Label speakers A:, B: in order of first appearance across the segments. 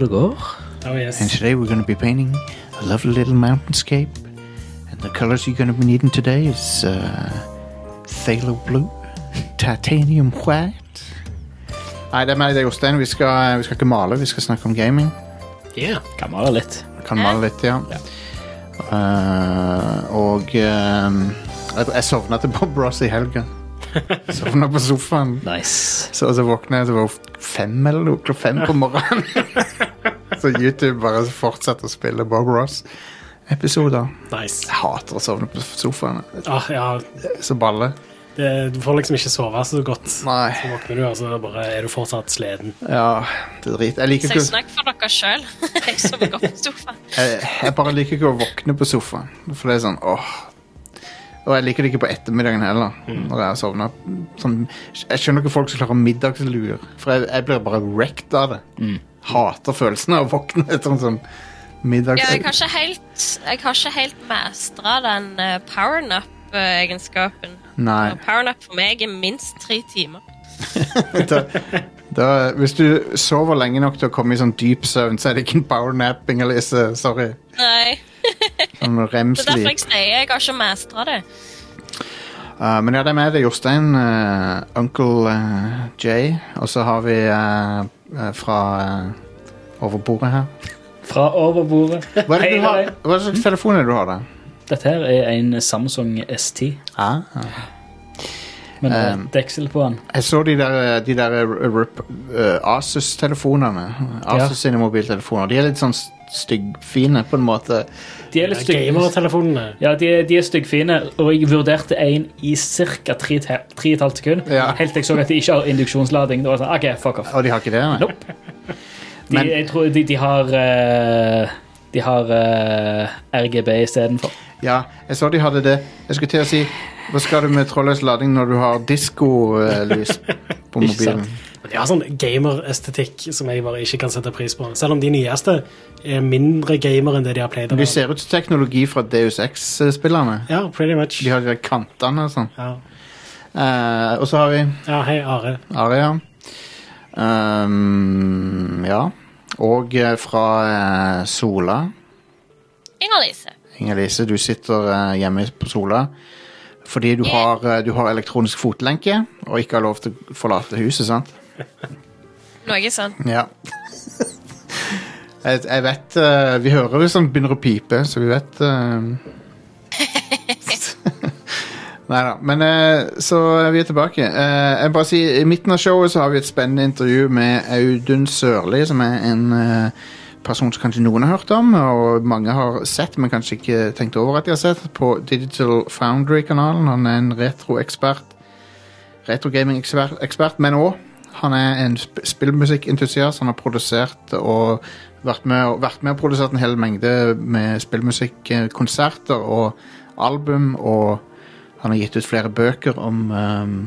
A: går.
B: Oh, yes.
C: And today we're going to be painting a lovely little mountainscape. And the colors you're going to be needing today is uh, phthalo blue, titanium white. Nei, det er meg, det er Jostein. Vi skal, vi skal ikke male, vi skal snakke om gaming.
B: Yeah.
A: Kan male litt.
C: Kan male litt, ja. Eh, og eh, jeg, jeg sovna til Bob Ross i helga. Sovna på sofaen.
A: Nice.
C: Så, så våkna jeg til var fem eller noe, klokka fem på morgenen. så YouTube bare fortsetter å spille Bob Ross-episoder.
B: Nice.
C: Jeg hater å sovne på sofaen.
B: Ah, ja,
C: Så balle.
B: det, du får liksom ikke sove så godt.
C: Nei.
B: Så våkner du, og så bare er du fortsatt sliten.
C: Ja, det er drit. Jeg liker
D: Så
C: ikke
D: snakker for dere sjøl. jeg sover godt på sofaen.
C: jeg, jeg bare liker ikke å våkne på sofaen. For det er sånn åh. Og jeg liker det ikke på ettermiddagen heller. Når jeg har sovnet. Sånn, jeg skjønner ikke folk som klarer middagslur. For jeg, jeg blir bare wrecked av det. Hater følelsen av å våkne etter en sånn middags...
D: Ja, jeg har ikke helt, har ikke mestra den uh, powernap-egenskapen. Powernap for meg er minst tre timer.
C: da, hvis du sover lenge nok til å komme i sånn dyp søvn, så er det ikke en powernapping, Elise. Sorry.
D: Nei,
C: Sånn
D: Det er derfor jeg sier jeg har ikke mestra det.
C: Uh, men ja, det er med. Det er Jostein, uh, Uncle uh, Jay, og så har vi uh, uh, fra uh, over bordet her.
A: Fra overbordet.
C: Hva er det du har? Hva slags telefon er det du har da?
A: Dette her er en Samsung S10
C: Ah,
A: med
C: Um,
A: deksel på den.
C: jeg så de der, de der uh, Asus-telefonene. Asus sine mobiltelefoner. De er litt sånn styggfine på en måte.
A: De er litt.
B: Gamertelefonene.
A: Ja, de, er- de er styggfine, og jeg vurderte en i ca. 3,5 sekunder.
C: Ja.
A: Helt til jeg så at de ikke har induksjonslading. Da var sånn, ok, fuck off.
C: Og de har ikke det? Nei.
A: Nope. De,
C: Men-
A: jeg tror de, de har uh, De har uh, RGB istedenfor.
C: Ja, jeg så de hadde det. Jeg skulle til å si Hva skal du med trådløs lading når du har diskolys på mobilen?
B: De har sånn gamer-estetikk som jeg bare ikke kan sette pris på. Selv om de nyeste er mindre gamer enn det de har pleid å
C: De ser ut som teknologi fra Deus X-spillerne.
B: Ja, pretty much.
C: De har de der kantene og sånn.
B: Ja.
C: Uh, og så har vi
B: ja, hei, Are.
C: Aria. Um, ja. Og eh, fra uh, Sola.
D: Inger-Lise.
C: Inger-Lise, du sitter hjemme på Sola fordi du har, eh, du har elektronisk fotlenke og ikke har lov til å forlate huset, sant?
D: Noe sånn.
C: Ja. jeg, jeg vet uh, Vi hører hvis han begynner å pipe, så vi vet Nei da. Men uh, så er vi tilbake. Eh, jeg bare sier, I midten av showet så har vi et spennende intervju med Audun Sørli, som er en eh, person som kanskje noen har hørt om, og mange har sett, men kanskje ikke tenkt over at de har sett, på Digital Foundry-kanalen. Han er en retroekspert. Retrogaming-ekspert, ekspert, men òg han er en sp spillmusikkentusiast. Han har produsert og vært med, og vært med og produsert en hel mengde med spillmusikkonserter og album, og han har gitt ut flere bøker om um,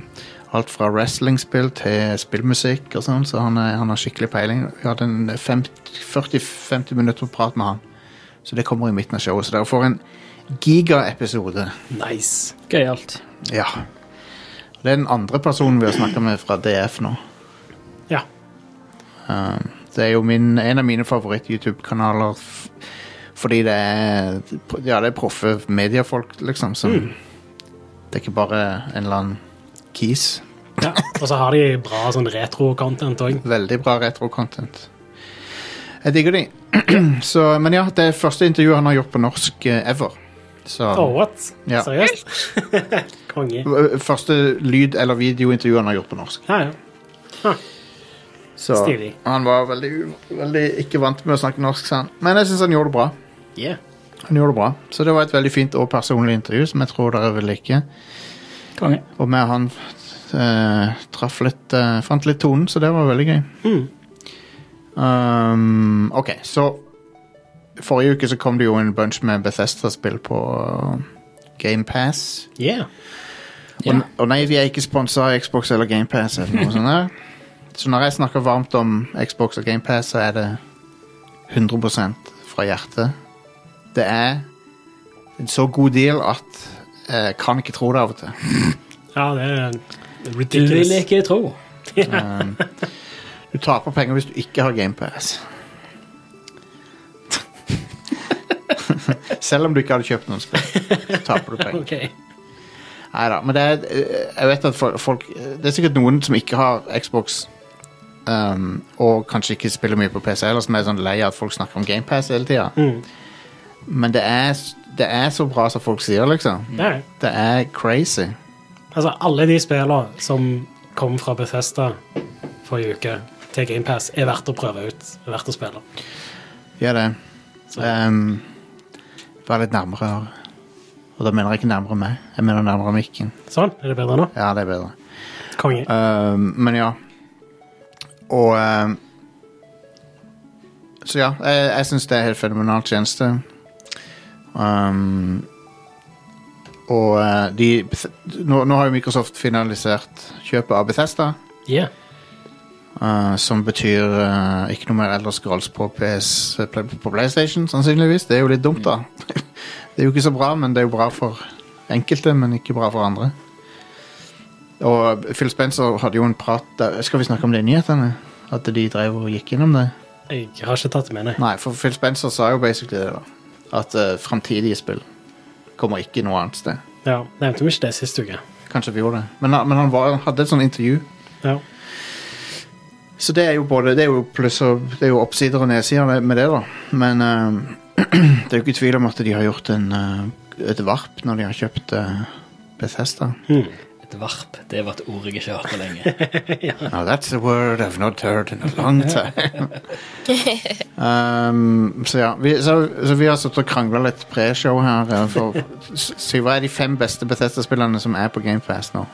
C: alt fra wrestlingspill til spillmusikk og sånn, så han, er, han har skikkelig peiling. Vi hadde en 40-50 minutter prat med han, så det kommer i midten av showet. Så dere får en gigaepisode.
B: Nice.
A: Gøyalt.
C: Ja. Det er den andre personen vi har snakka med fra DF nå.
B: Ja.
C: Um, det er jo min, en av mine favoritt-YouTube-kanaler fordi det er Ja, det er proffe mediefolk, liksom. Som, Det er ikke bare en eller annen kis.
B: Ja. Og så har de bra sånn retro-content òg.
C: Veldig bra retro-content. Jeg digger de. Så, men ja, det er første intervjuet han har gjort på norsk eh, ever. Så
B: Oh, what?
C: Ja.
B: Seriøst? Konge.
C: eh, Første lyd- eller videointervju han har gjort på norsk.
B: Ja, ja.
C: Så
B: Stilig.
C: han var veldig, veldig ikke vant med å snakke norsk, han. Men jeg syns han gjorde det bra.
B: Yeah.
C: Han gjorde det bra. Så det var et veldig fint og personlig intervju som jeg tror dere vil like.
A: Konge.
C: Og med han traff litt eh, Fant litt tonen, så det var veldig gøy. Um, ok, så Forrige uke så kom det jo en bunch med Bethesda-spill på uh, GamePass.
B: Yeah.
C: Og, og nei, vi er ikke sponsa av Xbox eller GamePass. Så når jeg snakker varmt om Xbox og GamePass, så er det 100% fra hjertet. Det er en så god deal at jeg kan ikke tro det av og til.
B: Ja, det er
A: Du vil
B: ridiculous.
A: ikke tro.
C: Um, du taper penger hvis du ikke har GamePass. Selv om du ikke hadde kjøpt noen spill, så taper du penger.
B: Ok.
C: Neida, men det er, eh, jeg vet at fol- folk Det er sikkert noen som ikke har Xbox um, og kanskje ikke spiller mye på PC eller som er sånn lei av at folk snakker om GamePass hele tida.
B: Mm.
C: Men det er, det er så bra som folk sier, liksom.
B: Ja.
C: Det er crazy.
B: Altså, alle de spillene som kom fra Bethesda forrige uke til GamePass, er verdt å prøve ut. Er verdt å spille.
C: Gjør det.
B: Så.
C: Um, Vær litt nærmere. Og da mener jeg ikke nærmere meg, jeg mener nærmere mikken.
B: Sånn, er det bedre nå?
C: Ja, det er bedre.
B: Konge.
C: Um, men ja. Og um, Så ja, jeg, jeg syns det er helt fenomenalt tjeneste. Um, og uh, de nå, nå har jo Microsoft finalisert kjøpet av Bethesda.
B: Yeah.
C: uh, som betyr uh, ikke noe mer Elder Scrolls på, PS, på PlayStation, sannsynligvis. Det er jo litt dumt, da. det er jo ikke så bra, men det er jo bra for enkelte, men ikke bra for andre. Og Phil Spencer hadde jo en prat der, Skal vi snakke om det i nyhetene? At de drev og gikk innom det?
B: Jeg har ikke tatt det med, nei.
C: Nei, for Phil Spencer sa jo basically det, da. At uh, framtidige spill kommer ikke noe annet sted.
B: Ja, Nevnte vi ikke det sist uke?
C: Kanskje vi gjorde det. Men, men han var, hadde et sånt intervju
B: Ja.
C: Så det er jo både Det er jo pluss og Det er jo oppsider og nedsider med- med det, da. Men uh, det er jo ikke tvil om at de har gjort en, uh, et varp når de har kjøpt uh, Bethesda.
B: Hmm.
A: Varp. Det var et ord jeg ikke har hørt på lenge.
C: Now that's a word I've not heard in a long time. um, så ja, vi, så, så vi har sittet og krangla litt pre-show her eh, for si hva er de fem beste Bethesda-spillerne som er på GameFast nå.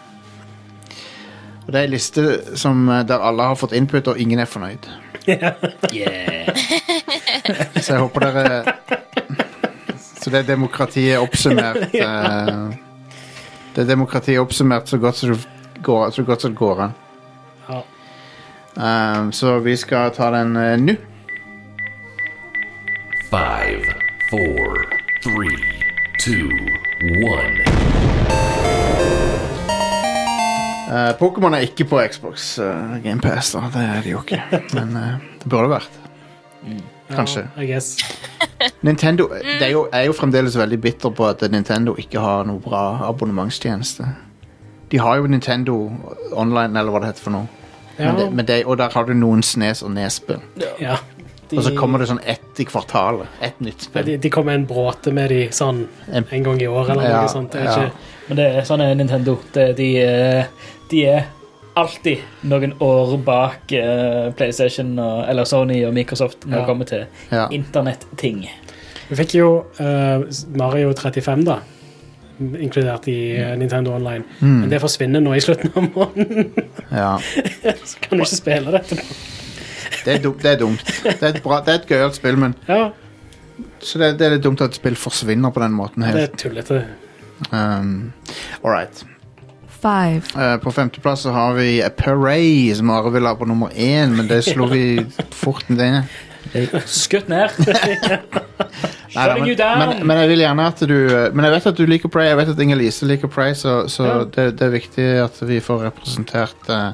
C: Og det er en liste som, eh, der alle har fått input, og ingen er fornøyd.
A: Yeah.
C: Så jeg håper dere Så det er demokratiet oppsummert eh, Det er demokratiet oppsummert så godt som det går, så godt som det går an.
B: Ja.
C: Um, så vi skal ta den uh, nå.
E: Five, four, three, two, one.
C: Uh, Pokémon er ikke på Xbox uh, GamePass, da. Det er de jo ikke. Men uh, det burde vært. Kanskje.
B: Ja, I guess.
C: Nintendo det er jo, jeg er jo fremdeles veldig bitter på at Nintendo ikke har noe bra abonnementstjeneste. De har jo Nintendo Online, eller hva det heter for noe.
B: Ja,
C: Men det, men det, og der har du noen Snes og Nes-spill.
B: ja.
C: Og så kommer det sånn ett i kvartalet. Ett nytt spill.
B: De, de kommer en bråte med de sånn
C: En-
B: en gang i år eller
C: Ja,
B: noe sånt. Det er
C: ja.
B: ikke,
A: Men det er sånn er Nintendo. Det, de, eh, de er alltid noen år bak eh, PlayStation og, eller Sony og Microsoft når
B: Ja.
A: det kommer til
C: Ja.
A: internetting.
B: Vi fikk jo eh, Mario 35, da. Inkludert i eh, Nintendo Online. Men det forsvinner nå i slutten av måneden.
C: Ja.
B: Så kan du ikke spille dette.
C: Det, er det er dumt. Det er et, bra, det er et gøyalt spill, men
B: Ja,
C: Så det, det er litt dumt at spill forsvinner på den måten. Helt.
B: det er tullete.
C: Um, all right.
F: Five,
C: Eh, på femteplass så har vi Parade, som Are vil ha på nummer én, men det slo vi fort ned.
A: Skutt ned. Shutting you
C: men, men, men jeg vil gjerne at du eh, Men jeg vet at du liker Pray, jeg vet at Inger-Lise liker Pray, så, så
B: Ja.
C: det, det er viktig at vi får representert eh,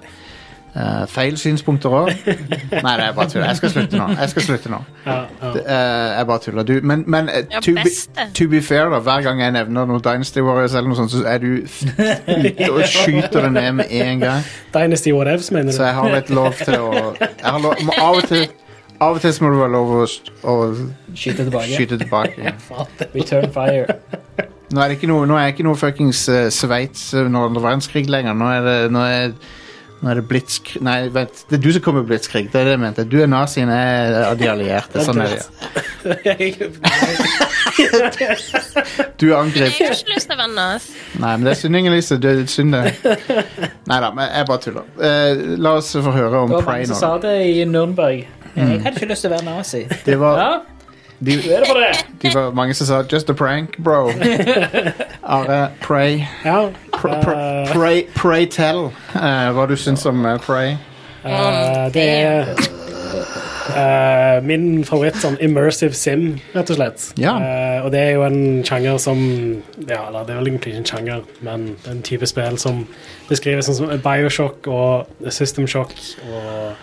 C: eh, feil synspunkter òg. Nei, det er bare tull. Jeg skal slutte nå. Jeg skal slutte nå.
B: Ja, ja.
C: Det, eh, jeg bare tuller. Du, men men
D: Ja,
C: to, be, to be fair, da, hver gang jeg nevner noe Dynasty Warriors, eller noe sånt, så er du ute og skyter det ned med en gang.
B: Dynasty whatevs, mener du?
C: Så jeg har litt lov til å jeg har lov, må, av, og til, av og til så må du være lov å, å
A: Skyte tilbake.
C: skyte tilbake.
A: Return fire.
C: Nå er det ikke noe, nå er det ikke noe fuckings uh, Sveits under andre verdenskrig lenger. Nå er det, nå er, nå er det blitzkrig Nei, vent. Det er du som kommer med blitzkrig. Det er det jeg mente. Du er nazien, jeg er av de allierte. Sånn er det. Du
D: Jeg har ikke lyst til å være nas.
C: Nei, men det er synd, Inger-Lise. Det er synd, det. Nei da, men jeg bare tuller. Eh, la oss få høre om
A: Det var
C: Prey
A: mange som sa det i Nürnberg. Jeg hadde ikke lyst til å være nazi.
C: Det var,
A: Ja,
C: de,
A: er det for det.
C: de var mange som sa 'just a prank, bro'. Are, Prey
B: Ja.
C: pr pr
B: eh,
C: Pray, pray tell uh, hva du syns om uh, Prey.
B: Uh, det er uh, min favoritt sånn immersive sim, rett og slett.
C: Ja.
B: Uh, og det er jo en sjanger som Ja, eller det er vel egentlig ikke en sjanger, men en type spill som beskrives sånn som Bioshock og System Shock og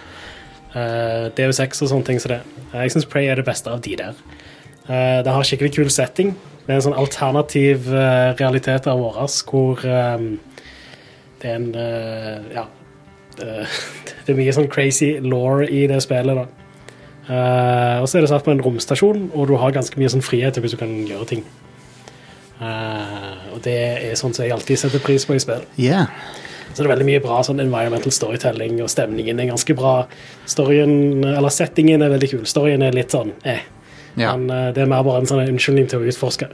B: uh, DU6 og sånne ting som det. Eh, Jeg syns Prey er det beste av de der. Uh, det har skikkelig kul setting. Det er en sånn alternativ uh, realitet av vår hvor um, det er en eh, Ja. Det, er mye sånn crazy law i det spillet, da. Eh, og så er det satt på en romstasjon, og du har ganske mye sånn frihet til hvis du kan gjøre ting. Eh, og det er sånn som jeg alltid setter pris på i spill.
C: Yeah.
B: Så det er veldig mye bra sånn environmental storytelling, og stemningen er ganske bra. Storyen, eller settingen er veldig kul. Storyen er litt sånn eh.
C: Ja.
B: Men uh, det er mer bare en sånn unnskyldning til å utforske.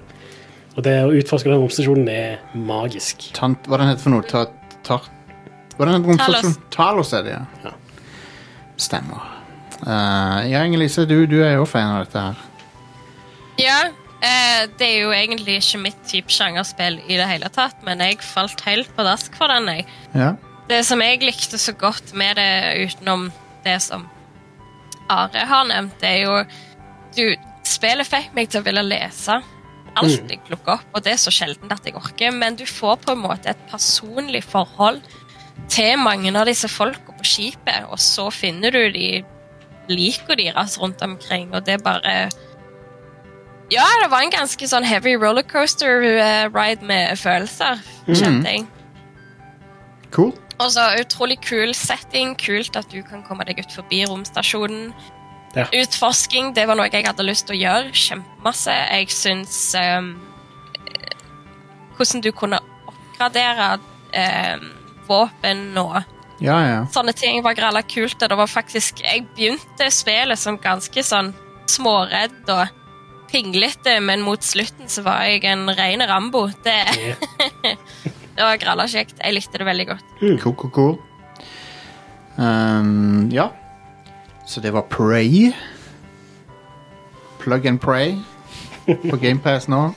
B: Og det å utforske den romstasjonen er magisk.
C: Tant, hva den heter for noe? Ta, ta, hva den heter romstasjonen? Talos er det, ja.
B: Ja.
C: Stemmer. Uh, ja, Inger-Lise, du, du er jo fan av dette her.
D: Ja, eh, det er jo egentlig ikke mitt type sjangerspill i det hele tatt, men jeg falt helt på dask for den. jeg.
C: Ja.
D: Det som jeg likte så godt med det, utenom det som Are har nevnt, det er jo du, Spillet fikk meg til å ville lese alt jeg plukker opp, og det er så sjelden at jeg orker, men du får på en måte et personlig forhold til mange av disse folka på skipet, og så finner du de liker deres rundt omkring, og det er bare Ja, det var en ganske sånn heavy rollercoaster-ride med følelser, kjente jeg.
C: Cool.
D: Og så utrolig kul setting. Kult at du kan komme deg ut forbi romstasjonen.
B: Ja.
D: Utforsking det var noe jeg hadde lyst til å gjøre kjempemasse. Jeg syns eh, Hvordan du kunne oppgradere um, våpen og
C: Ja, ja.
D: sånne ting var gralla kult. Og det var faktisk Jeg begynte spillet som ganske sånn småredd og pinglete, men mot slutten så var jeg en rein Rambo. Det, det var gralla kjekt. Jeg likte det veldig godt.
C: Cool, cool, cool. Um, ja. Så det var Prey. Plug and Pray på GamePass nå.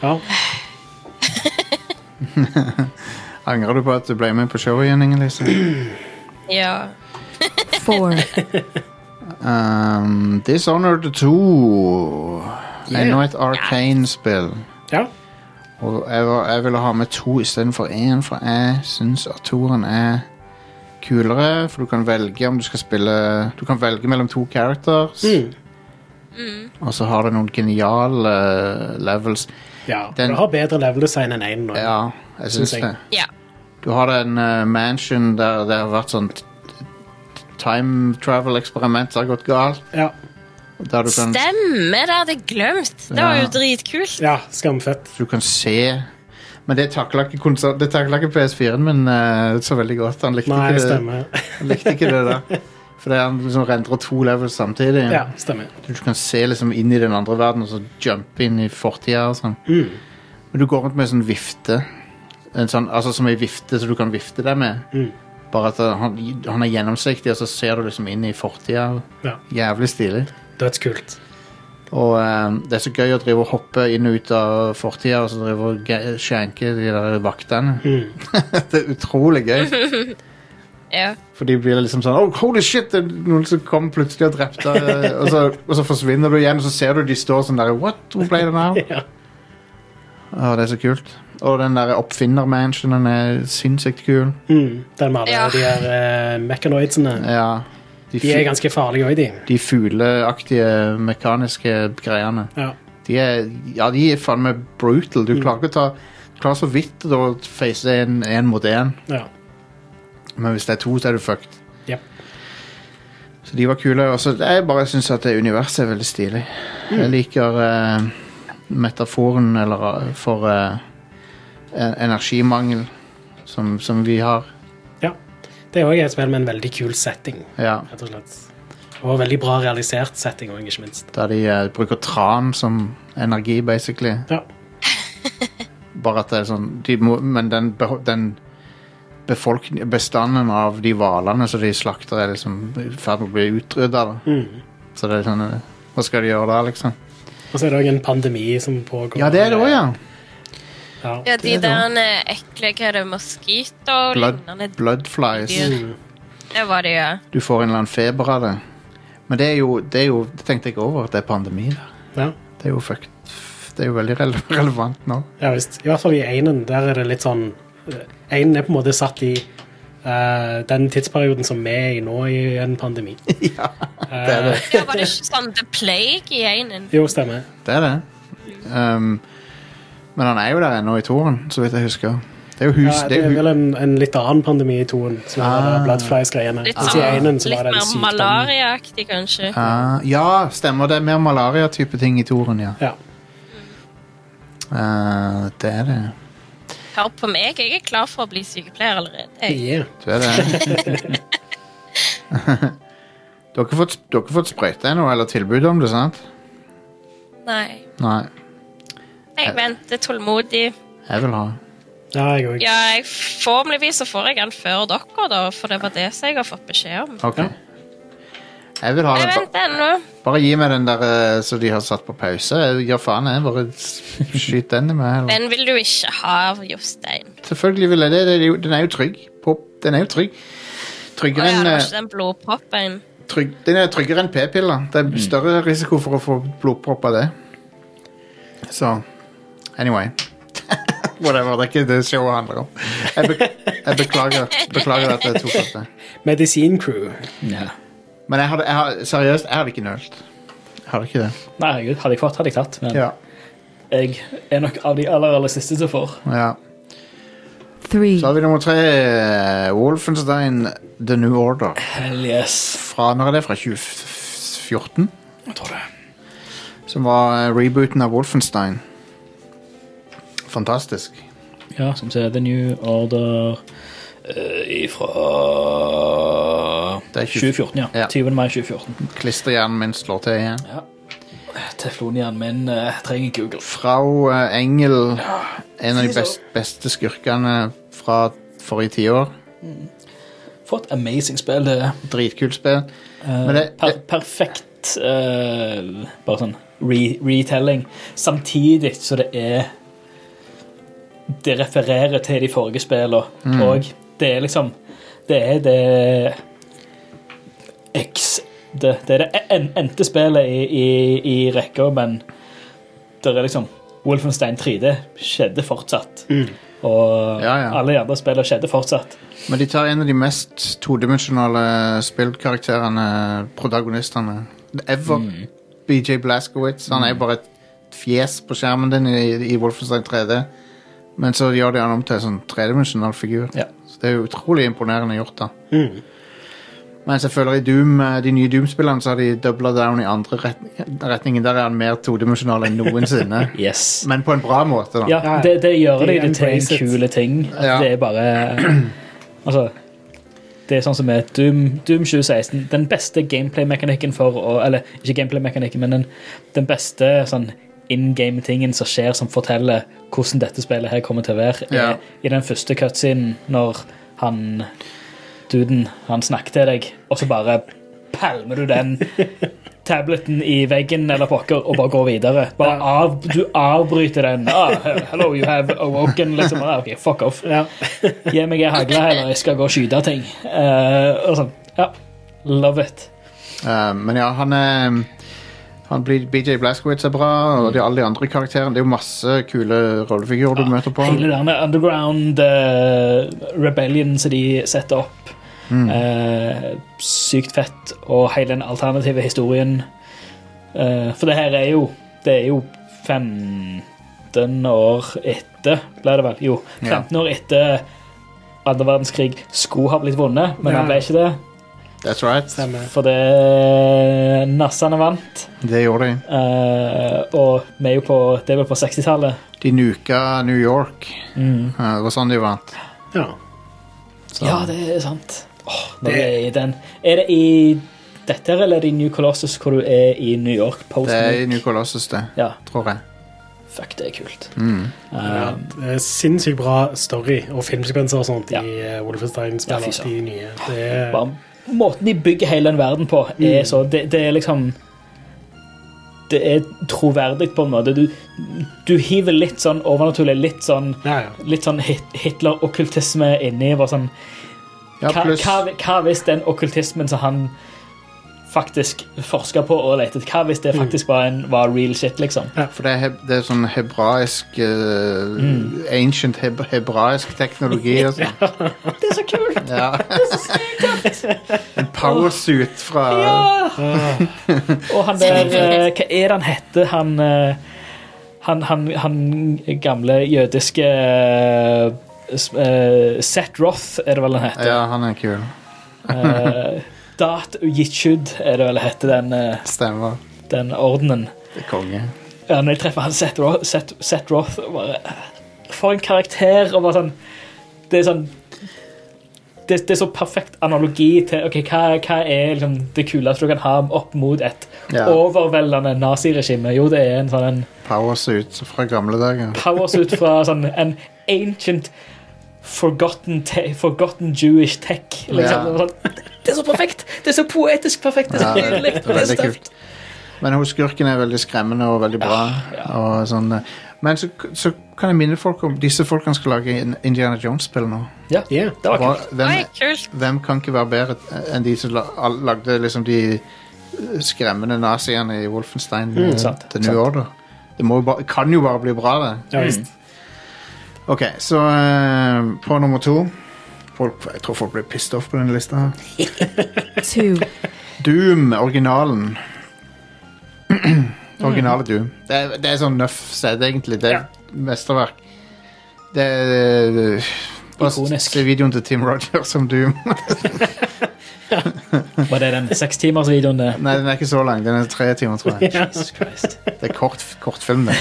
B: Ja.
C: Angrer du på at du ble med på showet igjen, Inger-Lise?
D: Ja.
F: four,
C: Um, Dishonored 2. Enda et Arcane-spill.
B: ja.
C: Og jeg, var, jeg ville ha med to istedenfor én, for jeg syns at toeren er kulere. For du kan velge om du skal spille Du kan velge mellom to characters.
B: Mm.
C: Og så har det noen geniale eh, levels.
B: ja.
C: Den-
B: du har bedre level design enn én nå.
C: Ja, jeg syns det.
D: ja.
C: Du har en uh, mansion der det har vært sånn time travel-eksperiment som har gått galt.
B: Ja.
C: Der du kan,
D: Stemmer, det hadde jeg glemt. Det var jo dritkult.
B: ja, skamfett.
C: du kan se Men det takla ikke, konsol- det takla ikke PS4-en min eh, så veldig godt. Han likte,
B: Nei,
C: ikke, det,
B: stemmer.
C: han likte ikke det der. For det er han liksom rendrer to levels samtidig.
B: Ja, stemmer.
C: Du kan se liksom inn i den andre verden og så jumpe inn i fortida og sånn.
B: Mm.
C: Men du går rundt med en sånn vifte. En sånn, altså som ei vifte som du kan vifte deg med.
B: Mm.
C: Bare at han, han er gjennomsiktig, og så ser du liksom inn i fortida.
B: Ja.
C: Jævlig stilig.
B: Dødskult.
C: Og um, det er så gøy å drive og hoppe inn og ut av fortida og så drive og skjenke de der vaktene.
B: Mm.
C: det er utrolig gøy.
D: Ja.
C: For de blir liksom sånn oh, Holy shit! Det er noen som kom plutselig og drepte deg!» og, så, og så forsvinner du igjen, og så ser du de står sånn der What? Hvor ble den av?
B: Ja.
C: Å, det er så kult. Og den der oppfinnermansionen er sinnssykt kul.
B: Mm. Den med alle
D: Ja.
B: de her uh, mechanoidsene.
C: Ja. De,
B: De er
C: fu-
B: ganske farlige òg, de.
C: de fugleaktige mekaniske greiene.
B: Ja.
C: De er, ja, de er faen meg brutal. Du klarer ikke å ta Du klarer så vidt å face en, en mot en.
B: ja.
C: Men hvis det er to, så er du fucked.
B: Yep.
C: Så de var kule. Og så jeg bare syns at det universet er veldig stilig. Jeg liker eh, metaforen eller eh, for uh, energimangel som, som vi har.
B: ja. Det er òg et spill med en veldig kul setting,
C: Ja.
B: rett og slett. Og veldig bra realisert setting òg, ikke minst.
C: Der de uh, bruker tran som energi, basically.
B: Ja.
C: Bare at det er sånn de må, Men den, den bestanden av de hvalene som de slakter, er liksom i ferd med å bli utrydda.
B: Mm.
C: Så det er sånn Hva skal de gjøre da, liksom?
B: Og så er det òg en pandemi som pågår.
C: Ja, det er det òg, ja.
B: Ja.
D: Ja, de
C: er
D: der eh, ekle hva er det, moskito
C: Blood,
D: lignende
C: bloodflies.
B: Mm.
D: Det var det, ja.
C: Du får en eller annen feber av det. Men det er jo Det, er jo, det tenkte jeg ikke over, at det er pandemi der.
B: ja.
C: Det er jo fucked. Det er jo veldig rele relevant nå.
B: Ja visst. I hvert fall i einen. Der er det litt sånn eh, Einen er på en måte satt i eh, den tidsperioden som vi er i nå, i en pandemi.
C: ja, det er det.
D: Ja, var det ikke sånn The Plague i einen?
B: Jo, stemmer.
C: Det er det. Um, men han er jo der ennå i toren, så vidt jeg husker. Det er jo hus...
B: Ja,
C: det
B: det
C: er
B: er vel en, en litt annen pandemi i toen, som er
C: Ah.
B: ah. Bloodflies-greiene.
D: Litt,
B: einen
D: sånn,
B: så
D: litt
B: var det en
D: mer malariaaktig, kanskje.
C: Ah, ja, stemmer. Det er mer malaria-type ting i toren, ja.
B: Ja.
C: Uh, det er det.
D: Hør på meg, jeg er klar for å bli sykepleier allerede.
B: Yeah.
C: Du er det. du har ikke fått, du har ikke fått sprøyte ennå, eller tilbud om det, sant?
D: Nei.
C: Nei.
D: Jeg venter tålmodig.
C: Jeg vil ha.
B: ja, jeg òg.
D: Ja, jeg, Formeligvis så får jeg den før dere, da, for det var det som jeg har fått beskjed om.
C: Ok. Jeg vil ha
D: Jeg
C: den.
D: venter ennå.
C: Bare gi meg den der eh, som de har satt på pause. Jeg gir faen, jeg. Bare skyt den i meg. Eller.
D: Den vil du ikke ha, Jostein.
C: Selvfølgelig vil jeg det. det er jo, den er jo trygg. Pop. Den er jo trygg.
D: Å
C: Tryggere
D: ja,
C: enn
D: det var
C: eh,
D: ikke den blodproppen.
C: trygg, Den er tryggere enn p-piller. Det er større risiko for å få blodpropp av det. Så Anyway. Whatever. Det er ikke det showet handler om. Jeg, be jeg beklager, beklager at jeg tok opp det.
B: Medisincrew.
A: Ja.
C: Men jeg hadde, jeg hadde, seriøst, jeg hadde ikke nølt. Jeg hadde ikke det.
A: Nei, herregud, hadde jeg fått, hadde jeg tatt. Men
C: Ja.
A: jeg er nok av de aller, aller siste som får.
C: ja.
F: three,
C: Så har vi nummer tre. eh, Wolfenstein The New Order.
A: Hell yes.
C: Fra, når er det? Fra 2014?
A: Jeg tror det.
C: Som var eh, rebooten av Wolfenstein. Fantastisk.
A: Ja, som sier The New Order uh, ifra
C: Det 20
A: 2014, ja.
C: Ja.
A: 20. mai 2014.
C: Klisterhjernen min slår til igjen.
A: Ja. Teflonhjernen min uh, trenger Google.
C: Frau uh, Engel, en av de best, beste skurkene fra forrige tiår.
A: For et amazing spill det er.
C: Dritkult spill.
A: Uh,
C: Men det-
A: per perfekt eh, bare sånn re retelling. Samtidig så det er Det refererer til de forrige spillene,
C: Mm.
A: og det er liksom Det er det X Det, det er det en, endte spillet i, i, i rekka, men det er liksom Wolfenstein 3D skjedde fortsatt. Og
C: Ja, ja.
A: alle de andre spillene skjedde fortsatt.
C: Men de tar en av de mest todimensjonale spillkarakterene, protagonistene, ever. BJ Blazkowicz. Han er jo bare et fjes på skjermen din i, i Wolfenstein 3D. Men så gjør de han om til en sånn tredimensjonal figur.
A: Ja.
C: Så det er jo utrolig imponerende gjort, da.
B: Mm.
C: Mens jeg føler i Doom, eh, de nye Doom-spillene så har de doubla down i andre retning, retningen. Der er han mer todimensjonal enn noensinne.
A: Yes.
C: Men på en bra måte, da.
A: Ja,
B: Ja,
A: det, det gjør
B: de
A: det, det til en kul ting.
C: Ja.
A: Det er bare Altså Det er sånn som med Doom, Doom 2016. Den beste gameplay-mekanikken for å Eller ikke gameplay-mekanikken, men den, den beste sånn in game-tingen som skjer, som forteller hvordan dette spillet her kommer til å være, er
C: Ja.
A: i den første cutscenen når han duden han snakker til deg, og så bare palmer du den tableten i veggen eller pokker og bare går videre. Bare av, du avbryter den. Ah, hello, you have awoken. Liksom. Ah, ok, fuck off.
B: Ja.
A: Gi meg ei hagle heller, jeg skal gå og skyte ting. Uh, og sånn. Ja. Love it.
C: Uh, men ja, han er han blir, BJ Blazkowicz er bra, og de, alle de andre karakterene. Det er jo masse kule rollefigurer du møter på.
A: Hele denne underground uh, rebellion som de setter opp. Eh, sykt fett. Og hele den alternative historien. Eh, for det her er jo Det er jo 15 år etter, ble det vel? Jo,
C: Ja.
A: 15 år etter andre verdenskrig skulle ha blitt vunnet, men
B: Ja.
A: han ble ikke det.
C: That's right.
B: Stemmer.
A: For det Nassene vant.
C: Det gjorde de.
A: Uh, og vi er jo på Det er vel på 60-tallet.
C: De nuka New York.
A: Mm.
C: Uh, det var sånn de vant.
B: Ja.
C: Så.
A: Ja, det er sant. Når det er, i den. er det i dette eller er det i New Colossus hvor du er i New York? Post
C: Det er i New Colossus, det.
A: Ja,
C: Tror jeg.
A: fuck, det er kult.
C: Mm.
B: Ja,
A: Eh,
B: det er sinnssykt bra story og filmsekvenser og sånt
A: Ja.
B: i uh,
A: Ja, fy
B: de nye. Det er,
A: bare Måten de bygger hele den verden på, er
B: Mm.
A: så det, det er liksom Det er troverdig på en måte. Du, du hiver litt sånn overnaturlig, litt sånn
B: ja, ja.
A: Litt sånn Hitler-okkultisme inni. Bare sånn,
C: Ja,
A: hva, hva, hva hvis den okkultismen som han faktisk forska på og lette hva hvis det faktisk var, en, var real shit, liksom.
C: For det er, heb det er sånn hebraisk eh, Ancient heb hebraisk teknologi og sånn.
A: Det er så kult!
C: Ja. en powersuit fra
A: Og han der uh, Hva er det han heter? Han, uh, han, han, han gamle jødiske eh, Seth Roth, er det vel han heter.
C: Ja, han er kul.
A: Eh, Dat Yichud er det vel heter, den, eh,
C: Stemmer.
A: den ordenen.
C: Det er konge.
A: Ja, når jeg treffer han Seth Roth, Seth, Seth Roth bare, For en karakter. Og bare sånn Det er sånn det, det er så perfekt analogi til ok, hva, hva er liksom, det kuleste du kan ha opp mot et
C: Ja.
A: overveldende naziregime. Jo, det er en sånn en
C: Powersuit fra gamle dager.
A: Powersuit fra sånn en ancient forgotten, te forgotten Jewish tech. Liksom.
C: Ja.
A: Sånn, det er så perfekt! Det er så poetisk perfekt! Det er så
C: det,
A: nydelig!
C: det er veldig kult. Men hun skurken er veldig skremmende og veldig bra. Og sånn, eh, men så, så kan jeg minne folk om disse folkene skal lage Indiana Jones-spill nå.
A: Ja,
B: Yeah.
A: det var kult.
C: hvem, hvem kan ikke være bedre enn de som lagde liksom de eh, skremmende naziene i Wolfenstein mm,
A: sant,
C: The New
A: sant.
C: Order? Det må jo bare, kan jo bare bli bra, det.
B: Ja, visst.
C: Ok, så eh, på nummer to folk, Jeg tror folk blir pissed off på denne lista. her
F: two,
C: Doom, originalen. Originale Doom. Det er, det er sånn nøff sett, egentlig. Det er mesterverk. Det er Bare
A: Ikonisk.
C: se videoen til Tim Rogers som Doom.
A: Var det den sekstimersvideoen? det?
C: Nei, den er ikke så lang. Den er tre timer, tror jeg.
A: Jesus Christ.
C: Det er kort, kortfilm, det.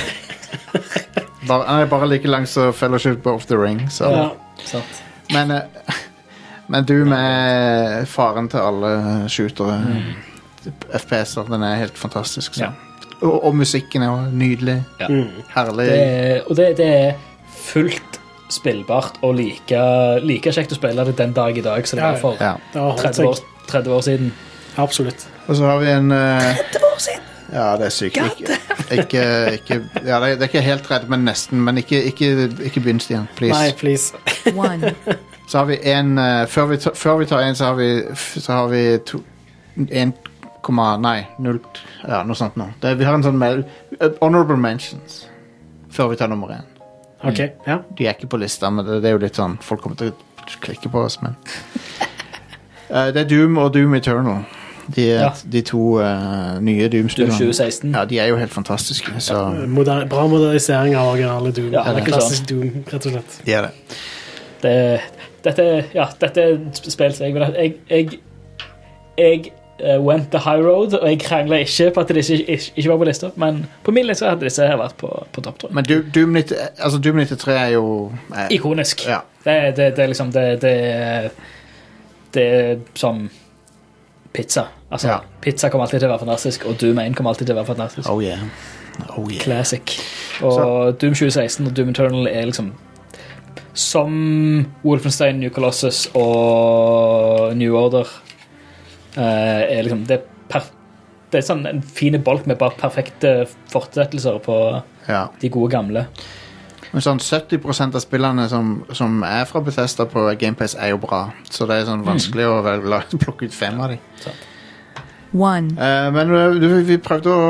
C: Bare, den er bare like lang som Fellowship of the Ring. Så.
B: Ja.
A: Sant.
C: Men, eh, men du med faren til alle shootere. FPS-er. Den er helt fantastisk. Så.
A: Ja.
C: Og, og musikken er jo nydelig.
A: Ja.
C: Herlig.
A: Det, er- og det, det er fullt spillbart og like, like kjekt å spille det den dag i dag som det var for
C: Ja.
B: Det har holdt
A: 30 år,
B: seg.
A: 30 år siden.
B: Absolutt.
C: Og så har vi en eh, Ja, det er sykt. Ikke, ikke, ikke, ja, det, er, ikke helt redd, men nesten. Men ikke, ikke, ikke begynn, Stian. Please.
B: Nei, please.
F: one,
C: Så har vi en uh, før, vi tar, før vi tar en, så har vi, så har vi to, en komma Nei, null Ja, noe sånt nå. Det, vi har en sånn mel- eh, Honorable mentions før vi tar nummer én.
B: Okay, Ja.
C: De er ikke på lista, men det, det er jo litt sånn Folk kommer til å klikke på oss, men uh, Det er Doom og Doom Eternal. De,
A: Ja.
C: de to uh, nye
A: Doom
C: Doom-spillene.
A: 2016.
C: Ja, de er jo helt fantastiske. Så
B: Moder bra modernisering av originale Doom.
A: Ja, det er
B: klassisk Doom, rett og slett.
C: de er det.
A: Det, dette, ja, dette er et spill som jeg vil ha Jeg, jeg, jeg uh, went the high road, og jeg krangla ikke på at disse ikke, ikke var på lista, men på min liste hadde disse her vært på, på topp, tror jeg.
C: Men Doom, 90, altså Doom 93 er jo eh,
A: Ikonisk.
C: Ja.
A: Det, det, det er liksom det, det, det er som pizza. Altså,
C: Ja.
A: Pizza kommer alltid til å være fantastisk, og Doom 1 kommer alltid til å være fantastisk.
C: Oh yeah. Oh yeah.
A: Classic. Og Doom 2016 og Doom Eternal er liksom som Wolfenstein, New Colossus og New Order eh, er liksom Det er, det er sånn en fin bolk med bare perfekte fortsettelser på
C: Ja.
A: de gode gamle.
C: Men sånn 70% av spillene som, som er fra Bethesda på GamePace, er jo bra. Så det er sånn vanskelig å vel, la, plukke ut fem av dem.
F: Uh,
C: men eh, du, vi prøvde å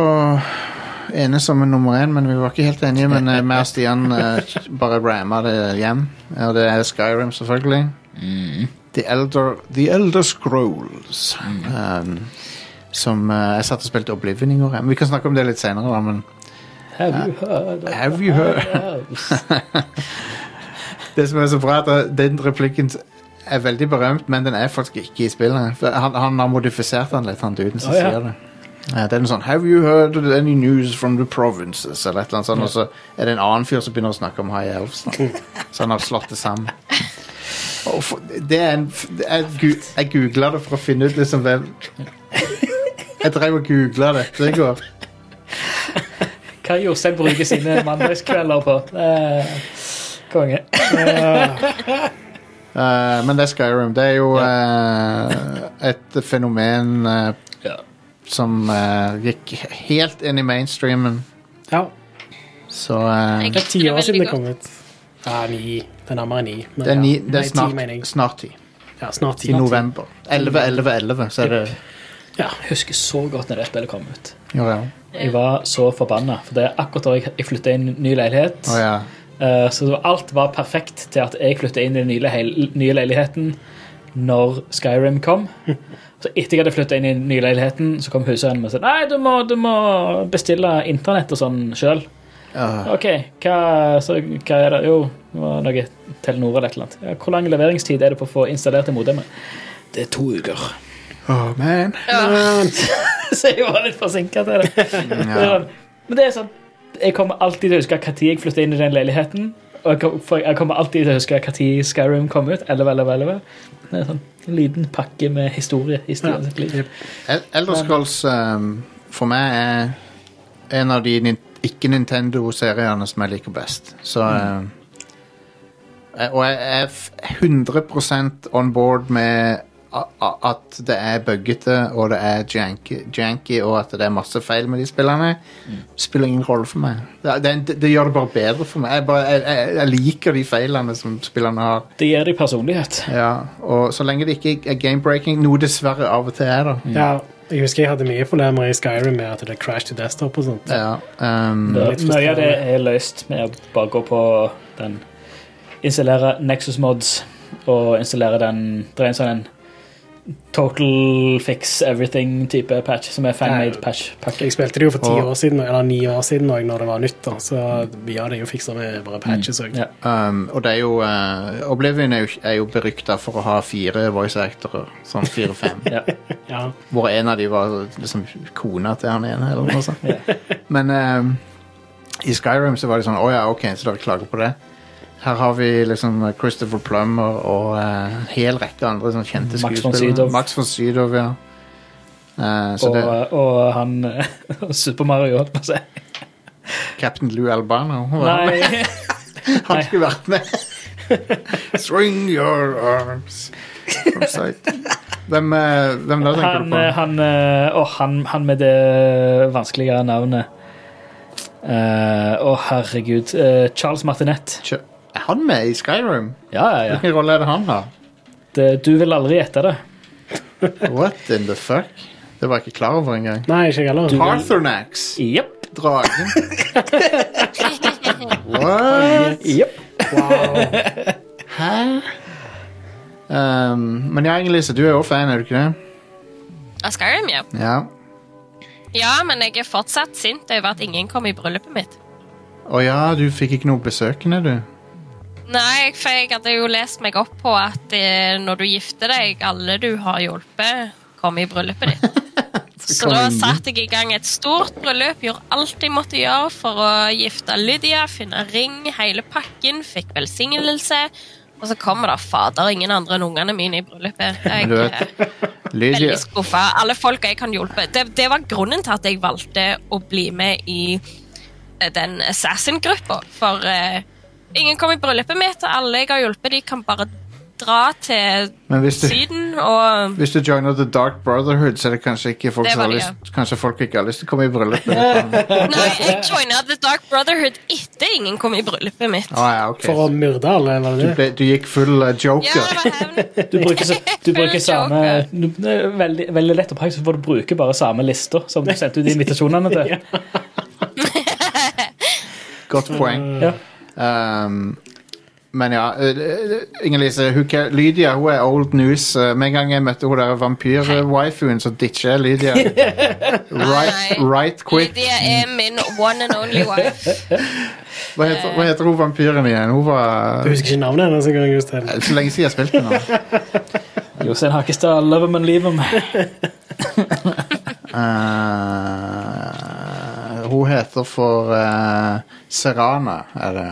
C: enes om nummer én, men vi var ikke helt enige. Men uh, meg og Stian uh, bare ramma det hjem. Og det er Skyrim, selvfølgelig. The, Elder, The Elder Scrolls. Um, som uh, Jeg satt og spilte Oblivion i går. Vi kan snakke om det litt senere, da. Men
A: Have you heard
C: Have you heard? Det som er så bra, er at den replikken er veldig berømt, men den er faktisk ikke i spillet. Han, han har modifisert den litt, han duden som
A: oh, ja.
C: sier det. Ja, det er noe sånn Have you heard any news from the provinces? Eller et eller annet sånt, og så er det en annen fyr som begynner å snakke om High Elves. Så han har slått det sammen. Og for, det er en det er, gu- Jeg googla det for å finne ut liksom hvem Jeg drev og googla dette i går.
A: Hva Jostein bruker sine mandagskvelder på? Eh, konge.
C: Eh, men det er Skyrim. Det er jo eh, et fenomen eh,
A: Ja.
C: som eh, gikk helt inn i mainstreamen.
B: Ja.
C: Så eh,
B: Det er ti år siden det kom ut. Ja, ni. Det er nærmere ni. men
C: det er, ni, det er
B: ti,
C: snart, snart ti.
B: Ja, snart ti.
C: I november. 11, 11, 11, så er det
B: Ja.
A: Jeg husker så godt når det spillet kom ut.
C: Jo, ja.
A: Jeg var så forbanna, for det er akkurat da jeg, flytta inn i ny leilighet.
C: Oh, ja.
A: Eh, Så alt var perfekt til at jeg flytta inn i den nye, leil- nye leiligheten når Skyrim kom. Så etter jeg hadde flytta inn i den nye leiligheten, så kom huseieren og sa Nei, du må, du må bestille internett og sånn sjøl.
C: Uh.
A: OK, hva, så, hva er det? Jo, det var noe Telenor eller et eller annet. Ja, hvor lang leveringstid er det på å få installert det modemet? Det er to uker.
C: Åh, man.
A: så jeg var litt forsinka til det.
C: Ja.
A: Men det er sånn Jeg kommer alltid til å huske når jeg flytta inn i den leiligheten. Og jeg kommer alltid til å huske når Skyrim kom ut. 11, 11, 11. Det er sånn en liten pakke med historie i ja. liv.
C: El- Elder Scrolls um, for meg er en av de nin- ikke-Nintendo-seriene som jeg liker best. Så mm. uh, Og jeg er f- 100 on board med at det er buggete, og det er janky, janky, og at det er masse feil med de spillene. Spiller ingen rolle for meg. Det, det, det, gjør det bare bedre for meg. Jeg, bare, jeg, jeg, jeg liker de feilene som spillerne har.
A: Det gir dem personlighet.
C: Ja, og så lenge det ikke er game-breaking, noe dessverre av og til er det.
B: Ja, jeg husker jeg hadde mye problemer i Skyrim med at det crashed til desktop og sånt.
C: Ja, um,
A: Det- Mye av det er løst med å bare gå på den Installere Nexus Mods og installere den Det er en sånn en total fix everything-type patch, som er fan-made patch-pakke.
B: Jeg spilte det jo for ti år siden, eller ni år siden også, når det var nytt. da, Så mye av det er jo fiksa med bare patches. også.
A: Ja.
C: um, og det er jo uh, Oblivion er jo, er jo berykta for å ha fire voice actorer. Sånn fire-fem.
A: Ja.
B: Ja.
C: Hvor en av de var liksom kona til han ene, eller noe sånt. Men um, i Skyrim så var det sånn Å ja, ok, så dere klager på det. Her har vi liksom Christopher Plummer og uh, en hel rekke andre sånn kjente skuespillere. Max von Sydow, ja. Uh, så
A: Og,
C: det
A: og han Super Mario, holdt på å si.
C: Captain Lou Albano.
A: Nei,
C: Han skulle vært med. Swing your arms from sight. Hvem, eh, hvem da tenker
A: han,
C: du på?
A: han, eh, han, han med det vanskeligere navnet Eh, Å, herregud. Eh, Charles Martinet.
C: Kjø- Er han med i Skyrim?
A: Ja, ja, ja.
C: Hvilken rolle er det han har?
A: Det, du vil aldri gjette det.
C: What in the fuck? Det var jeg ikke klar over engang.
B: Nei, ikke heller.
C: Parthornax.
A: Jepp.
C: Dragen. What?
A: Jepp.
B: Wow.
C: Hæ? Um, men ja, Inger-Lise, du er jo fan, er du ikke det?
D: Av Skyrim, ja.
C: Ja.
D: Ja, men jeg er fortsatt sint over at ingen kom i bryllupet mitt.
C: Å ja, du fikk ikke noe besøkende, du.
D: Nei, for jeg hadde jo lest meg opp på at eh, når du gifter deg, alle du har hjulpet, kommer i bryllupet ditt. Så da satte jeg i gang et stort bryllup, gjorde alt jeg måtte gjøre for å gifte Lydia, finne ring, hele pakken, fikk velsignelse. Og så kommer det fader ingen andre enn ungene mine i bryllupet. Jeg er veldig skuffa. Alle folk jeg kan hjelpe. Det, det var grunnen til at jeg valgte å bli med i eh, den Assassin-gruppa. For eh, ingen kom i bryllupet mitt, og alle jeg har hjulpet, de kan bare dra til
C: du,
D: Syden og
C: hvis du joiner The Dark Brotherhood, så er det kanskje ikke folk
D: Det
C: som har lyst Kanskje folk ikke har lyst til å komme i bryllupet?
D: Nei, jeg joina The Dark Brotherhood etter ingen kom i bryllupet mitt.
C: ja, okay.
B: For å myrde alle, var
C: Du,
B: det det?
C: ble, du gikk full uh,
D: Ja,
C: joker.
D: det var.
A: Du bruker, så, du bruker samme du, veldig, veldig lett å så for du bruker bare samme lister som du sendte ut invitasjonene til.
C: Godt poeng.
A: Ja.
C: Um, men ja, uh, Inger-Lise, Lydia hun er old news. Uh, med en gang jeg møtte hun der vampyr-wifuen, så ditcher jeg Lydia. Right, right quick.
D: Lydia er min one and only wife.
C: Hva heter, hva heter hun vampyren igjen? Hun var
B: Du husker ikke navnet hennes engang?
C: Det er Så lenge siden jeg har spilt med henne.
A: Jostein Hakkestad, love him and leave him.
C: Uh, hun heter for uh, Serana, er det.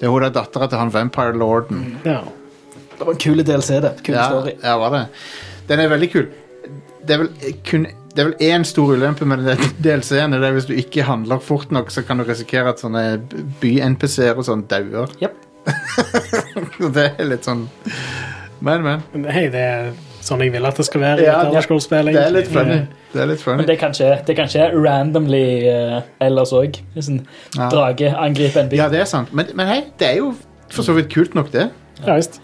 C: Det er hun der dattera til han Vampire Lorden.
B: Ja.
A: Det var en kul DLC, det. Kul
C: Ja,
A: story.
C: ja, var det. Den er veldig kul. Det er vel kun det er vel én stor ulempe med DLC-en. Det er hvis du ikke handler fort nok, så kan du risikere at sånne by-NPC-er og sånn dauer.
A: Yep.
C: Det er litt sånn Men, men.
B: Men hei, det er sånn jeg vil at det skal være. i
C: Ja,
B: et
C: Det er litt funny. Det er litt funny.
A: Men det kan skje, det kan skje randomly uh, ellers òg. Sånn,
C: Ja.
A: drage angriper en by.
C: Ja, det er sant. Men, men hei, det er jo for så vidt kult nok, det.
B: Ja, visst.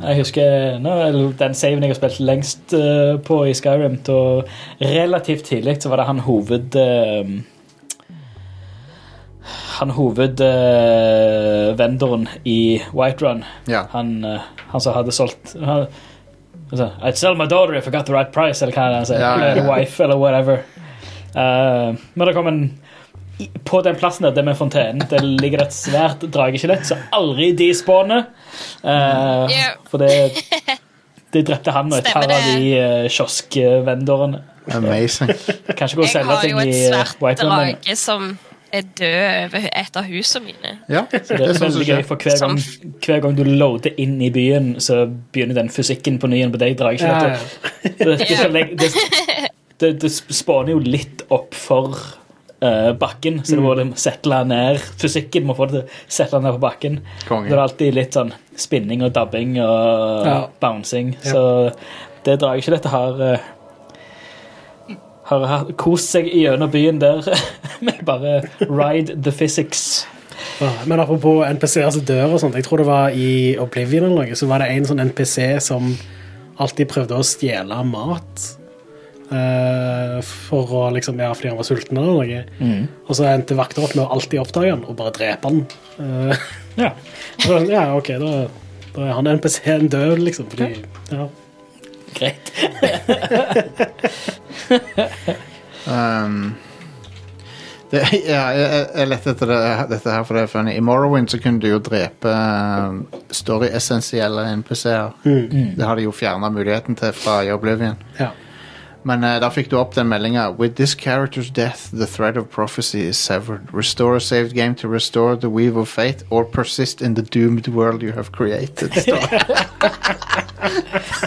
A: Jeg husker no, den saven jeg har spilt lengst uh, på i Skyrim. Da relativt tidlig så var det han hoved... Uh, han hovedvendoren i Whiterun.
C: Ja.
A: Han, eh, han som hadde solgt han, altså, I'd sell my daughter if I got the right price, eller hva er det han sier.
C: Ja, ja, ja.
A: Wife, eller whatever. Uh, men det kom en På den plassen der, det med fontenen, det ligger et svært drageskjelett så aldri despawner. Uh,
D: yeah.
A: For det De drepte han og et par av de uh, kioskvendorene.
C: Amazing.
A: Kanskje gå og
D: Jeg
A: selge
D: har
A: i
D: jo
A: i
D: et
A: har
D: svært
A: et svært
D: drage som er død over et av husene mine.
C: Ja,
A: Så
C: det
A: det
C: er sånn som
A: veldig gøy,
C: skjer.
A: for hver gang, hver gang du loader inn i byen, så begynner den fysikken på ny på deg.
B: Ja,
A: drageskjelettet.
B: ja.
A: Det, det, det, det, det spåner jo litt opp for uh, bakken, så det må liksom settle ned. Fysikken må få det til settle ned på bakken.
C: Kongen.
A: Det er alltid litt sånn spinning og dabbing og
B: Ja.
A: bouncing. Så det drar jeg ikke. Dette har har kost seg gjennom byen der med bare ride the physics.
B: Ja, Men apropos NPC-er som dør og sånt, jeg tror det var i Oblivion eller noe, så var det en sånn NPC som alltid prøvde å stjele mat. Uh, for å liksom, ja, fordi han var sulten eller noe. Og så endte vakter opp med å alltid oppdage han og bare drepe han. Uh,
A: Ja.
B: så, ja, ok, da, da er han NPC-en død, liksom. Fordi, ja.
A: Greit.
C: Um, det, ja, jeg, jeg lette etter det, dette her, for det er funny. I Morrowind så kunne du jo drepe um, story-essensielle NPC-er. Det har de jo fjerna muligheten til fra i Oblivion.
B: ja.
C: Men uh, da fikk du opp den meldinga With this character's death, the thread of prophecy is severed. Restore a saved game to restore the weave of fate, or persist in the doomed world you have created.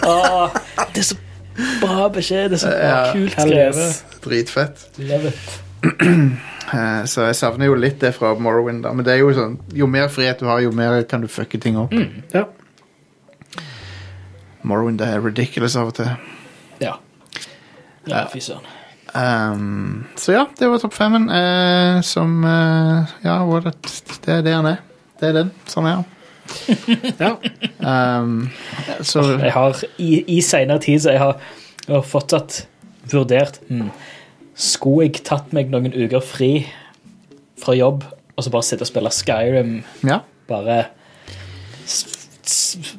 C: oh, det.
A: Er så bra beskjed. Det er så bra,
C: uh,
A: kult skrevet.
C: Dritfett.
A: Love it.
C: Eh, så jeg savner jo litt det fra Morrowind. da Men det er jo sånn Jo mer frihet du har, jo mer kan du fucke ting opp.
B: ja.
C: Morrowind er ridiculous av og til.
A: Ja. Ja, fy søren.
C: Um, så ja, det var topp femmen. uh, som uh, Ja, var det, det er det han er. Det er den. Sånn er han.
B: ja.
C: Um, så
A: Jeg har i, i senere tid så jeg har, jeg har fortsatt vurdert hmm, Skulle jeg tatt meg noen uker fri fra jobb og så bare sitte og spille Skyrim?
C: ja.
A: Bare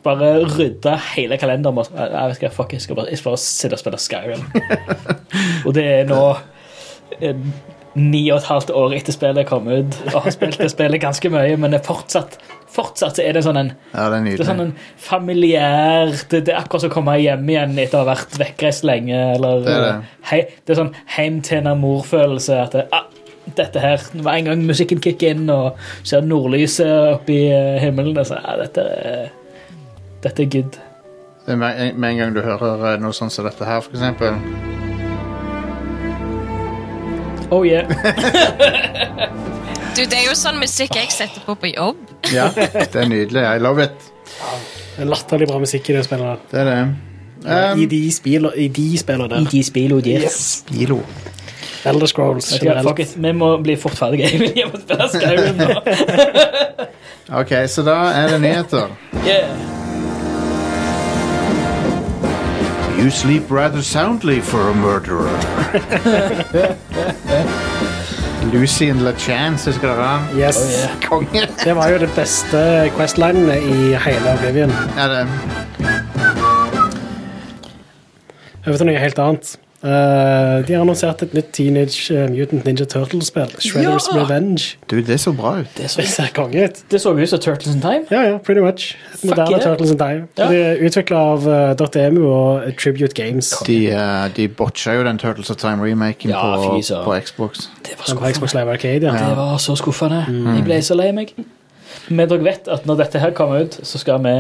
A: bare rydde hele kalenderen. Jeg, vet ikke, fuck, jeg, skal bare, jeg skal bare sitte og spille Skyrim. og det er nå eh, ni og et halvt år etter spillet kom ut, og har spilt det spillet ganske mye, men det fortsatt, fortsatt så er det sånn en
C: ja, det er
A: det er sånn en familiær Det, det er akkurat som å komme hjem igjen etter å ha vært vekkreist lenge. Eller,
C: Det er det.
A: Hei, det er sånn heim til en mor-følelse. At det, ah, dette her Hver en gang musikken kicker inn og ser nordlyset oppi i eh, himmelen så sånn, ah, dette, er- dette er good.
C: Det er med, med en gang du hører eh, noe sånt som dette her, for eksempel.
A: Oh yeah.
D: Du, det er jo sånn musikk jeg setter på på jobb.
C: Ja, det er nydelig. I love it.
B: Det er latterlig bra musikk i det spillet.
C: Det er det.
B: I de spillene I de spiller der.
A: de spiller yes.
C: Spilo.
B: Elder Scrolls
A: Vet du hva,
B: generelt.
A: Vi må bli fort ferdige. Jeg vil hjem og spille Skyrim nå.
C: Ok, så da er det nyheter.
A: Yeah.
C: You sleep rather soundly for a murderer. Lucy and LaChance, husker dere han?
B: Yes.
A: Oh, yeah.
C: Konge.
B: Det var jo det beste questlinene i hele Oblivion.
C: Ja, det.
B: Over til noe helt annet. Eh, de har annonsert et nytt Teenage eh, Mutant Ninja Turtles-spill. Shredders
A: Ja!
B: Revenge.
C: Du, det så bra ut.
A: Det så,
B: Det ser konge ut.
A: det så ut som Turtles in Time.
B: Ja, ja, pretty much. Et moderne
A: yeah.
B: Turtles in Time.
A: Ja.
B: De er utvikla av uh, .emu og Tribute Games.
C: De, uh, de botcha jo den Turtles of Time-remaken
A: Ja,
C: på, på Xbox.
A: Det var
B: på. Xbox Live Arcade, ja.
A: Det var så skuffende. Jeg ble så lei meg. Men dere vet at når dette her kommer ut, så skal vi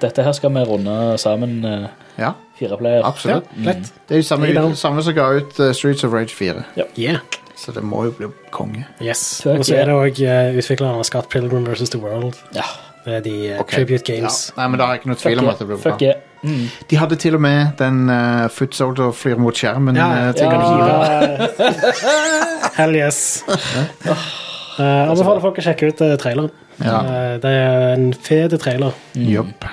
A: Dette her skal vi runde sammen uh,
C: Ja,
A: fire player.
B: ja
C: absolutt.
B: lett.
C: Det er jo samme,
B: down.
C: samme som ga ut eh, Streets of Rage 4.
B: Yeah.
C: Så det må jo bli konge.
B: Yes.
A: Fuck
B: Og så
A: yeah.
B: er det òg uh, utviklerne av Scott Pilgrim vs. The World.
A: Ja.
B: Det er de uh,
C: Ok.
B: Tribute Games.
C: Ja. Nei, men da har jeg ikke noe tvil om at det blir bra.
A: Fuck yeah. Mm.
C: De hadde til og med den uh, Foot Soldier flyr mot skjermen.
B: Ja,
C: eh,
B: ja.
C: tingen.
A: Ja.
B: Hell yes. Uh, anbefaler folk å sjekke ut uh, traileren.
C: Ja.
B: Uh, det er en fet trailer.
C: Jobb.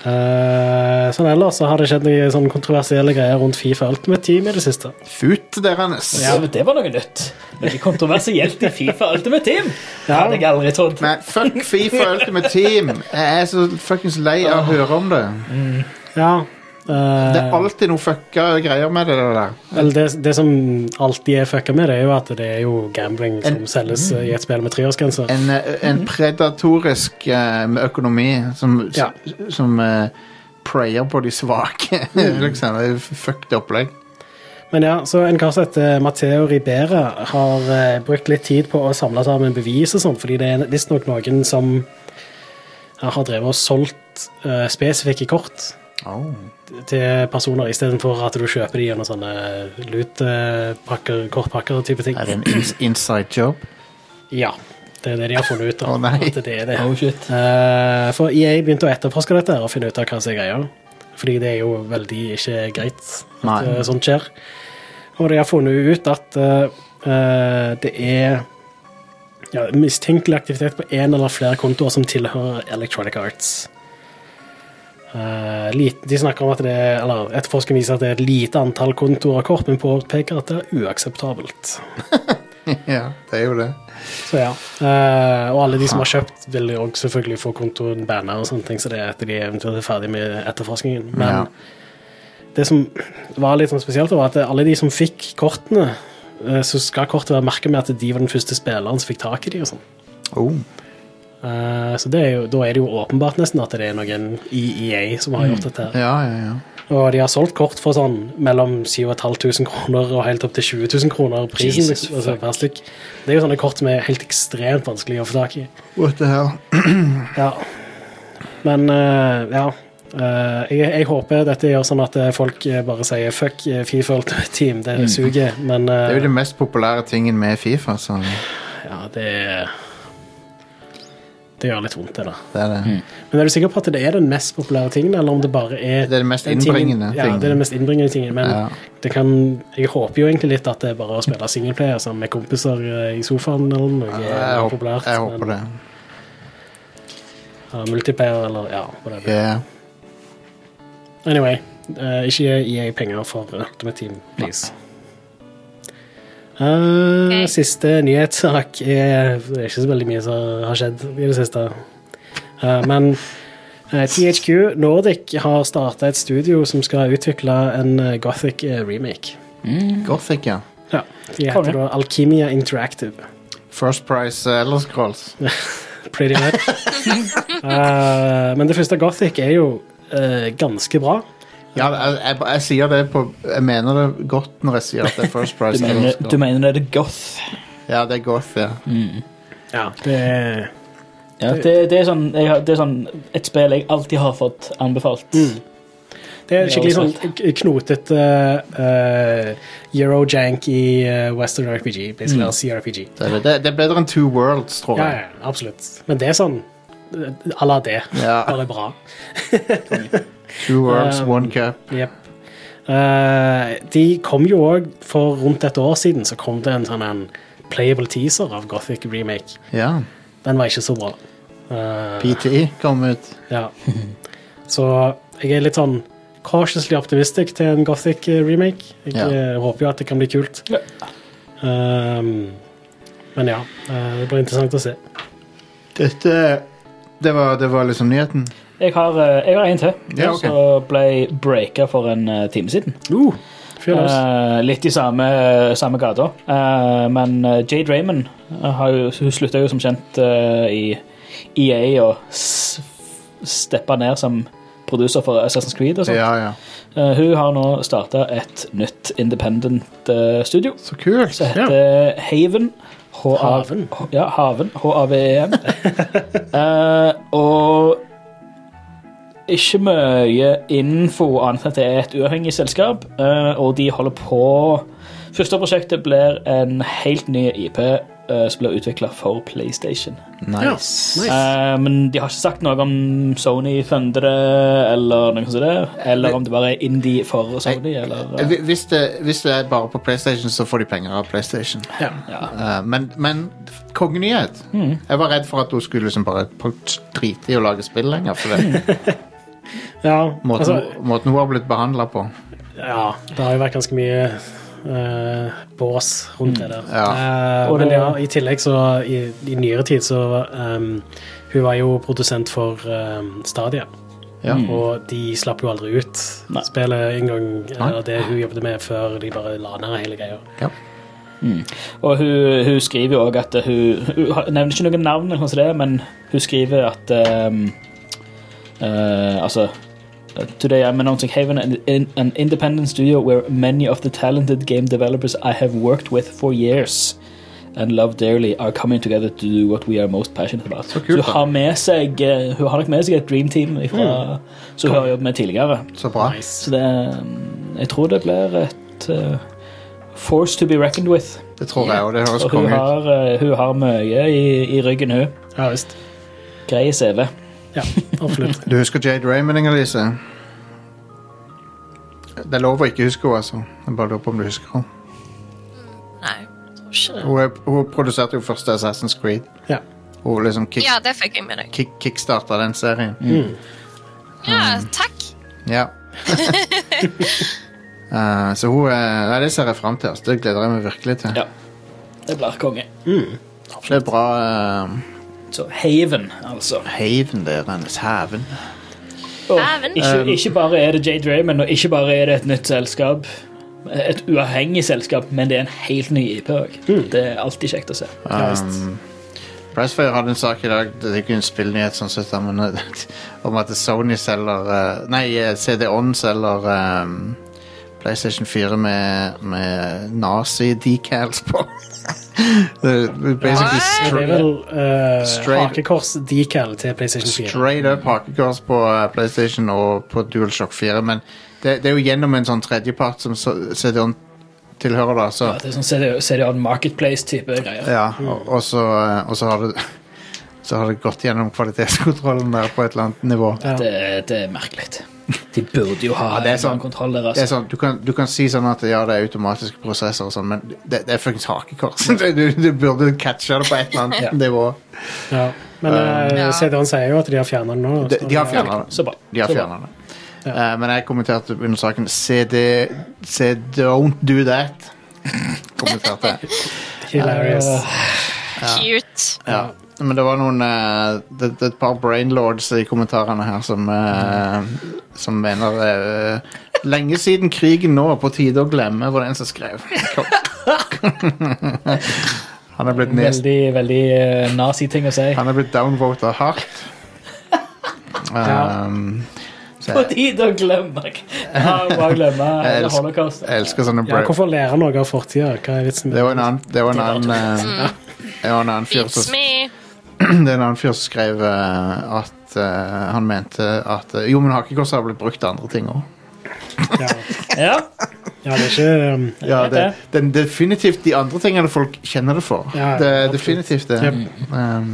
B: Uh, sånn ellers så har det skjedd noen sånn kontroversielle greier rundt Fifa Ultimate Team i det siste.
C: Fut deres.
A: Ja, men det var noe nytt. Veldig kontroversielt i Fifa Ultimate Team.
B: Ja.
A: Hadde jeg aldri trodd.
C: Men fuck Fifa Ultimate Team. Jeg er så fuckings lei av å høre om det.
B: Ja. Eh,
C: Det er alltid noe fucka greier med det der.
B: Vel, det, det som alltid er fucka med, det er jo at det er jo gambling som
C: En-
B: selges eh, i et spill med treårsgrense.
C: En, eh, en predatorisk uh, økonomi som,
B: Ja.
C: som preyer på de svake. liksom. Det er fucked opplegg.
B: Men ja, så en kar som heter Matteo Ribera har brukt litt tid på å samle sammen bevis og sånt, fordi det er visstnok noen som har drevet og solgt spesifikke kort
C: Oh.
B: til personer istedenfor at du kjøper de gjennom sånne loot-pakker, kortpakker og type ting.
C: Er det en ins inside job?
B: Ja, det er det de har funnet ut. av.
C: Oh, nei.
B: At det er det.
A: Oh, shit.
B: Eh, for EA begynte å etterforske dette og finne ut av hva som er greia. Fordi det er jo veldig ikke greit at
C: Nei.
B: eh, sånt skjer. Og de har funnet ut at uh, eh, det er ja, mistenkelig aktivitet på én eller flere kontoer som tilhører Electronic Arts. Eh, lit- de snakker om at det er, eller Etterforskeren viser at det er et lite antall kontoer og kort, men påpeker at det er uakseptabelt.
C: ja, det er jo det.
B: Så ja. Uh, og alle de som har kjøpt, vil jo selvfølgelig få kontoen banna og sånne ting, så det er etter de eventuelt er ferdig med etterforskningen. Men
C: Ja.
B: det som var litt sånn spesielt, var at alle de som fikk kortene, uh, så skal kortet være merket med at de var den første spilleren som fikk tak i de og sånn.
C: Oh.
B: Eh, så det er jo, da er det jo åpenbart nesten at det er noen i EA som har gjort dette. her.
C: Ja, ja, ja.
B: Og de har solgt kort for sånn mellom 7500 kroner og helt opp til 20 000 kroner prisen.
A: Jesus,
B: liksom, altså. Det er jo sånne kort som er helt ekstremt vanskelig å få tak i.
C: What the hell?
B: Ja. Men uh, ja. Uh, jeg, jeg håper dette gjør sånn at folk bare sier fuck Fifa Ultimate Team, det suger. Men
C: Det er jo
B: det
C: den mest populære tingen med Fifa, så
B: ja, det Det gjør litt vondt, det, da.
C: det er det.
B: Men er du sikker på at det er den mest populære tingen, eller om det bare er
C: Det er den mest
B: den tingen-
C: innbringende
B: Ja, det er den mest innbringende tingen. Men
C: Ja.
B: det kan Jeg håper jo egentlig litt at det er bare å spille singleplayer sammen med kompiser eh, i sofaen eller noe.
C: Jeg,
B: er
C: håper,
B: populært,
C: jeg
B: men-
C: det.
B: Uh, multiplayer eller ja, whatever.
C: Yeah.
B: Anyway, uh, ikke gi EA penger for Ultimate Team, please. Eh,
D: Ok.
B: Siste nyhetssak er Det er ikke så veldig mye som har skjedd i det siste. Uh, men uh, THQ Nordic har starta et studio som skal utvikle en eh, Gothic remake. remake.
C: Gothic, ja.
B: Ja, De heter da Alkimia Interactive.
C: First Price uh, Elder Scrolls.
B: Pretty much. Eh, men det første Gothic er jo eh, ganske bra.
C: Ja, jeg, jeg, jeg sier det på Jeg mener det godt når jeg sier at det er First Price Du
A: mener, du mener det er goth?
C: Ja, det er goth, ja.
B: Ja, det er
A: Ja, det, det, er sånn, jeg, det er sånn et spill jeg alltid har fått anbefalt.
B: Det er
A: Ja,
B: skikkelig sånn knotete uh, Eurojank i uh, Western RPG, CRPG.
C: Det er, det, er bedre enn Two Worlds, tror jeg.
B: ja, absolutt. Men det er sånn eh, à la det.
C: Ja.
B: Bare bra.
C: Two arms,
B: Um,
C: One cap.
B: Yep. Uh, de kom jo òg For rundt et år siden så kom det en sånn en playable teaser av Gothic remake.
C: Ja.
B: Den var ikke så bra. Uh,
C: PTE kom ut.
B: Ja. Så jeg er litt sånn cautiously optimistic til en Gothic eh, remake. Jeg
C: Ja.
B: eh, håper jo at det kan bli kult.
A: Ja.
B: Um, men ja, eh, det blir interessant å se.
C: Dette Det var, det var liksom nyheten.
A: Jeg har, eh, jeg har en til,
C: Ja, okay.
A: som ble breaka for en eh, time siden.
B: Uh, uh.
A: Eh, litt i samme, samme gata. Uh, men Jade Raymond har jo, hun slutta jo som kjent i EA og steppa ned som producer for Assassin's Creed. og sånt.
C: Ja, ja.
A: Eh, hun har nå starta et nytt independent studio
C: Så kult.
A: som heter Haven. H-A-
B: Haven?
A: Ja, Haven. H-A-V-E-N. uh, og ikke mye info annet enn at det er et uavhengig selskap, uh, og de holder på Første prosjektet blir en helt ny IP eh, som blir utvikla for PlayStation.
B: Ja,
C: Nice.
B: nice.
A: Eh, men de har ikke sagt noe om Sony funder det, eller noe sånt. Der, Eller om det bare er indie for Sony, eller
C: Eh, Hvis det, hvis det er bare på PlayStation, så får de penger av PlayStation.
B: Ja.
A: ja.
C: Eh, men, men kongenyhet. Jeg var redd for at hun skulle liksom bare drite i å lage spill lenger. For det.
B: Ja,
C: Måten,
B: altså,
C: måten hun har blitt behandla på.
B: ja, det har jo vært ganske mye eh, bås rundt det der.
C: Ja.
A: Uh,
B: men ja, i tillegg så i, i nyere tid så um, Hun var jo produsent for um, Stadia,
C: Ja.
B: og de slapp jo aldri ut
A: Nei.
B: spillet engang. Eller det hun jobbet med før de bare la ned hele greia.
C: Ja.
A: Og hun, hun skriver jo òg at hun, hun nevner ikke navn, noe sånt, men hun skriver at um, uh, Altså Today I'm announcing Haven, an, an independent studio where many of the talented game developers I have worked with for years and love dearly are coming together to do what we are most passionate about.
C: Så kult,
A: hun, har med seg, eh, hun har nok med seg et dream team ifra, som hun har jobbet med tidligere.
C: Så bra.
A: Så det, um, jeg tror det blir et uh, force to be reckoned with.
C: Det tror jeg, òg. det høres konge ut.
A: har, uh, hun har mye i, i ryggen, hun.
B: Ja visst.
A: Grei CV.
B: Ja, absolutt.
C: Du husker Jade Raymond, Inger-Lise? Det er lov å ikke huske henne, altså. Jeg bare lurer på om du husker henne.
D: Nei, jeg tror ikke det.
C: Hun, er- hun produserte jo første Assassin's Creed.
B: Ja.
C: Hun liksom kick,
D: Ja, det fikk jeg med deg.
C: kick, kickstarta den serien.
D: Ja, takk.
C: Ja. uh, så hun er Nei, det ser jeg fram til. Altså. Det gleder jeg meg virkelig til.
A: Ja. Det blir konge.
C: Det er bra uh,
A: Så Haven, altså.
C: Haven der, hennes haven.
A: Og
D: Haven.
A: ikke, ikke bare er det Jade Raymond, og ikke bare er det et nytt selskap, et uavhengig selskap, men det er en helt ny IP òg. Det er alltid kjekt å se.
B: Pricefire.
C: Um, Pressfire hadde en sak i dag Det er ikke en spillnyhet, sånn sett, men om at Sony selger eh, Nei, eh, CD-On selger um, PlayStation 4 med, med nazi-decals på. det basically
D: What?
B: Det er vel uh,
C: Straight-
B: hakekors-decal til PlayStation 4.
C: straight up hakekors på eh, PlayStation og på DualShock 4. Men det, det er jo gjennom en sånn tredjepart som CD-On tilhører, da. Så
A: Ja, det er sånn CD, CD-on Marketplace-type greier.
C: Ja, og, og, så, eh, og så har det så har det gått gjennom kvalitetskontrollen der på et eller annet nivå.
B: Ja.
A: Det, det er merkelig. De burde jo ha
C: Ja, det er sånn-
A: kontroll der.
C: Det er
A: Altså.
C: sånn, du, kan, du kan si sånn at ja, det er automatiske prosesser, og sånn, men det, det er fuckings hakekors. du, du burde catche det på et eller annet
A: Ja.
C: nivå.
B: Ja. Men uh, CD-en sier jo at de har fjerna den nå.
C: De, de har fjerna det.
A: Så bra.
C: De har
A: Så
C: det. Eh, men jeg kommenterte under saken CD, CD Don't do that. Kommenterte jeg.
B: Hilarious.
D: Cute.
C: Ja. Men det var noen eh, det, det er et par brainlords i kommentarene her som eh, Som mener eh, Lenge siden krigen nå, på tide å glemme, var det en som skrev. Han er blitt nest,
A: Veldig, veldig uh, nazi-ting å si.
C: Han er blitt downvota hardt. Um, så
A: På
C: jeg,
A: tide å glemme ja, Bare glemme
C: Jeg
A: holocaust.
C: jeg elsker sånne
B: Ja,
C: bra
B: hvorfor lære noe av fortida? Hva er vitsen med
C: Det var en annen Det var en annen eh, Det var en annen fyr
D: Beats
C: som
D: me.
C: Det er en annen fyr som skrev uh, at uh, han mente at uh, Jo, men hakekors har blitt brukt til andre ting òg.
B: Ja.
A: Ja,
B: ja, det er ikke um,
C: Ja, det,
A: det.
C: det er definitivt de andre tingene folk kjenner det for.
B: Ja,
C: det er definitivt det.
B: Yep.
C: Um,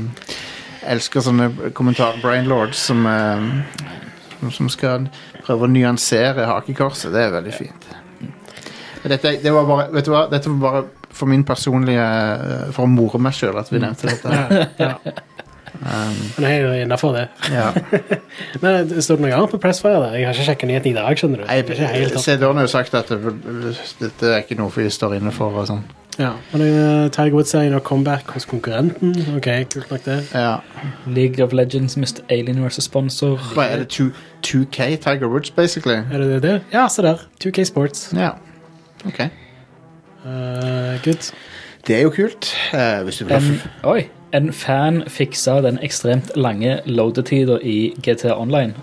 C: elsker sånne kommentarer, brainlords, som, um, som- som skal prøve å nyansere hakekorset. Det er veldig fint. Dette, det var bare, vet du hva? Dette var bare for min personlige uh, For å more meg sjøl at vi nevnte dette.
B: ja. Men jeg er jo innafor det.
C: Ja.
B: Men det står det noe annet på Pressfire? der? Jeg har ikke sjekka nyheten i dag. skjønner du. Opp.
C: CD-en har jo sagt at dette er ikke noe vi står inne for. og sånn.
B: Ja. Men uh, Tiger Woods serien og comeback hos konkurrenten. Ok, kult nok det.
C: Ja.
A: League of Legends Mr. Alien vs. sponsor.
C: Hva er det 2, 2K Tiger Woods, basically?
B: Er det det? Ja, se der. 2K Sports.
C: Ja. Ok.
B: Uh, good.
C: Det er jo kult. Uh, hvis du vil ha
A: En, oi, en fan fiksa den ekstremt lange loadetida i GTA Online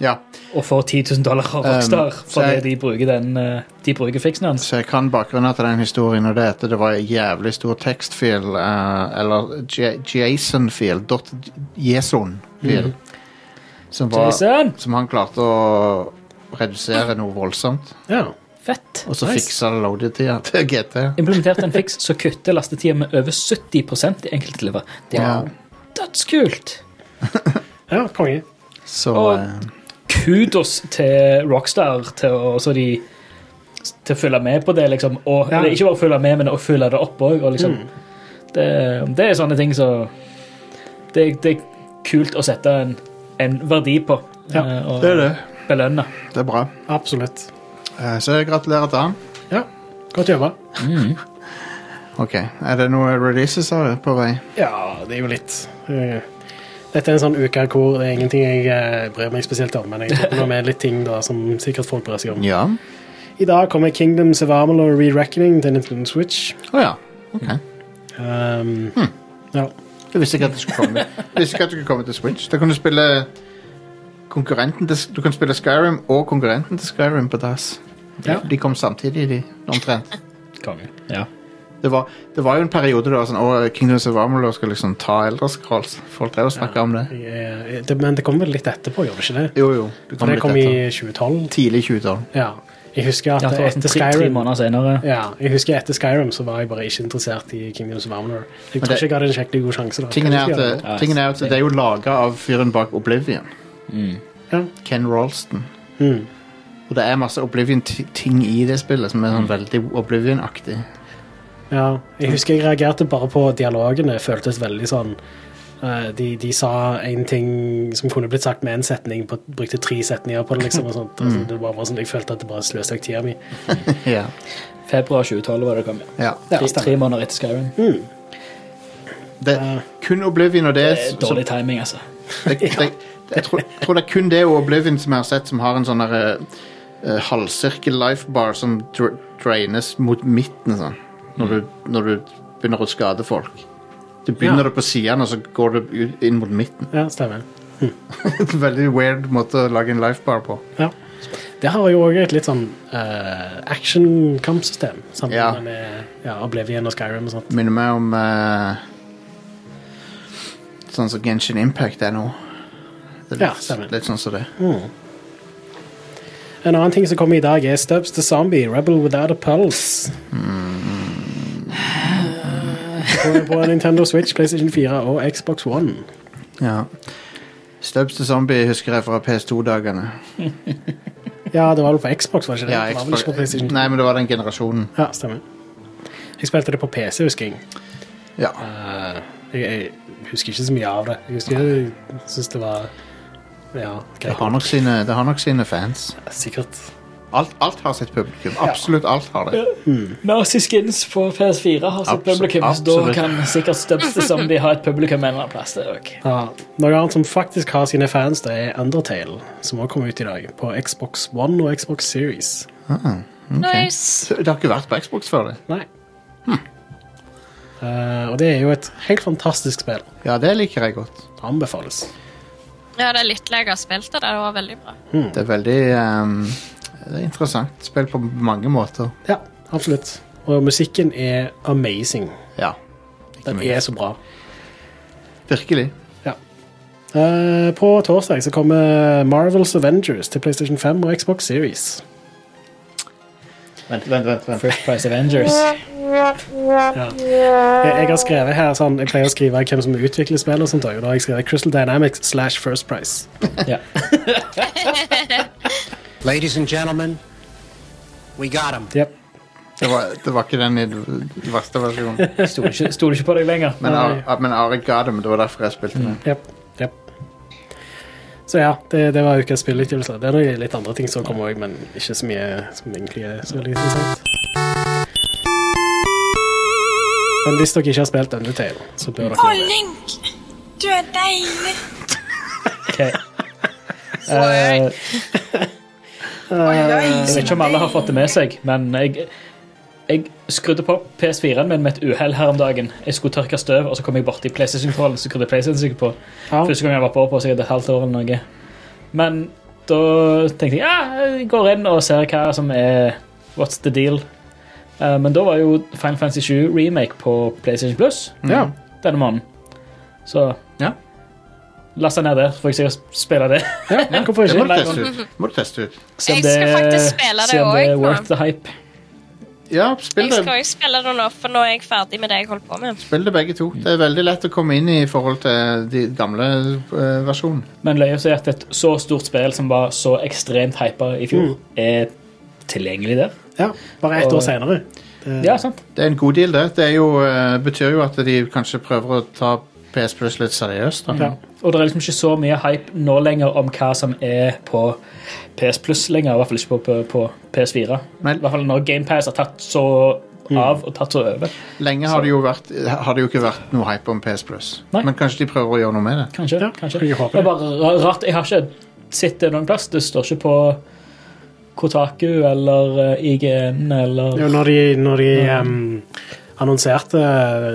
C: Ja,
A: og får 10 000 dollar av Rockstar
C: Um,
A: fordi
C: jeg-
A: de bruker, den, eh, de bruker fiksen hans.
C: så jeg kan bakgrunnen til den historien, og det er at det var en jævlig stor tekstfil, uh, eller Jasonfil JSON-fil, dot JSON-fil, som, som han klarte å redusere noe voldsomt,
B: Ja.
A: Fett.
C: og så
B: Nice.
C: fiksa det loadetida til GT.
A: Implementerte en fiks som kutter lastetida med over 70% i enkelte tilfeller. Det er
C: Wow.
A: dødskult!
B: ja, konge.
C: Så
A: Og-
C: eh,
A: kudos til Rockstar til å, så de, til å følge med på det. Liksom. Og
B: Ja.
A: eller Ikke bare følge med, men å følge det opp òg. Liksom. Det, det er sånne ting som det, det er kult å sette en, en verdi på.
B: Ja,
A: eh, og
C: Det er det.
A: belønne.
C: Det er bra.
B: absolutt.
C: Eh, Så gratulerer til han.
B: Ja, godt jobba.
C: Ok, Er det noe releases av det på vei?
B: Ja, det er jo litt eh, Dette er en sånn uke hvor det er ingenting jeg eh, bryr meg spesielt om, men jeg tok nå med litt ting da som sikkert folk bryr seg om.
C: Ja.
B: I dag kommer Kingdoms of Amalur Re-Reckoning til Nintendo Switch.
C: Å ja. Ok.
B: Um,
C: hmm.
B: Ja.
C: Jeg visste ikke at det skulle komme, jeg visste ikke at det skulle komme til Switch. Da kan du spille konkurrenten til, Du kan spille Skyrim og konkurrenten til Skyrim på dass.
B: Ja.
C: De kom samtidig, de, omtrent.
A: Konge. Ja.
C: Det var, det var jo en periode da sånn, å, Kingdoms of Amalur skal liksom ta Elder Scrolls. Folk drev og snakka om det.
B: Jeg- det. Men det kom vel litt etterpå, gjorde det ikke det?
C: Jo, jo. Det
B: For
C: kom
B: det
C: litt
B: kom
C: etter.
B: i 2012.
C: Tidlig 2012.
B: Ja. Jeg husker at
A: Ja, det var
B: etter
A: tre, tre
B: Skyrim
A: måneder senere.
B: ja, jeg husker etter Skyrim så var jeg bare ikke interessert i Kingdoms of Amalur. Jeg tror
C: det-
B: ikke jeg hadde en skikkelig god sjanse. da.
C: Tingen er,
B: Kanskje
C: at,
B: jeg det.
A: Ja,
C: tingen er at det er jo laga av fyren bak Oblivion.
B: Ja.
C: Ken Ralston.
B: Mm.
C: Og det er masse Oblivion-ting i det spillet som er sånn veldig Oblivion-aktig.
B: Ja, jeg husker jeg reagerte bare på dialogene. Føltes veldig sånn eh, de, de sa en ting som kunne blitt sagt med én setning, på, brukte tre setninger på det. liksom og sånt. Altså, det var bare sånn, Jeg følte at det bare sløste vekk tida mi.
C: Ja.
A: Februar 2012 var det kom. ja.
C: ja.
A: Tre,
B: stemmer.
A: tre måneder etter Skyrim.
C: Det er kun Oblivion og det,
A: Det er
C: som-
A: dårlig timing, altså.
C: det, det, Jeg tror, tror det er kun det og Oblivion som jeg har sett som har en sånn uh, halvsirkel life lifebar som dra draines mot midten sånn. Når du, når du begynner å skade folk. Du begynner
B: Ja.
C: det på sidene, og så går du ut- inn mot midten.
B: Ja, stemmer.
C: Veldig weird måte å lage en lifebar på.
B: Ja. Det har jo òg et litt sånn uh, action-kampsystem,
C: Ja.
B: med ja, Oblivion og Skyrim og sånt.
C: Minner meg om uh, Sånn som Genshin Impact er nå. Det er litt,
B: ja,
C: litt sånn som det.
B: En annen ting som kommer i dag, er Stubbs the Zombie, Rebel Without a Pulse. På, på Nintendo Switch, PlayStation 4 og Xbox One.
C: Ja. Stubbs the Zombie husker jeg fra PS2-dagene.
B: Ja, det var vel på Xbox, var det ikke det?
C: Ja,
B: det var vel ikke på PlayStation
C: Nei, men det var den generasjonen.
B: Ja, stemmer. Jeg spilte det på PC, husker jeg.
C: Ja.
B: Uh, jeg, jeg husker ikke så mye av det. Jeg husker jeg synes det var Ja,
C: Det har nok sine, det har nok sine fans.
B: Sikkert.
C: Alt, alt har sitt publikum. Absolutt alt har det.
A: Mercy Skins på PS4 har sitt
C: Abso-
A: publikum, så da kan sikkert Stubster som de har et publikum en eller annen plass. Det.
B: Ja, noe annet som faktisk har sine fans, det er Undertale, som også kommer ut i dag. På Xbox One og Xbox Series.
D: Nice.
C: Det har ikke vært på Xbox før, det.
B: Nei. Eh, og det er jo et helt fantastisk spill.
C: Ja, det liker jeg godt.
B: Anbefales.
D: Ja, det er litt jeg har spilt det. Det var veldig bra.
C: Det er veldig um, Det er interessant. Spill på mange måter.
B: Ja, absolutt. Og musikken er amazing.
C: Ja.
B: Den
C: mye.
B: er så bra.
C: Virkelig.
B: Ja. Uh, på torsdag så kommer Marvels Avengers til PlayStation 5 og Xbox Series.
C: Vent, vent, vent. vent.
A: First Price Avengers.
B: Jeg, jeg har skrevet her sånn, Jeg pleier å skrive hvem som utvikler spill, og sånt, og da har jeg skrevet Crystal Dynamics slash First Price.
A: Ja.
G: Ladies and gentlemen, we got him.
B: Yep.
C: Det var, det var ikke den i verste versjonen.
A: Stoler ikke, stoler ikke på deg lenger.
C: Men, Ar men Ari ga dem. det var derfor jeg spilte den.
B: Mm. Yep. Så ja, det, det var ukas spillutgivelse. Det er noe litt andre ting som kommer òg, men ikke så mye som egentlig er så veldig interessant. Men hvis dere ikke har spilt Undertale, så bør dere
H: Å,
B: gjøre det.
H: Link! Du er deilig.
A: Ok.
H: Uh,
A: jeg vet ikke om alle har fått det med seg, men jeg, jeg skrudde på PS4-en min med et uhell her om dagen. Jeg skulle tørke støv, og så kom jeg borti PlayStation-kontrollen. Så skrudde PlayStation på.
B: Ja.
A: Første gang jeg var på, på sikkert et halvt år eller noe. Men da tenkte jeg ja, jeg går inn og ser hva som er What's the deal? Uh, men da var jo Final Fantasy 7 remake på PlayStation Plus
B: Ja.
A: denne måneden. Så
C: Ja.
A: last ned der, så får jeg sikkert spille det.
B: ja, hvorfor
C: Det må du teste ut. Må du teste ut.
A: Se om
D: Jeg skal
A: det-
D: faktisk spille det
A: se om det er worth the hype.
C: Ja, spill
D: Jeg skal jo spille det nå, for nå er jeg ferdig med det jeg holder på med.
C: spill det begge to. Det er veldig lett å komme inn i forhold til de gamle uh, versjonen.
A: Men løye å si at et så stort spill som var så ekstremt hypa i fjor, er tilgjengelig der.
B: Ja, bare ett
A: Og-
B: år senere.
A: Ja, sant.
C: Det er en god deal, det. Det er jo, eh, betyr jo at de kanskje prøver å ta PS Plus litt seriøst. Da.
B: Ja.
A: Og det er liksom ikke så mye hype nå lenger om hva som er på PS Plus lenger. I hvert fall ikke på, på, på PS4.
C: Men-
A: I hvert fall når GamePass har tatt så av og tatt så over.
C: Lenge har det, jo vært, har det jo ikke vært noe hype om PS Plus.
A: Nei.
C: Men kanskje de prøver å gjøre noe med det.
A: Kanskje.
B: Ja,
A: kanskje.
B: jeg
A: Det er bare rart. Jeg har ikke sett det noen plass. Det står ikke på Kotaku eller eh, IGN eller
B: ja, når de, når de em, annonserte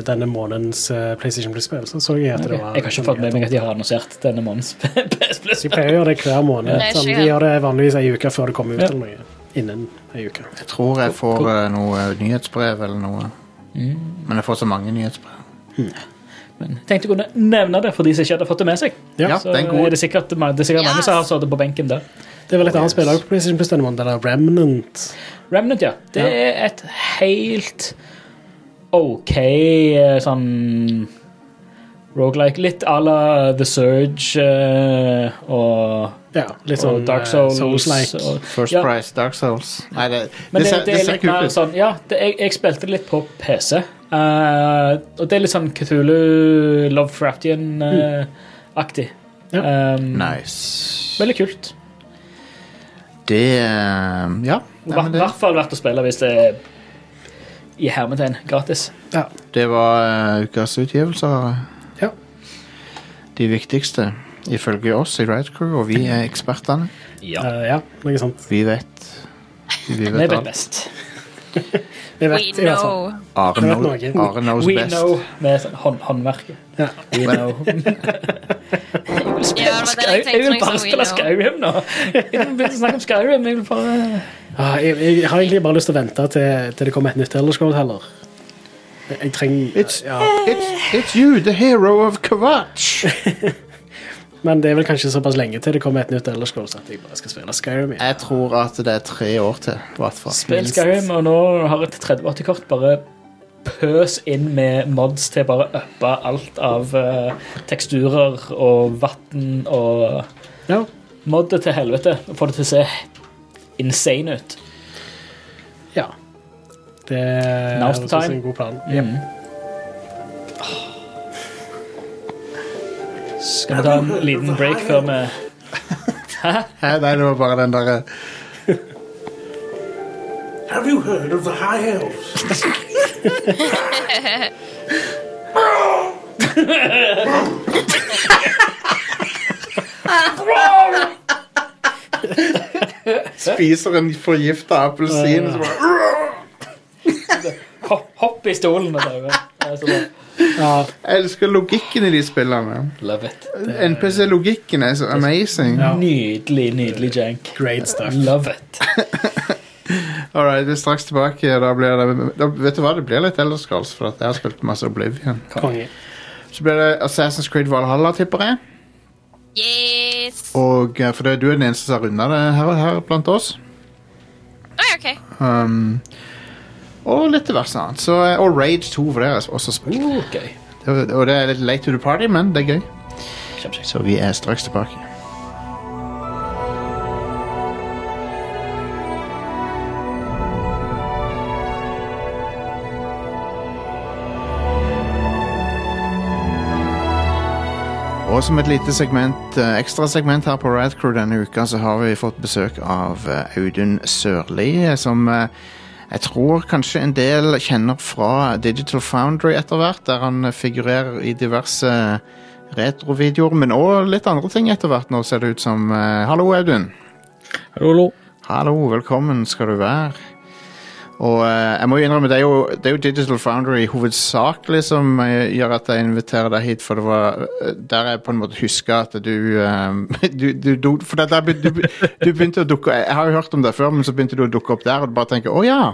B: denne månedens eh, PlayStation Plus-spill, så så jeg at det var
A: Jeg har ikke fått med meg at de har annonsert denne månedens PS Plus.
B: De pleier å gjøre det hver måned.
D: Nei,
B: Sånn, de gjør det vanligvis ei uke før det kommer ut.
A: Ja.
B: eller noe. Innen ei uke.
C: Jeg tror jeg får uh, noe nyhetsbrev eller noe. Men jeg får så mange nyhetsbrev.
A: Men jeg tenkte jeg kunne nevne det for de som ikke hadde fått det med seg.
C: Ja,
A: Så
C: det er god.
A: er det sikkert, det er sikkert mange som har sittet på benken der.
B: Det er vel et annet spill òg på PlayStation Plus denne måneden, eller Remnant.
A: Remnant, ja. Det
B: Ja.
A: er et helt OK eh, sånn Rogelike. Litt à la The Surge uh, og,
B: Ja, litt
A: og
B: sånn
A: Dark
B: eh,
A: Souls.
B: Souls-like.
A: og-
C: First
A: Ja.
C: Price, Dark Souls. Nei, det,
A: Men
C: det,
A: det,
C: ser,
A: det,
C: det
A: er
C: ser kult ut.
A: sånn Ja, det, jeg, jeg spilte det litt på PC. Uh, og det er litt sånn Cthulhu Lovecraftian-aktig. Um,
C: Nice.
A: Veldig kult.
C: Det Ja.
A: I hvert fall verdt å spille hvis det er i hermetegn gratis.
B: Ja.
C: det var uh, ukas utgivelser.
B: Ja.
C: De viktigste, ifølge oss i Ride Crew, og vi er ekspertene.
A: Ja.
B: Uh, ja, noe sant.
C: Vi vet. Vi
A: Vi
C: vet
A: vet best.
B: Vi
D: We
B: vet i hvert fall.
D: know.
C: Are, know. Are knows
A: We
C: best.
A: know med sånn hånd, håndverket.
B: Ja.
A: We
C: Men-
A: know. jeg vil
D: det jeg
A: vil bare
D: liksom,
A: spille. Skyrim nå. Jeg vil begynne å snakke om Skyrim. Jeg vil bare
B: Ah, jeg, jeg har egentlig bare lyst til å vente til, til det kommer et nytt Elder Scroll heller. Jeg, jeg trenger
C: It's,
B: ja.
C: it's, it's you, the hero of Kavach.
B: Men det er vel kanskje såpass lenge til det kommer et nytt Elder Scroll at jeg bare skal spille Skyrim. igjen.
C: Jeg tror at det er tre år til.
A: Spill Skyrim, og nå har et 3080-kort bare pøs inn med mods til bare å uppe alt av uh, teksturer og vann og
B: Ja.
A: moddet til helvete. Og få det til å se insane ut.
B: ja. Det er
A: time.
B: en god plan.
A: Mm. Skal vi ta en liten break før vi
C: Hæ, nei, det var bare den derre
I: Have you heard of the High Elves?
C: Spiser en forgifta appelsin. så bare-
A: hopp, hopp i stolen og dauer?
B: Ja,
C: Jeg elsker logikken i de spillene.
A: Love it.
C: NPC-logikken er så amazing.
B: Ja.
A: Nydelig, nydelig jank.
B: great stuff.
A: Love it.
C: All right, vi er straks tilbake. Da blir det, da, vet du hva, det blir litt Elder Scrolls, for at jeg har spilt masse Oblivion.
B: Konge.
C: Så blir det Assassin's Creed Valhalla, tipper jeg.
D: Yes.
C: Og, eh, for det, du er den eneste som har runda det her, her blant oss.
D: Oi, OK.
C: Um, og litt diverse annet. Så, eh, og Raid 2, for det har jeg også spilt.
A: Gøy.
C: Det, og det er litt late to the party, men det er gøy. Så vi er straks tilbake. Og som et lite segment, eh, ekstra segment her på Radcrew denne uka, så har vi fått besøk av eh, Audun Sørli, som jeg tror kanskje en del kjenner fra Digital Foundry etter hvert, der han eh, figurerer i diverse retrovideoer, men òg litt andre ting etter hvert. Nå ser det ut som eh, Hallo, Audun.
J: Hallo,
C: Hallo, velkommen skal du være. Og eh, jeg må jo innrømme, det er jo, det er jo Digital Foundry hovedsakelig som eh, gjør at jeg inviterer deg hit, for det var eh, der jeg på en måte husker at du du, du, du, For der, du, begynte å dukke Jeg har jo hørt om det før, men så begynte du å dukke opp der, og du bare tenker å ja.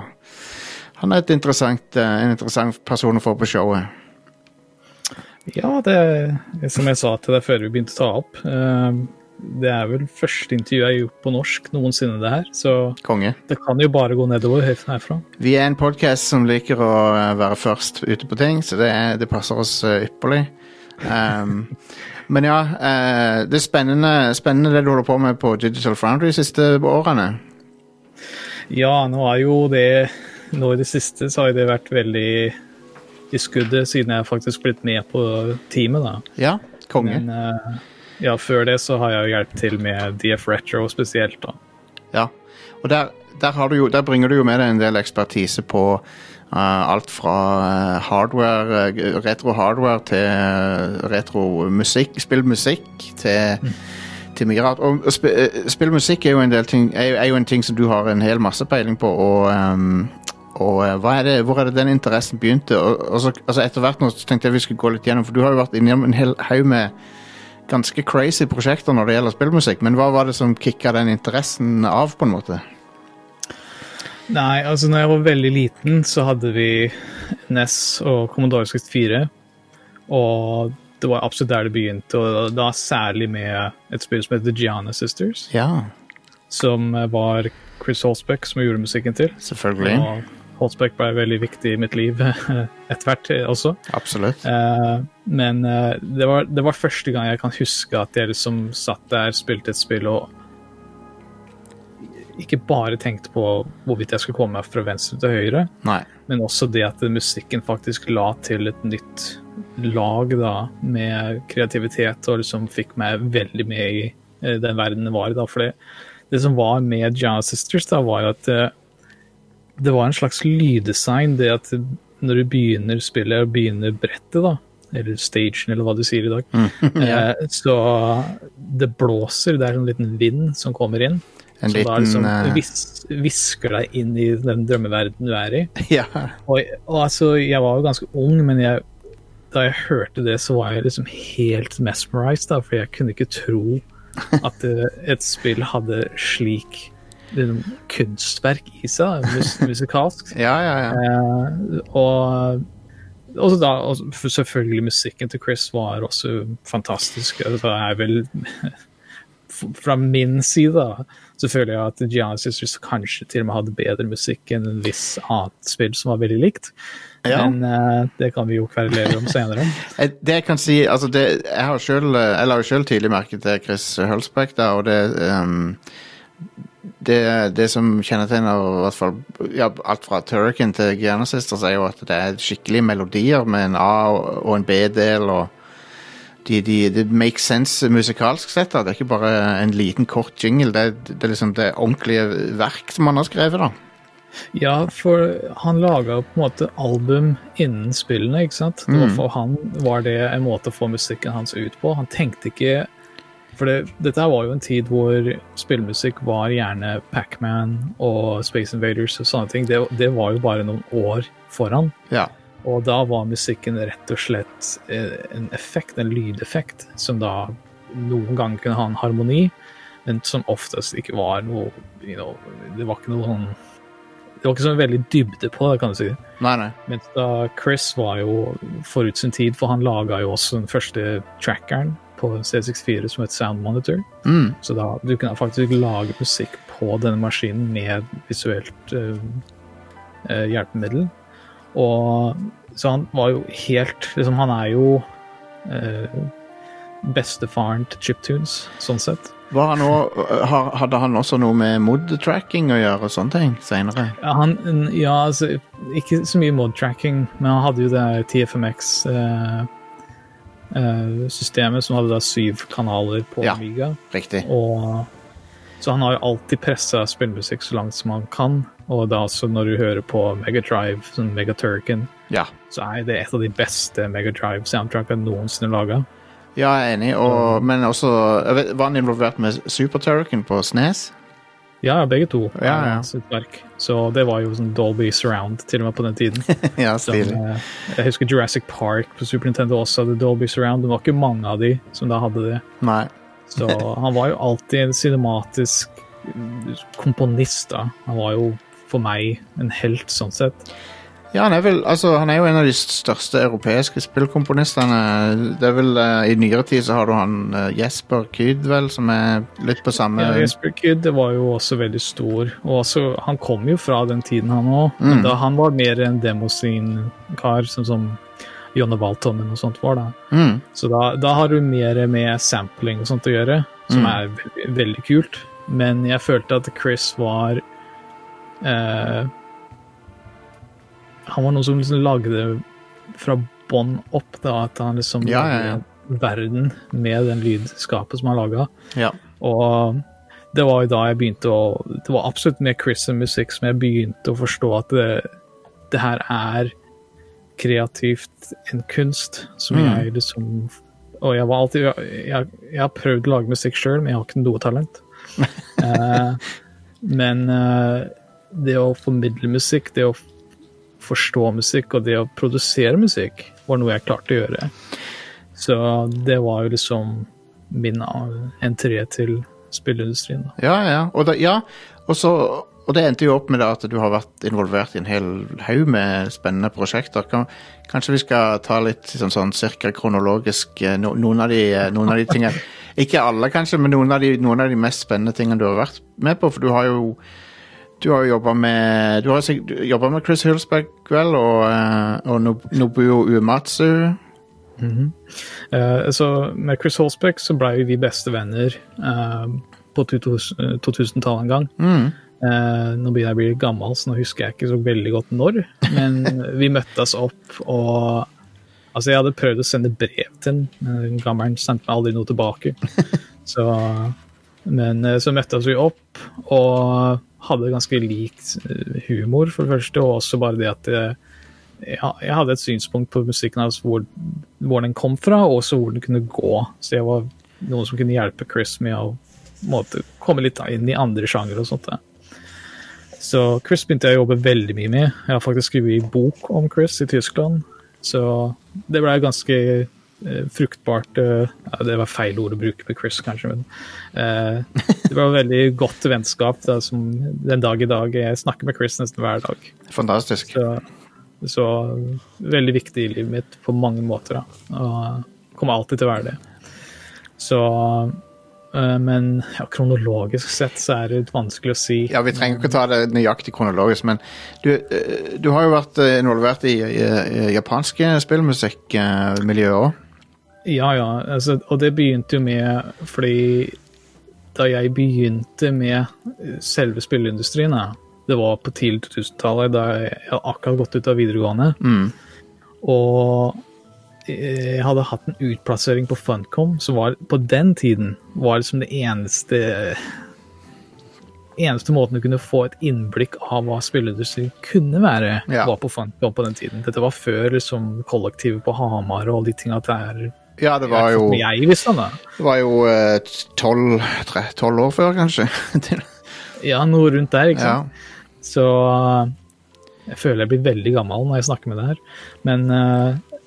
C: Han er interessant, en interessant person å få på showet.
J: Ja, det er som jeg sa til deg før vi begynte å ta opp. eh, Det er vel første intervju jeg har gjort på norsk noensinne, det her. Så
C: Konge.
J: det kan jo bare gå nedover herfra.
C: Vi er en podkast som liker å eh, være først ute på ting, så det, er, det passer oss eh, ypperlig. Um, men ja, uh, det er spennende, spennende det du holder på med på Digital Foundry de siste årene.
J: Ja, nå er jo det Nå i det siste så har det vært veldig i skuddet, siden jeg faktisk blitt med på teamet, da.
C: Ja, Konge.
J: Men eh, ja, før det så har jeg jo hjulpet til med DF Retro spesielt, da.
C: Ja. Og der, der, har du jo, der bringer du jo med deg en del ekspertise på uh, alt fra uh, hardware, uh, retro hardware til retro musikk, spillmusikk til, til mye rart. Og, sp spi, eh, spill musikk er jo, en del ting, er, er jo en ting som du har en hel masse peiling på, og, um, og er det, hvor er det den interessen begynte? Og, og så, altså etter hvert nå så tenkte jeg vi skulle gå litt gjennom, for du har jo vært innom en hel haug med ganske crazy prosjekter når det gjelder spillmusikk, men hva var det som kicka den interessen av, på en måte?
J: Nei, altså når jeg var veldig liten, så hadde vi NES og Commodore 64. Og det var absolutt der det begynte, og da særlig med et spill som heter Gianna Sisters.
C: Ja,
J: Som var Chris Holsbeck som gjorde musikken til.
C: selvfølgelig.
J: Og Holsbeck ble veldig viktig i mitt liv etter hvert også.
C: Absolutt.
J: Eh, men eh, det, var, det var første gang jeg kan huske at jeg liksom satt der, spilte et spill og ikke bare tenkte på hvorvidt jeg skulle komme meg fra venstre til høyre,
C: Nei.
J: men også det at musikken faktisk la til et nytt lag da, med kreativitet, og liksom fikk meg veldig med i eh, den verden det var i. da, for det, det som var med Gianna Sisters, da, var at eh, det var en slags lyddesign, det at når du begynner spillet og begynner brettet, da, eller stagen, eller hva du sier i dag, eh, så det blåser, det er en liten vind som kommer inn,
C: En
J: som da
C: liten
J: liksom
C: eh,
J: vis- visker deg inn i den drømmeverdenen du er i.
C: Ja.
J: Og, og altså, jeg var jo ganske ung, men jeg, da jeg hørte det, så var jeg liksom helt mesmerized, da, for jeg kunne ikke tro at eh, et spill hadde slik kunstverk i seg, mus musikalsk.
C: ja, ja, ja.
J: Eh, og og da, og selvfølgelig musikken til Chris var også fantastisk. Altså, Det er vel fra min side da, så føler jeg at Gianna Sisters kanskje til og med hadde bedre musikk enn en viss annet spill som var veldig likt.
C: Ja.
J: Men uh, det kan vi jo kverulere om senere.
C: Det jeg kan si, altså det, jeg har selv, jeg la jo selv tidlig merke til Chris Hulsbeck, da, og det, ehm, det, det som kjennetegner hvert fall, ja, alt fra Turrican til Gianna Sisters er jo at det er skikkelige melodier med en A og, en B-del, og de, de, det makes sense musikalsk sett da. Det er ikke bare en liten kort jingle, det, det er liksom det ordentlige verk som han har skrevet da.
J: Ja, for han laga på en måte album innen spillene, ikke sant? Det var for han var det en måte å få musikken hans ut på. Han tenkte ikke For det, dette var jo en tid hvor spillmusikk var gjerne Pac-Man og Space Invaders og sånne ting. Det, det var jo bare noen år foran.
C: Ja.
J: Og da var musikken rett og slett eh, en effekt, en lydeffekt, som da noen ganger kunne ha en harmoni, men som oftest ikke var noe you know, Det var ikke noe sånn Det var ikke sånn veldig dybde på det, kan du si.
C: Nei, nei.
J: Mens da Chris var jo forut sin tid, for han laga jo også den første trackeren på C64 som et Sound Monitor.
C: Mm.
J: Så da du kunne faktisk lage musikk på denne maskinen med visuelt uh, uh, hjelpemiddel. Og så han var jo helt liksom, Han er jo uh, bestefaren til chiptunes, sånn sett.
C: Var han også, hadde han også noe med mod-tracking å gjøre og sånne ting senere?
J: Ja, han, ja, altså, ikke så mye mod-tracking, men han hadde jo det TFMX-systemet eh, som hadde da syv kanaler på
C: Ja.
J: Amiga.
C: Riktig.
J: Og, så han har jo alltid pressa spillmusikk så langt som han kan. Og da også når du hører på Megadrive, sånn Megaturken,
C: Ja.
J: så er det et av de beste Megadrive-soundtrackene noensinne laga.
C: Ja, jeg er enig, og, men også vet, Var han involvert med Super Turrican på Snes?
J: Ja, begge to.
C: Ja, ja.
J: sitt verk. Så det var jo sånn Dolby Surround til og med på den tiden.
C: ja, stilig.
J: eh, jeg husker Jurassic Park på Super Nintendo også hadde Dolby Surround. Det var ikke mange av de som da hadde det.
C: Nei.
J: Så han var jo alltid en cinematisk komponist, da. Han var jo for meg en helt, sånn sett.
C: Ja, han er vel Altså, han er jo en av de største europeiske spillkomponistene. Det er vel uh, I nyere tid så har du han uh, Jesper Kyd, vel, som er litt på samme
J: Ja, Jesper Kyd var jo også veldig stor. Og også, han kom jo fra den tiden, han òg.
C: Mm.
J: Da han var mer en demoscene-kar, sånn som Jonne Waltonen og sånt var. da.
C: mm,
J: Så da, da har du mer med sampling og sånt å gjøre, som
C: Mm.
J: er ve veldig kult. Men jeg følte at Chris var eh, Han var noen som liksom lagde fra bånn opp, da. At han liksom
C: Ja, ja, ja.
J: verden med den lydskapet som han laga.
C: Ja.
J: Og det var jo da jeg begynte å Det var absolutt med Chris og musikk som jeg begynte å forstå at det, det her er kreativt en kunst som
C: Mm.
J: jeg liksom Og jeg var alltid Jeg, jeg har prøvd å lage musikk sjøl, men jeg har ikke noe talent. eh, men eh, det å formidle musikk, det å forstå musikk og det å produsere musikk, var noe jeg klarte å gjøre. Så det var jo liksom min entré til spilleindustrien. da.
C: Ja, ja. Og, da, ja. Og, så, og det endte jo opp med at du har vært involvert i en hel haug med spennende prosjekter. Kan, kanskje vi skal ta litt sånn, sånn cirka kronologisk eh, no, noen, av de, eh, noen av de tingene Ikke alle, kanskje, men noen av, de, noen av de mest spennende tingene du har vært med på. For du har jo du har jo jobba med Du har jobba med Chris Hulsberg, vel, og, eh, og Nob- Nobuo Uematsu.
J: Eh, så med Chris Holsbeck så ble vi beste venner eh, på 2000 2000-tallet en gang.
C: Mm.
J: Eh, nå begynner jeg å bli gammel, så nå husker jeg ikke så veldig godt når. Men vi møttes opp, og Altså, jeg hadde prøvd å sende brev til den, men gammelen sendte meg aldri noe tilbake. Så, men så møttes vi opp, og hadde ganske likt eh, humor, for det første, og også bare det at eh, jeg, jeg hadde et synspunkt på musikken hans, hvor, hvor den kom fra, og også hvor den kunne gå. Så jeg var noen som kunne hjelpe Chris med å måte, komme litt inn i andre sjangere og sånt. da. Så Chris begynte jeg å jobbe veldig mye med. Jeg har faktisk skrevet bok om Chris i Tyskland. Så det ble ganske fruktbart eh, Det var feil ord å bruke med Chris, kanskje, men eh, det var et veldig godt vennskap da, som den dag i dag Jeg snakker med Chris nesten hver dag.
C: Fantastisk.
J: Så, så veldig viktig i livet mitt på mange måter. Da. Og kommer alltid til å være det. Så eh, Men ja, kronologisk sett så er det vanskelig å si.
C: Ja, Vi trenger ikke ta det nøyaktig kronologisk, men du, eh, du har jo vært eh, involvert i, i, i japanske spillmusikkmiljøer òg.
J: Ja, ja. Altså, og det begynte jo med fordi da jeg begynte med selve spilleindustrien, det var på tidlig 2000-tallet, da jeg hadde akkurat gått ut av videregående,
C: Mm.
J: og jeg hadde hatt en utplassering på Funcom, som var på den tiden var liksom det eneste eneste måten du kunne få et innblikk av hva spilleindustrien kunne være,
C: Ja.
J: var på Funcom på den tiden. Dette var før liksom, kollektivet på Hamar og alle de tinga der.
C: Ja, det var jo, det var jo eh, tolv år før, kanskje.
J: Ja, noe rundt der, ikke
C: ja.
J: sant. Så uh, jeg føler jeg blir veldig gammel når jeg snakker med det her. Men uh,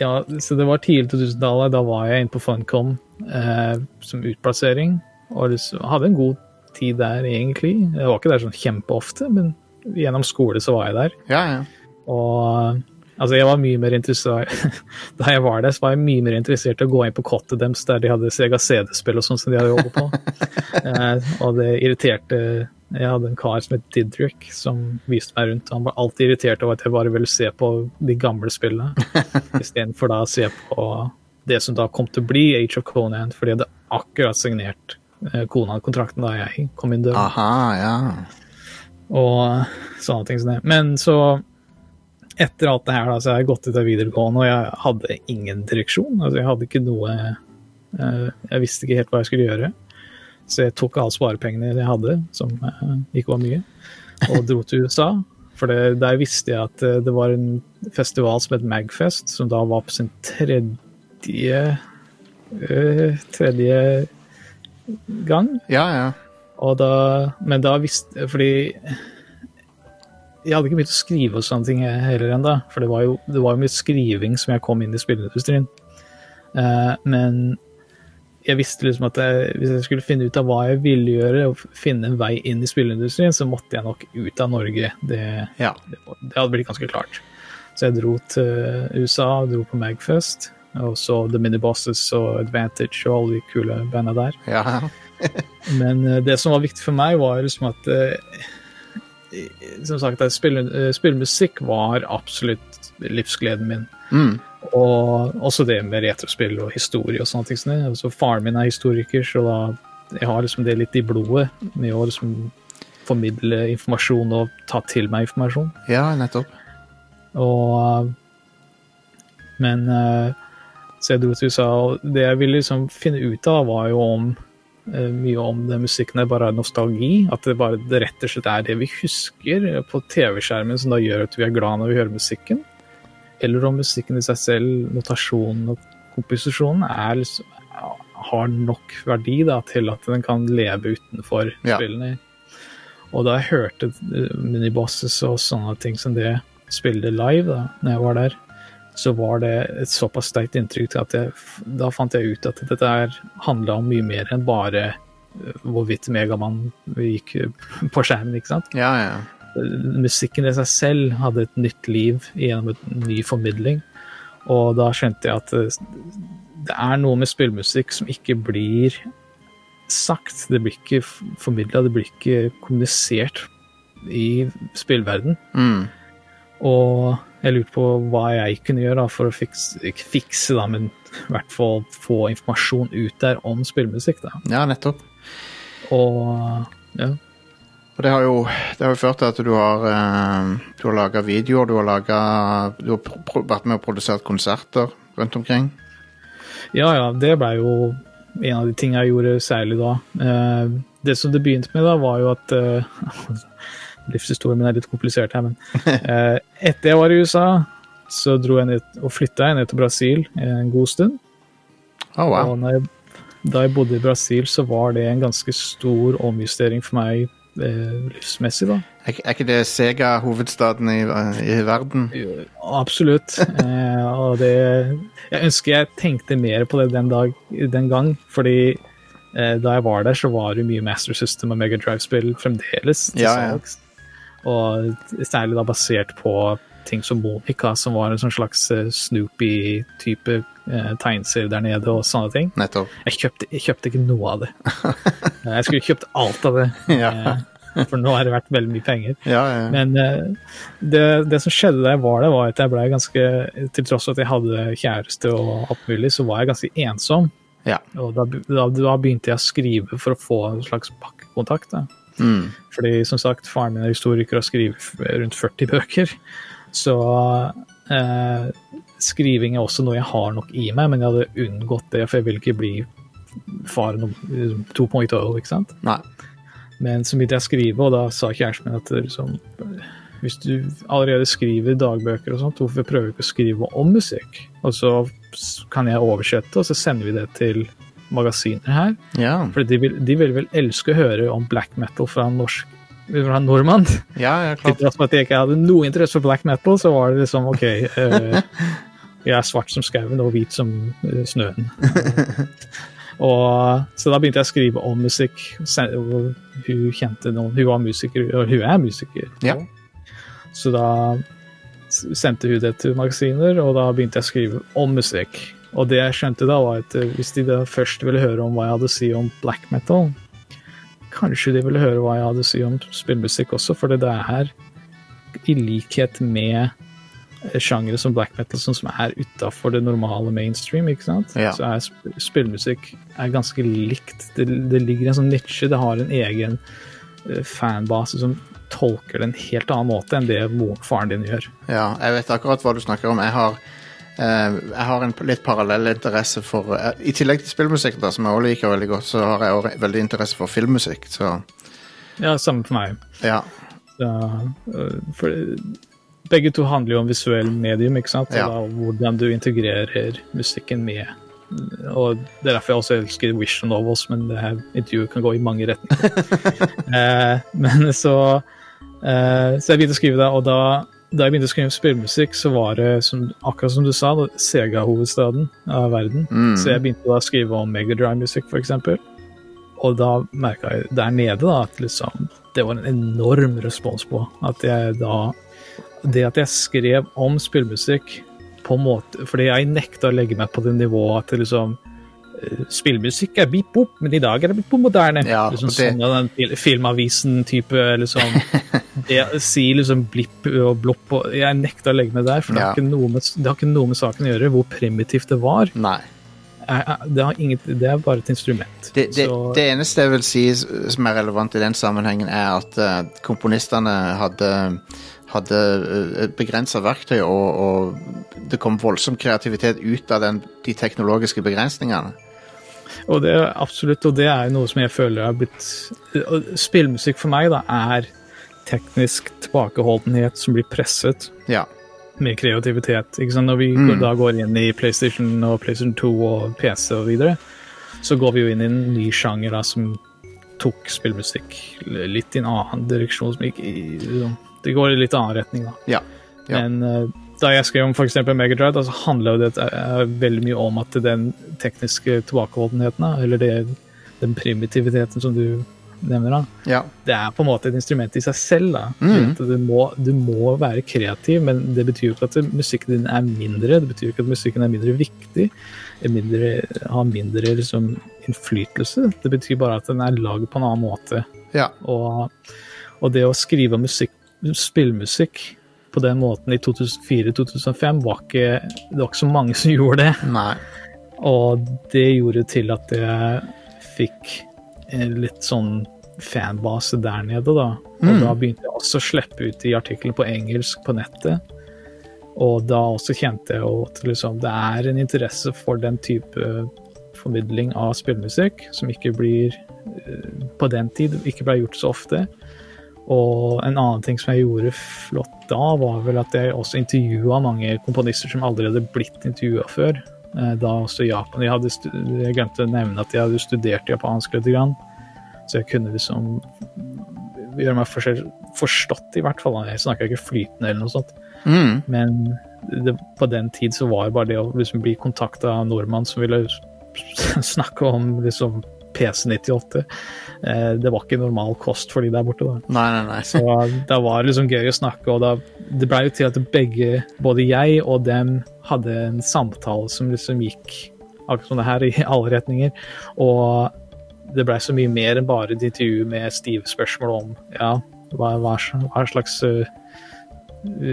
J: ja, så det var tidlig 2000-tallet. Da var jeg inne på Funcom uh, som utplassering. Og hadde en god tid der, egentlig. Jeg var ikke der sånn kjempeofte, men gjennom skole så var jeg der.
C: ja, ja.
J: Og altså, jeg var mye mer interessert Da jeg var der, så var jeg mye mer interessert i å gå inn på kottet deres der de hadde Sega CD-spill og sånn som de hadde jobbet på. eh, og det irriterte Jeg hadde en kar som het Didrik, som viste meg rundt. Han var alltid irritert over at jeg bare ville se på de gamle spillene, istedenfor da å se på det som da kom til å bli Age of Conan, for de hadde akkurat signert eh, Konan-kontrakten da jeg kom inn døren
C: Aha, ja.
J: og sånne ting som det. Men så, etter alt det her, da, så har jeg gått ut av videregående, og jeg hadde ingen direksjon. Altså, jeg hadde ikke noe eh, Jeg visste ikke helt hva jeg skulle gjøre. Så jeg tok alle sparepengene jeg hadde, som eh, ikke var mye, og dro til USA. For det, der visste jeg at eh, det var en festival som het Magfest, som da var på sin tredje eh, Tredje gang.
C: Ja, ja.
J: Og da, men da visste Fordi jeg hadde ikke begynt å skrive og sånne ting heller ennå. For det var, jo, det var jo mye skriving som jeg kom inn i spilleindustrien. Uh, men jeg visste liksom at jeg, hvis jeg skulle finne ut av hva jeg ville gjøre, og finne en vei inn i spilleindustrien, så måtte jeg nok ut av Norge. Det,
C: ja.
J: det, det hadde blitt ganske klart. Så jeg dro til USA, dro på Magfest, og så The Minibosses og Advantage og alle de kule banda der.
C: ja.
J: Men eh, det som var viktig for meg, var liksom at eh, Som sagt, eh, spille musikk var absolutt livsgleden min.
C: Mm.
J: Og også det med retrospill og historie og sånne ting. som. Altså, faren min er historiker, så da jeg har liksom det litt i blodet med å liksom formidle informasjon og ta til meg informasjon.
C: ja, nettopp.
J: Og Men eh, Så jeg dro til USA, og det jeg ville liksom finne ut av, var jo om eh, mye om den musikken er bare nostalgi. At det bare det rett og slett er det vi husker på TV-skjermen som da gjør at vi er glad når vi hører musikken. Eller om musikken i seg selv, notasjonen og komposisjonen, er liksom, har nok verdi da, til at den kan leve utenfor
C: Ja.
J: spillene. Og da jeg hørte eh, minibosses og sånne ting som det spilte live da når jeg var der, så var det et såpass sterkt inntrykk til at jeg, da fant jeg ut at dette handla om mye mer enn bare eh, hvorvidt Megamann gikk eh, på skjermen, ikke sant?
C: Ja, ja.
J: Musikken i seg selv hadde et nytt liv gjennom en ny formidling, og da skjønte jeg at eh, det er noe med spillmusikk som ikke blir sagt, det blir ikke formidla, det blir ikke kommunisert i spillverden.
C: Mm.
J: Og jeg lurte på hva jeg kunne gjøre da, for å fikse, ikke fikse, da, men i hvert fall få informasjon ut der om spillmusikk. Da.
C: ja, nettopp.
J: Og ja.
C: Og det har jo, det har jo ført til at du har, eh, du har laga videoer, du har, laget, du har vært med og produsert konserter rundt omkring.
J: ja, ja, det blei jo en av de tingene jeg gjorde særlig da. Eh, det som det begynte med, da, var jo at eh, Livshistorien min er litt komplisert her, men eh, etter jeg var i USA, så dro jeg ned og flytta jeg ned til Brasil en god stund.
C: Oh, wow.
J: Og jeg, da jeg bodde i Brasil, så var det en ganske stor omjustering for meg eh, livsmessig, da.
C: Er, er ikke det Sega-hovedstaden i, i verden?
J: Absolutt. Eh, og det Jeg ønsker jeg tenkte mer på det den, dag, den gang, fordi eh, da jeg var der, så var det mye Master System og Mega Drive-spill fremdeles til
C: Ja, ja.
J: Og særlig da basert på ting som Monica, som var en sånn slags eh, Snoopy-type eh, tegneserie der nede, og sånne ting.
C: Nettopp.
J: Jeg kjøpte, jeg kjøpte ikke noe av det. Jeg skulle kjøpt alt av det,
C: Ja.
J: eh, for nå har det vært veldig mye penger.
C: Ja, ja.
J: Men eh, det, det som skjedde da jeg var der, var at jeg ble ganske Til tross for at jeg hadde kjæreste og alt mulig, så var jeg ganske ensom.
C: Ja.
J: Og da, da, da begynte jeg å skrive for å få en slags bakkekontakt. Da.
C: Mm.
J: Fordi som sagt, faren min er historiker og skriver rundt 40 bøker. Så eh, skriving er også noe jeg har nok i meg, men jeg hadde unngått det, for jeg vil ikke bli far no- 2.0, ikke sant?
C: Nei.
J: Men så begynte jeg å skrive, og da sa kjæresten min at liksom, hvis du allerede skriver dagbøker og sånt, hvorfor prøver du ikke å skrive om musikk? Og så kan jeg oversette, og så sender vi det til magasiner her.
C: Ja.
J: For de de vil vel elske å høre om black metal fra en norsk fra en nordmann.
C: Ja, ja,
J: Til
C: klart.
J: for at jeg ikke hadde noe interesse for black metal, så var det liksom OK uh, Jeg er svart som skauen og hvit som uh, snøen. og, så da begynte jeg å skrive om musikk. Hun kjente noen Hun var musiker, og hun er musiker.
C: Ja.
J: Så da sendte hun det til magasiner, og da begynte jeg å skrive om musikk. Og det jeg skjønte da, var at eh, hvis de da først ville høre om hva jeg hadde å si om black metal, kanskje de ville høre hva jeg hadde å si om spillmusikk også, for det er her, i likhet med eh, sjangere som black metal, som er utafor det normale mainstream, ikke sant?
C: Ja.
J: så er spillmusikk er ganske likt. Det, det ligger i en sånn nitsje, det har en egen eh, fanbase som tolker det en helt annen måte enn det moren faren din gjør.
C: Ja, jeg vet akkurat hva du snakker om. Jeg har, jeg har en litt parallell interesse for eh, I tillegg til spillmusikk, da, som jeg også liker veldig godt, så har jeg også veldig interesse for filmmusikk. Så
J: Ja, samme for meg.
C: ja.
J: Så, øh, for begge to handler jo om visuell medium, ikke sant?
C: Ja.
J: Og da, hvordan du integrerer musikken med Og det er derfor jeg også elsker Wish and Novels, men det her intervjuet kan gå i mange retninger. eh, men så eh, Så jeg begynte å skrive det, og da, da jeg begynte å skrive spillmusikk, så var det som, akkurat som du sa, Sega-hovedstaden av verden.
C: Mm.
J: Så jeg begynte da å skrive om Megadrive-musikk, f.eks. Og da merka jeg der nede da, at liksom, det var en enorm respons på. At jeg da Det at jeg skrev om spillmusikk på en måte Fordi jeg nekta å legge meg på det nivået at det liksom Spillmusikk er beep boop, men i dag er det blitt på moderne.
C: Ja,
J: liksom
C: det-
J: sånn den fil- Filmavisen-type liksom det, sier liksom blipp og blopp og Jeg nekter å legge meg der, for det,
C: Ja.
J: har med, det har ikke noe med saken å gjøre hvor primitivt det var.
C: Nei.
J: Det, har inget, det er bare et instrument.
C: Det, det,
J: Så-
C: det eneste jeg vil si som er relevant i den sammenhengen, er at eh, komponistene hadde, hadde eh, begrensa verktøy, og, og det kom voldsom kreativitet ut av den, de teknologiske begrensningene.
J: Og det er absolutt, og det er jo noe som jeg føler har blitt Spillmusikk for meg da, er teknisk tilbakeholdenhet som blir presset
C: Ja.
J: med kreativitet. Ikke sant? Når vi
C: Mm.
J: da går inn i PlayStation og PlayStation 2 og PC og videre, så går vi jo inn i en ny sjanger da, som tok spillmusikk litt i en annen direksjon. Som gikk i, liksom, det går i litt annen retning, da.
C: Ja. Ja.
J: Men eh, da jeg skrev om f.eks. Megadrive, så handla det uh, veldig mye om at den tekniske tilbakeholdenheten, eller det, den primitiviteten som du nevner, da,
C: ja.
J: det er på en måte et instrument i seg selv. da.
C: Mm.
J: Du, må, du må være kreativ, men det betyr jo ikke at musikken din er mindre. Det betyr jo ikke at musikken er mindre viktig, er mindre, har mindre liksom, innflytelse. Det betyr bare at den er lagd på en annen måte.
C: Ja.
J: Og, og det å skrive musikk, spillmusikk på den måten i 2004-2005 var ikke Det var ikke så mange som gjorde det.
C: Nei.
J: Og det gjorde til at jeg fikk litt sånn fanbase der nede, da. Og
C: Mm.
J: da begynte jeg også å slippe ut i artikler på engelsk på nettet. Og da også kjente jeg jo at liksom, det er en interesse for den type formidling av spillmusikk som ikke blir eh, På den tid ikke ble gjort så ofte. Og en annen ting som jeg gjorde flott da, var vel at jeg også intervjua mange komponister som allerede blitt intervjua før. Eh, Da også Japan. Jeg, hadde jeg glemte å nevne at jeg hadde studert japansk litt, grann, så jeg kunne liksom gjøre meg forstått, i hvert fall. Jeg snakka ikke flytende eller noe sånt.
C: Mm.
J: Men det, på den tid så var det bare det å liksom bli kontakta av nordmann som ville snakke om liksom PC98. Eh, det var ikke normal kost for de der borte. da.
C: Nei, nei, nei.
J: Så da var det liksom gøy å snakke, og da, det ble jo til at begge, både jeg og dem, hadde en samtale som liksom gikk akkurat som det her, i alle retninger. Og det blei så mye mer enn bare et intervju med stive spørsmål om ja, hva, hva, hva slags uh,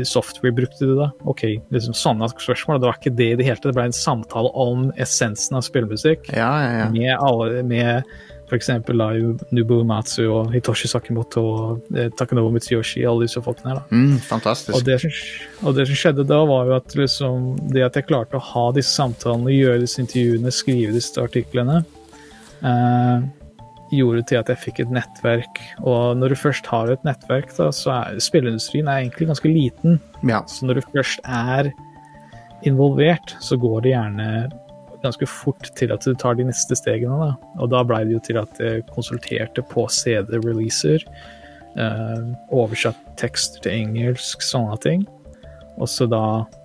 J: software brukte du da? Ok, liksom sånne spørsmål. Det var ikke det i det hele tatt. Det ble en samtale om essensen av spillmusikk.
C: Ja, ja, ja.
J: Med, alle, med f.eks. Nubu Matsu og Hitoshi Sakimoto og eh, Takanova Mitsuyoshi, alle disse folkene her. da.
C: Mm, fantastisk.
J: Og det, som, og det som skjedde da, var jo at liksom, det at jeg klarte å ha disse samtalene, gjøre disse intervjuene, skrive disse artiklene, eh, gjorde til at jeg fikk et nettverk. Og når du først har et nettverk, da, så er spilleindustrien er egentlig ganske liten.
C: Ja.
J: Så når du først er involvert, så går det gjerne ganske fort til at du tar de neste stegene. Da. Og da blei det jo til at jeg konsulterte på CD-releaser. Eh, oversatt tekster til engelsk, sånne ting. Og så da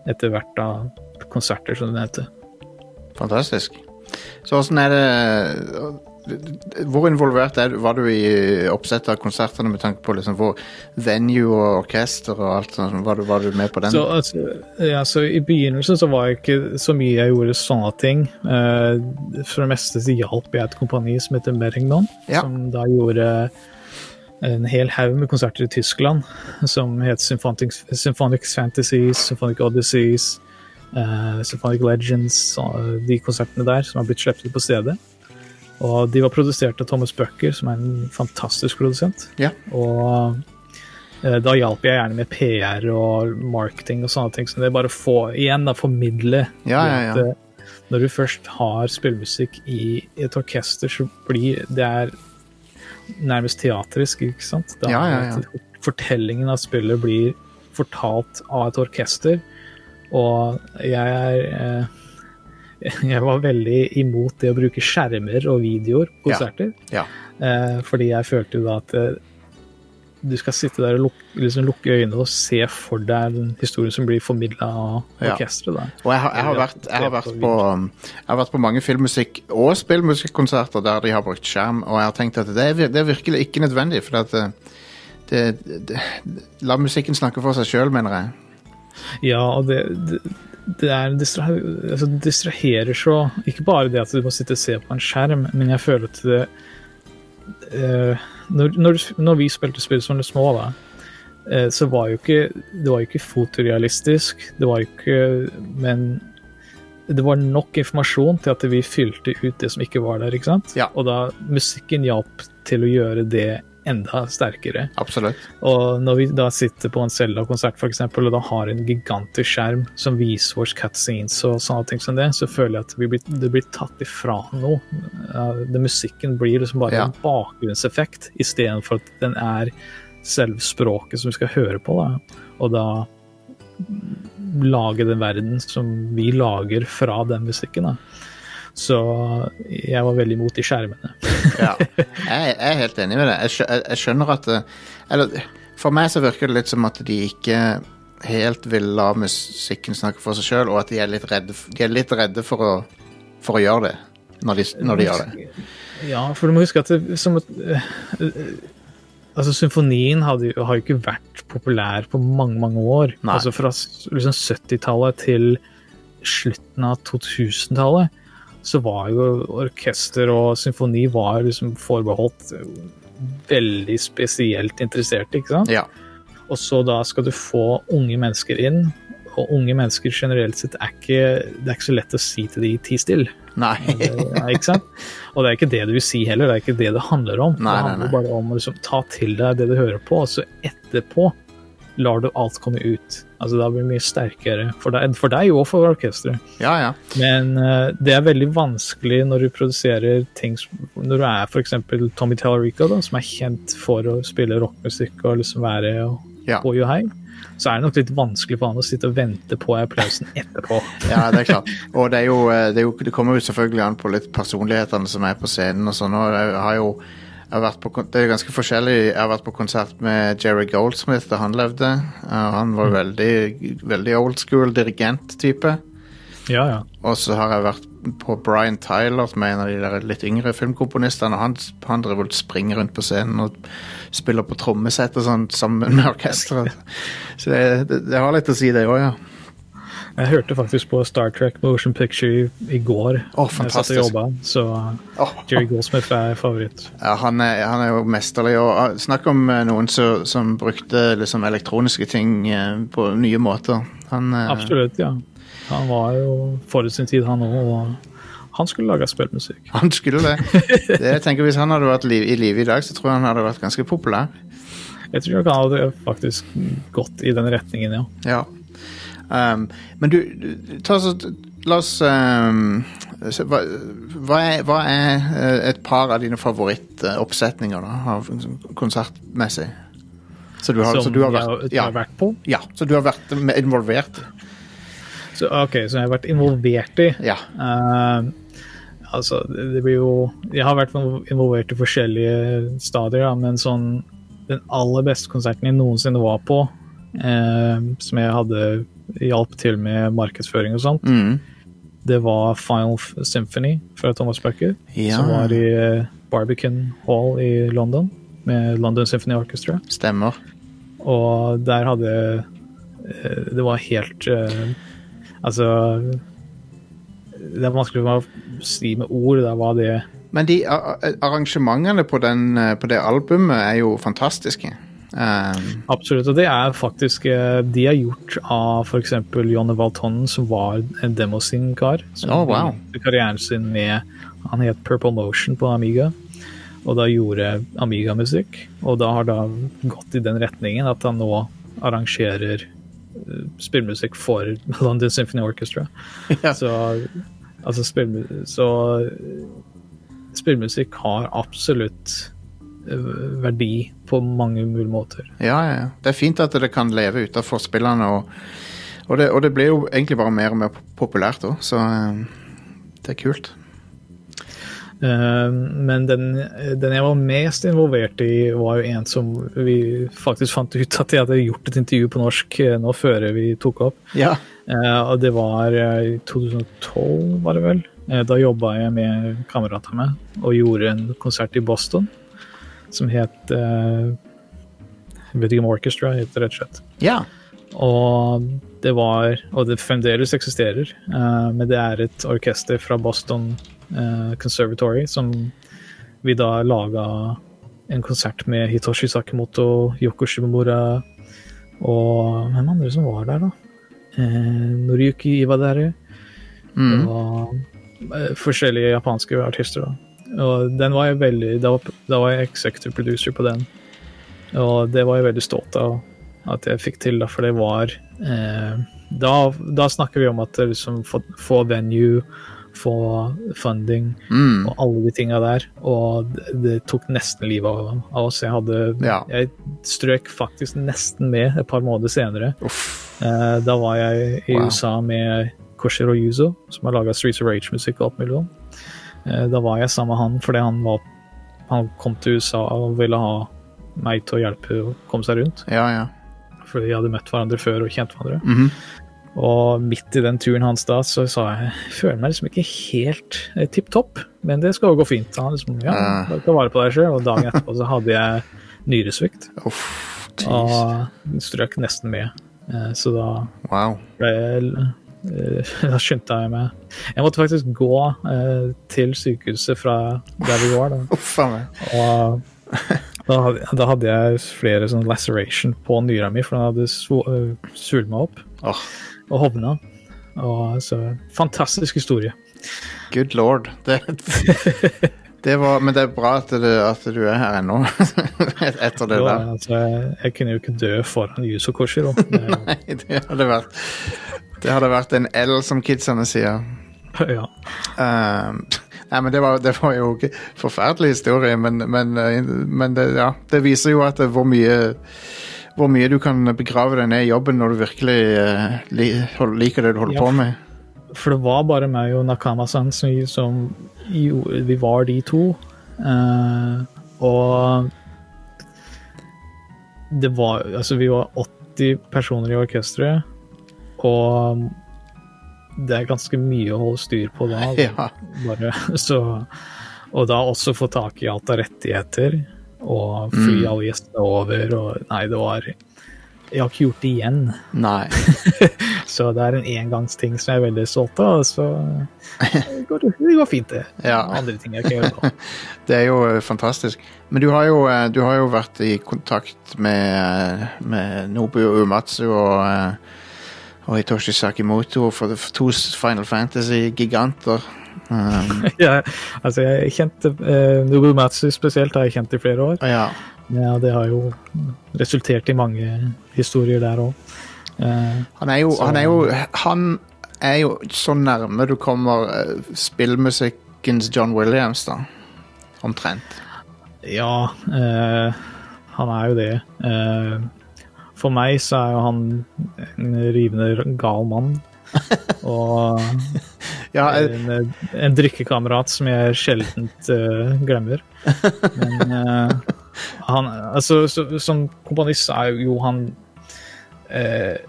J: etter hvert da konserter, som det heter.
C: Fantastisk. Så åssen er det Hvor involvert er du, var du i oppsettet av konsertene med tanke på liksom hvor venue og orkester og alt sånt? Var du, var du med på den?
J: Så, altså, ja, så I begynnelsen så var jeg ikke så mye jeg gjorde sånne ting. Uh, for det meste så hjalp jeg et kompani som heter Merringdon,
C: Ja.
J: som da gjorde en hel haug med konserter i Tyskland som het Symphonic, Symphonic Fantasies, Symphonic Odysseys, uh, Symphonic Legends, uh, de konsertene der som har blitt sluppet på stedet. Og de var produsert av Thomas Bucker, som er en fantastisk produsent.
C: Ja.
J: Og eh, da hjalp jeg gjerne med PR og marketing og sånne ting. Så det er bare å få, igjen da, formidle
C: Ja, ja, ja.
J: at, eh, når du først har spillmusikk i et orkester, så blir det er nærmest teatrisk, ikke sant? Da
C: Ja, ja, ja.
J: Fortellingen av spillet blir fortalt av et orkester, og jeg er eh, jeg var veldig imot det å bruke skjermer og videoer på konserter.
C: Ja.
J: Eh, fordi jeg følte jo da at eh, du skal sitte der og lukke, liksom lukke øynene og se for deg den historien som blir formidla av
C: Ja.
J: orkesteret. Ja.
C: Og jeg har, jeg, har vært, jeg, har vært på, um, jeg har vært på mange filmmusikk- og spillmusikkonserter der de har brukt skjerm, og jeg har tenkt at det er, det er virkelig ikke nødvendig. For at uh, det, det, La musikken snakke for seg sjøl, mener jeg.
J: Ja, og det, det, er distra, altså, distraherer så Ikke bare det at du må sitte og se på en skjerm, men jeg føler at det uh, når, når, når vi spilte spill som de små, da, uh, så var jo ikke Det var jo ikke fotorealistisk. Det var jo ikke Men det var nok informasjon til at vi fylte ut det som ikke var der. ikke sant?
C: Ja.
J: Og da musikken hjalp til å gjøre det enda sterkere.
C: Absolutt.
J: Og når vi da sitter på en Zelda-konsert eksempel, og da har en gigantisk skjerm som viser oss cutscenes og sånne ting som det, så føler jeg at vi blir, det blir tatt ifra noe. Det musikken blir liksom bare
C: Ja.
J: en bakgrunnseffekt, istedenfor at den er selve språket som vi skal høre på. Da. Og da lage den verden som vi lager fra den musikken. Da. Så jeg var veldig imot de skjermene.
C: Ja. Jeg, er helt enig med det. Jeg, skjø, jeg, jeg skjønner at Eller for meg så virker det litt som at de ikke helt vil la musikken snakke for seg sjøl, og at de er litt redde, de er litt redde for, å, for å gjøre det. Når de, når de gjør det.
J: Ja, for du må huske at det, som øh, Altså, Symfonien hadde, har jo ikke vært populær på mange, mange år.
C: Nei.
J: Altså Fra liksom 70-tallet til slutten av 2000-tallet så var jo orkester og symfoni var liksom forbeholdt øh, veldig spesielt interesserte, ikke sant?
C: Ja.
J: Og så da skal du få unge mennesker inn, og unge mennesker generelt sett er ikke Det er ikke så lett å si til de ti still.
C: Nei.
J: Ja, ikke sant? Og det er ikke det du vil si heller, det er ikke det det handler om.
C: Nei,
J: det
C: nei,
J: handler
C: nei.
J: bare om å liksom, ta til deg det du hører på, og så etterpå lar du alt komme ut. Altså Da blir det mye sterkere for deg, for deg og for orkesteret.
C: Ja, ja.
J: Men uh, det er veldig vanskelig når du produserer ting Når du er f.eks. Tommy Tellerico, da, som er kjent for å spille rockmusikk og liksom være og
C: Ja.
J: på Johai, så er det nok litt vanskelig for han å sitte og vente på applausen etterpå.
C: Ja, det er klart. Og det, er jo, eh, det, er jo, det kommer jo selvfølgelig an på litt personlighetene som er på scenen og sånn. Og jeg har jo på, det er ganske forskjellig. Jeg har vært på konsert med Jerry Goldsmith da han levde. Han var veldig, veldig old school dirigent-type.
J: Ja, ja.
C: Og så har jeg vært på Brian Tyler, som er en av de der litt yngre filmkomponistene. Han, han driver og springer rundt på scenen og spiller på trommesett og sånn sammen med orkesteret. Så det, det, det har litt å si, det òg, ja.
J: Jeg hørte faktisk på Star Trek Motion Picture i, går. Oh, jeg
C: fantastisk.
J: og jobba, så. Jerry Goldsmith er favoritt.
C: Ja, han er, han er jo mesterlig. Og ah, snakk om eh, noen som, som brukte liksom elektroniske ting eh, på nye måter. Han, eh,
J: Absolutt, ja. Han var jo forut sin tid, han òg. Han skulle lage spillmusikk.
C: han skulle det. det. Jeg tenker Hvis han hadde vært liv, i live i dag, så tror jeg han hadde vært ganske populær.
J: Jeg tror nok han hadde faktisk gått i den retningen, ja.
C: Ja. Um, men du, ta så, La oss um, se, hva, hva, er, hva er eh, et par av dine favorittoppsetninger da, konsertmessig? Så du har,
J: Som
C: så du har
J: jeg
C: vært,
J: har- ja, har vært på?
C: Ja, så du har vært involvert i?
J: Så, ok, så jeg har vært involvert i.
C: Ja.
J: Uh, altså, det, det blir jo Jeg har vært involvert i forskjellige stadier, da, men sånn Den aller beste konserten jeg noensinne var på, eh, som jeg hadde hjalp til med markedsføring og sånt,
C: Mm.
J: det var Final Symphony fra Thomas Bucker,
C: Ja.
J: som var i eh, Barbican Hall i London med London Symphony Orchestra.
C: Stemmer.
J: Og der hadde eh, Det var helt eh, Altså Det er vanskelig for meg å si med ord da, hva det
C: Men de arrangementene på, den, på det albumet er jo fantastiske. Um,
J: Absolutt. Og det er faktisk eh, De er gjort av f.eks. Jonny Valtonen, som var en demosing-kar. Som
C: Oh, wow.
J: karrieren sin med Han het Purple Motion på Amiga. Og da gjorde Amiga-musikk. Og da har det gått i den retningen at han nå arrangerer eh, spillmusikk for London Symphony Orchestra.
C: Ja.
J: Så altså spill, så spillmusikk har absolutt verdi på mange mulige måter.
C: ja, ja, ja. Det er fint at det kan leve utenfor spillene, og, og, det, og det blir jo egentlig bare mer og mer populært òg, så um, det er kult.
J: Eh, Men den, den jeg var mest involvert i, var jo en som vi faktisk fant ut at jeg hadde gjort et intervju på norsk eh, nå før vi tok opp.
C: Ja.
J: Eh, Og det var eh, i 2012, var det vel. Eh, Da jobba jeg med kamerater med og gjorde en konsert i Boston som het uh, Whittingham Orchestra, heter rett og slett.
C: ja.
J: Og det var, og det fremdeles eksisterer, uh, men det er et orkester fra Boston uh, Conservatory som vi da laga en konsert med Hitoshi Sakimoto, Yoko Shimomura og hvem andre som var der, da? Eh, Noriyuki Iwadere.
C: Mm.
J: Og eh, forskjellige japanske artister, da. Og den var jeg veldig Da var, da var jeg executive producer på den. Og det var jeg veldig stolt av at jeg fikk til, da, for det var eh, da, da snakker vi om at liksom få, få venue, få funding
C: Mm.
J: og alle de tinga der. Og det, det tok nesten livet av, oss. Jeg hadde
C: Ja.
J: Jeg strøk faktisk nesten med et par måneder senere. Eh, da var jeg i
C: Wow.
J: USA med Koshiro Yuzo, som har laga Streets of Rage-musikk og alt mulig. sånn. Eh, da var jeg sammen med han fordi han, var, han kom til USA og ville ha meg til å hjelpe å komme seg rundt.
C: Ja, ja.
J: Fordi vi hadde møtt hverandre før og kjent hverandre.
C: Mhm.
J: Og midt i den turen hans da, så sa jeg jeg føler meg liksom ikke helt eh, tipp topp, men det skal jo gå fint. Han liksom, ja,
C: Ja.
J: bare ta vare på deg sjøl. Og dagen etterpå så hadde jeg nyresvikt
C: Uff.
J: Og strøk nesten med. Eh, Så da
C: Wow.
J: ble jeg Da skyndte jeg meg. Jeg måtte faktisk gå eh, til sykehuset fra der vi var. Da. Da da hadde jeg flere sånn laceration på nyra mi, for den hadde svo- øh, svulma opp
C: oh.
J: og hovna. Og så Fantastisk historie.
C: good lord. Det, det var, men det er bra at du, at du er her ennå, etter det
J: Jo,
C: der.
J: altså, jeg, kunne jo ikke dø foran Yuzo Koshiro.
C: Nei, det hadde vært Det hadde vært en L, som kidsene sier.
J: ja.
C: Um, nei, men det var, det var jo ikke forferdelig historie, men, men, men det, ja, det viser jo at det, hvor mye hvor mye du kan begrave deg ned i jobben når du virkelig uh, liker det du holder
J: Ja.
C: på med.
J: For det var bare meg og Nakama-san som, som gjorde Vi var de to. Uh, og det var Altså, vi var 80 personer i orkesteret, og det er ganske mye å holde styr på da.
C: Ja.
J: Bare, så, og da også få tak i alt av rettigheter, og fly
C: Mm.
J: alle gjestene over, og Nei, det var Jeg har ikke gjort det igjen.
C: Nei.
J: Så det er en engangsting som jeg er veldig stolt av. Så det går, det går fint, det.
C: Ja.
J: Andre ting jeg kan gjøre.
C: Det er jo eh, fantastisk. Men du har jo, eh, du har jo vært i kontakt med, eh, med Nobu Uematsu og, og Hitoshi Sakimoto for, for to Final Fantasy-giganter. Um,
J: Ja, altså, jeg kjente uh, Nobu Matsu spesielt har jeg kjent i flere år.
C: ja.
J: Ja, det har jo resultert i mange historier der òg.
C: Han er jo,
J: Så-
C: han er jo Han er jo så nærme du kommer eh, spillmusikkens John Williams, da. Omtrent.
J: Ja, eh, han er jo det. Eh, for meg så er jo han en rivende gal mann. Og
C: Ja, jeg,
J: en, en drikkekamerat som jeg sjelden glemmer. Men eh, han Altså, så, som komponist er jo han eh,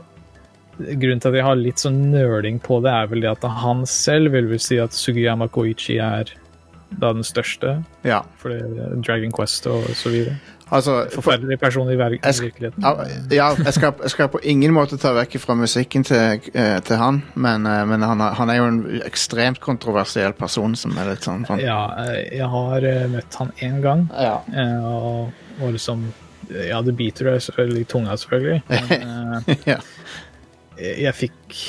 J: Grunnen til at jeg har litt sånn nøling på det, er vel det at han selv vil vel si at Sugiyama Koichi er da den største,
C: ja.
J: for Dragon Quest og så videre.
C: Altså
J: Forferdelig person i
C: Jeg
J: virkeligheten.
C: Ja, jeg, skal, jeg skal på ingen måte ta vekk fra musikken til, eh, til han, men, eh, men han, han er jo en ekstremt kontroversiell person som er litt sånn, sånn.
J: Ja, eh, jeg har møtt han én gang,
C: Ja.
J: og, og liksom Ja, det biter deg selvfølgelig i tunga, selvfølgelig, men
C: ja.
J: jeg, jeg fikk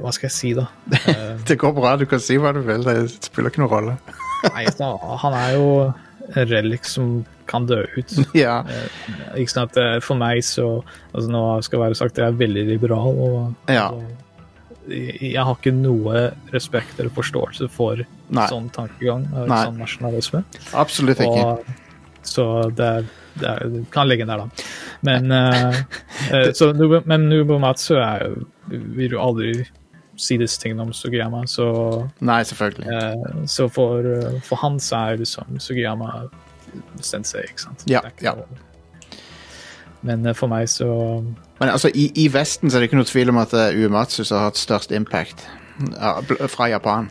J: Hva skal jeg si, da?
C: Det går bra, du kan si hva du vil, det spiller ikke noen rolle.
J: Nei, han er jo en relikt som kan dø ut.
C: Ja,
J: Eh, Ikke sant? at For meg så altså Nå skal være sagt, jeg er veldig liberal, og,
C: Ja.
J: og jeg jeg har ikke noe respekt eller forståelse for
C: Nei.
J: sånn tankegang, eh,
C: Nei.
J: sånn nasjonalisme.
C: absolutt ikke.
J: Og, så det, er- du kan legge den der, da. Men, uh, eh, så, men Nubo Matsu er, jo- vil jo aldri si disse tingene om Sugiyama, så,
C: Nei, selvfølgelig.
J: eh, så for, eh, for han så er liksom Sugiyama sensei, ikke sant?
C: Ja,
J: ikke
C: ja.
J: noe- Men eh, for meg så
C: Men altså, i, i Vesten så er det ikke noe tvil om at er Uematsu har hatt størst impact fra Japan.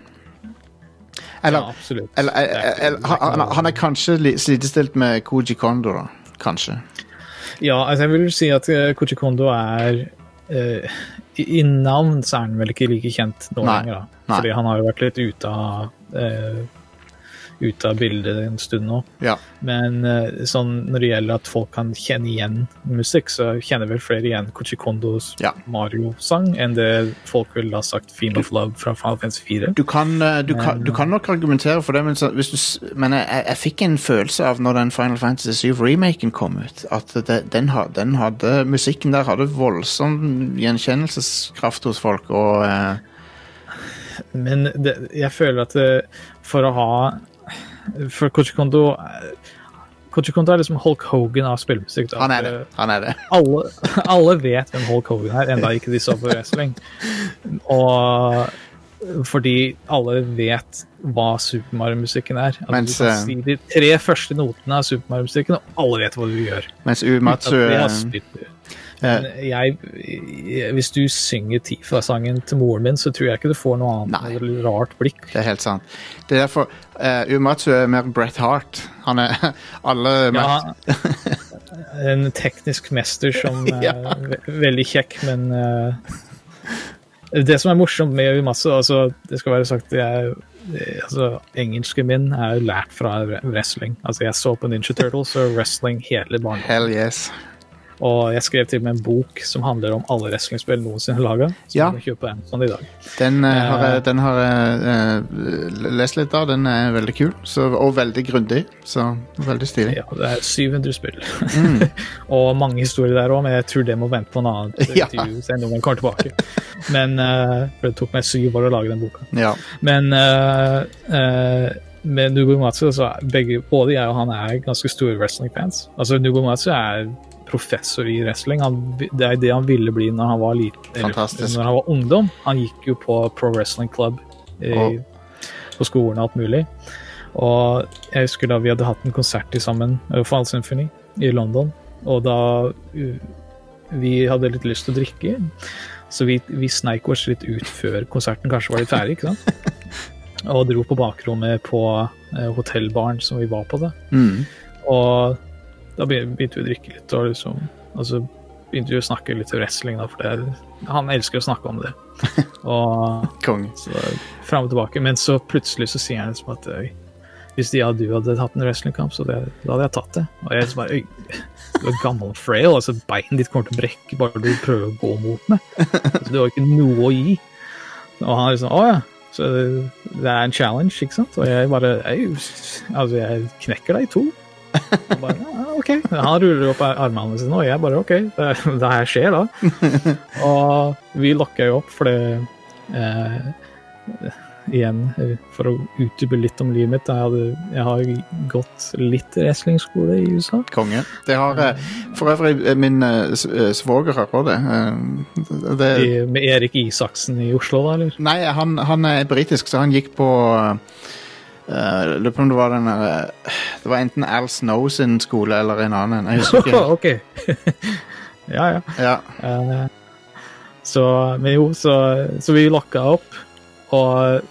C: Eller,
J: Ja, absolutt.
C: eller,
J: er
C: eller
J: er
C: han, han er kanskje sidestilt med Koji Kondo, da. Kanskje.
J: Ja, altså jeg vil si at eh, Koji Kondo er eh, i, navn så er han vel ikke like kjent nå lenger, da.
C: nei.
J: Fordi han har jo vært litt ute av eh, ute av bildet en stund nå.
C: Ja.
J: Men eh, sånn, når det gjelder at folk kan kjenne igjen musikk, så kjenner vel flere igjen Kochi Kondos
C: Ja.
J: Mario-sang enn det folk ville ha sagt Fiend of Love fra Final Fantasy 4.
C: Du kan, du, men, kan, du kan nok argumentere for det, men, så, du, men jeg, jeg, fikk en følelse av når den Final Fantasy 7-remaken kom ut, at det, den, den hadde Musikken der hadde voldsom gjenkjennelseskraft hos folk, og eh,
J: Men det, jeg føler at det, for å ha For Koji Kondo eh, Koji Kondo er liksom Hulk Hogan av spillmusikk.
C: han er det. Han er det.
J: alle, alle vet hvem Hulk Hogan er, enda ikke de så på wrestling. Og fordi alle vet hva Super Mario-musikken er. At
C: Mens,
J: du kan
C: eh,
J: si de tre første notene av Super Mario-musikken, og alle vet hva du gjør.
C: Mens Umatsu Eh, eh,
J: jeg, jeg, hvis du synger Tifa-sangen til moren min, så tror jeg ikke du får noe annet
C: Nei.
J: rart blikk.
C: Det er helt sant. Det er derfor uh, Umatsu er mer Bret Hart. Han er alle
J: Ja, en teknisk mester som
C: Ja.
J: er ve veldig kjekk, men uh, Det som er morsomt med Umatsu, altså, det skal være sagt er, altså, Engelsken min er jo lært fra wrestling. Altså, jeg så på Ninja Turtles og wrestling hele barndommen.
C: Hell yes.
J: Og jeg skrev til og med en bok som handler om alle wrestlingspill noensinne laga.
C: Ja.
J: kjøpe i dag.
C: Den, uh, har jeg, den har jeg uh, lest litt av. Den er veldig kul så, og veldig grundig. Så veldig stilig.
J: Ja, det er 700 spill. og mange historier der òg, men jeg tror det må vente på en annen
C: Mm. Ja.
J: intervju. Jeg kommer tilbake. Men uh, for Det tok meg syv år å lage den boka.
C: Ja.
J: Men med Nubo Matsu, så er begge, både jeg og han er ganske store wrestling-fans. Altså Nubo Matsu er professor i wrestling. Han, det er det han ville bli når han var liten. eller Når han var ungdom. Han gikk jo på Pro Wrestling Club i,
C: oh.
J: på skolen og alt mulig. Og jeg husker da vi hadde hatt en konsert sammen, for Fall Symphony, i London. Og da uh, vi hadde litt lyst til å drikke, så vi, vi sneik oss litt ut før konserten kanskje var litt ferdig. ikke sant? Og dro på bakrommet på eh, hotellbaren som vi var på. da.
C: Mm.
J: Og da begynte vi å drikke litt, og liksom, altså, så begynte vi å snakke litt wrestling, da, for det, han elsker å snakke om det. Og
C: Kong.
J: så fram og tilbake. Men så plutselig så sier han liksom at hvis de, ja, du hadde hatt en wrestlingkamp, så det, da hadde jeg tatt det. Og jeg liksom bare du er gammel frail, altså beinet ditt kommer til å brekke bare du prøver å gå mot meg. Altså, du har ikke noe å gi. Og han liksom å ja. Så det, det er en challenge, ikke sant? Og jeg bare øy, Altså, jeg knekker deg i to. Og bare, ja, ok. Han ruller opp armene sine, og jeg bare OK, det, det her skjer da. Og vi lokker jo opp, for det eh, Igjen, for å utdype litt om livet mitt. Jeg, hadde, jeg har gått litt wrestlingskole i USA.
C: Konge. Det har eh, For øvrig, eh, min eh, svoger har på det. Det
J: I, med Erik Isaksen i Oslo, da, eller?
C: Nei, han, han er britisk, så han gikk på uh, Lurer på om det var den der, eh, Det var enten Al Snow sin skole eller en annen. Jeg husker ikke.
J: ok. ja, ja.
C: Ja.
J: Uh, så, men jo, så, så vi lokka opp og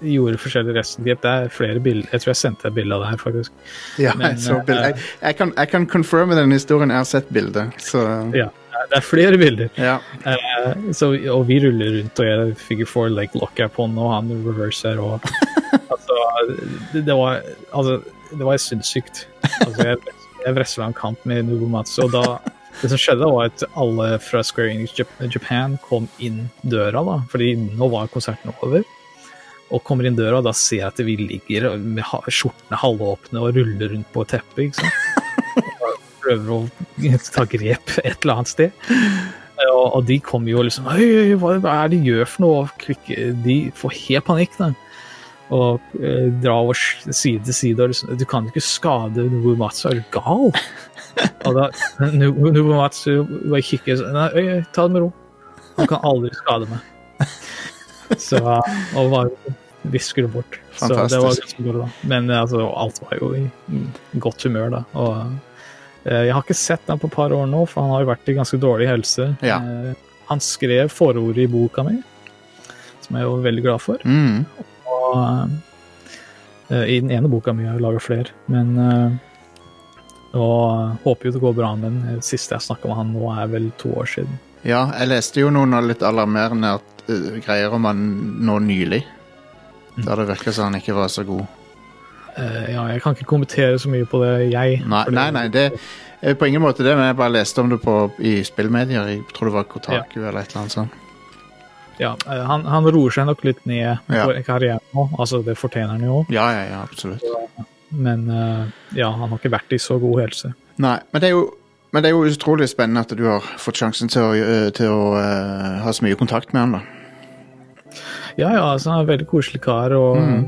J: gjorde forskjellige wrestlinggrep. Det er flere bilder. Jeg tror jeg sendte et bilde av det her, faktisk.
C: ja
J: Men,
C: jeg, så bildet. jeg, jeg, kan, jeg kan confirme den historien. Jeg har sett bildet. Så
J: Ja, det er flere bilder.
C: ja.
J: Uh, så, og vi ruller rundt, og jeg figure four leg locker på den, og han reverser, og altså, det, var altså, det var sinnssykt. Altså, jeg, jeg wrestla en kamp med Nubomatsu, og da det som skjedde, var at alle fra Square Enix Japan kom inn døra, da, fordi nå var konserten over. Og kommer inn døra, og da ser jeg at vi ligger med skjortene halvåpne og ruller rundt på teppet. ikke sant? Prøver å ta grep et eller annet sted. Og, og de kommer jo liksom hva hva er det de gjør for noe? De får helt panikk. da. Og eh, dra over side til side. Og liksom, du kan ikke skade Nubumatsu, er du gal? og da Nubumatsu bare kikker sånn Nei, ta det med ro. Han kan aldri skade meg. Så, og bare visker det bort. Så det var ganske bra, da. Men altså, alt var jo i godt humør, da. Og eh, jeg har ikke sett ham på et par år nå, for han har jo vært i ganske dårlig helse.
C: Ja.
J: Eh, han skrev forordet i boka mi, som jeg er jo veldig glad for.
C: Mm.
J: Og eh, i den ene boka mi har jeg laga flere, men uh, Og håper jo det går bra med den. Siste jeg snakka med han nå, er vel to år siden.
C: ja, jeg leste jo noen av litt alarmerende at, uh, greier om han nå nylig. Da det virker som han ikke var så god.
J: Ja, jeg kan ikke kommentere så mye på det, jeg.
C: Nei, nei, nei det på ingen måte det, men jeg bare leste om det på, i spillmedier. Jeg tror det var Kotaku eller et eller annet sånt.
J: Ja, eh, han, han roer seg nok litt ned
C: Ja.
J: for karrieren nå. Altså, det fortjener han jo.
C: Ja, ja, ja, absolutt.
J: Men eh, ja, han har ikke vært i så god helse.
C: Nei, men det er jo men det er jo utrolig spennende at du har fått sjansen til å, øh, til å uh, ha så mye kontakt med han. da.
J: Ja, ja, altså, han er en veldig koselig kar, og
C: Mm.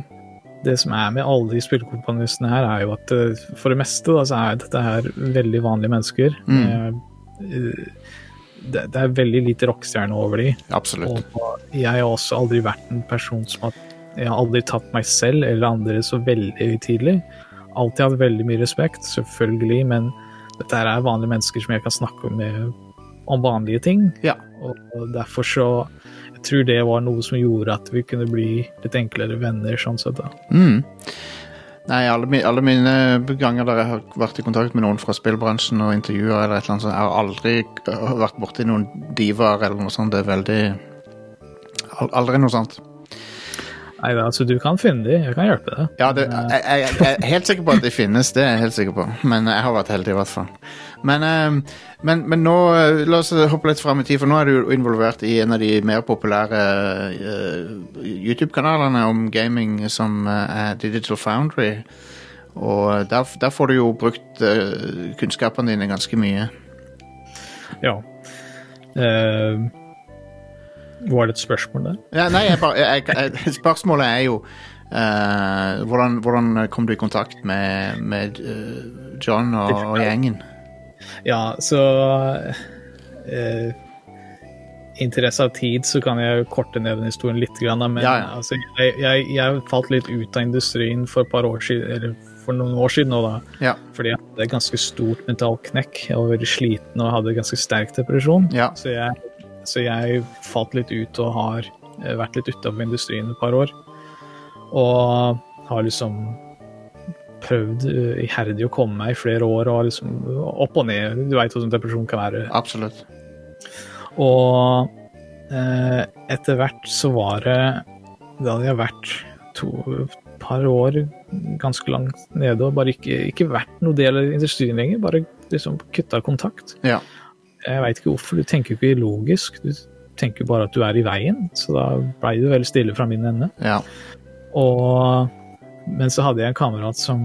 J: det som er med alle de spillekomponistene her, er jo at eh, for det meste da, så er dette her veldig vanlige mennesker.
C: Mm.
J: Eh, det, det er veldig lite rockestjerne over de.
C: Absolutt.
J: Og jeg har også aldri vært en person som har Jeg har aldri tatt meg selv eller andre så veldig høytidelig. Alltid hatt veldig mye respekt, selvfølgelig, men dette her er vanlige mennesker som jeg kan snakke med om vanlige ting.
C: Ja.
J: Og og derfor så Jeg tror det var noe som gjorde at vi kunne bli litt enklere venner, sånn sett. da.
C: Mm. Nei, alle, alle mine ganger der jeg har vært i kontakt med noen fra spillbransjen og intervjuer eller et eller annet jeg har aldri øh, vært borti noen divaer eller noe sånt. Det er veldig Aldri noe sånt.
J: Nei altså du kan finne de, jeg kan hjelpe deg.
C: Ja, det, jeg, jeg, jeg er helt sikker på at de finnes, det er jeg helt sikker på. Men jeg har vært heldig, i hvert fall. Men, eh, men, men nå, eh, la oss hoppe litt fram i tid, for nå er du involvert i en av de mer populære eh, YouTube-kanalene om gaming som eh, er Digital Foundry. Og der, der får du jo brukt eh, kunnskapene dine ganske mye.
J: Ja. Uh, var det et spørsmål der?
C: Ja, nei, jeg jeg, jeg, spørsmålet er jo uh, hvordan, hvordan kom du i kontakt med, med eh, John og, og gjengen?
J: Ja, så eh, Interesse av tid, så kan jeg korte ned den historien litt. Men
C: Ja, ja.
J: Altså, jeg, jeg, jeg falt litt ut av industrien for år siden, eller for noen år siden nå, da.
C: Ja.
J: Fordi jeg hadde et ganske stort mentalt knekk. Jeg var veldig sliten og hadde ganske sterk depresjon. Så, jeg, så jeg falt litt ut og har eh, vært litt utafor industrien et par år. Og har liksom prøvd eh, iherdig å komme meg i flere år og liksom opp og ned. Du veit hvordan depresjon kan være.
C: Absolutt.
J: Og eh, etter hvert så var det Da hadde jeg vært to par år ganske langt nede og bare ikke, ikke vært noe del av industrien lenger. Bare liksom kutta kontakt.
C: Ja.
J: Jeg veit ikke hvorfor. Du tenker jo ikke logisk. Du tenker bare at du er i veien. Så da blei du veldig stille fra min ende.
C: Ja.
J: Og, men så hadde jeg en kamerat som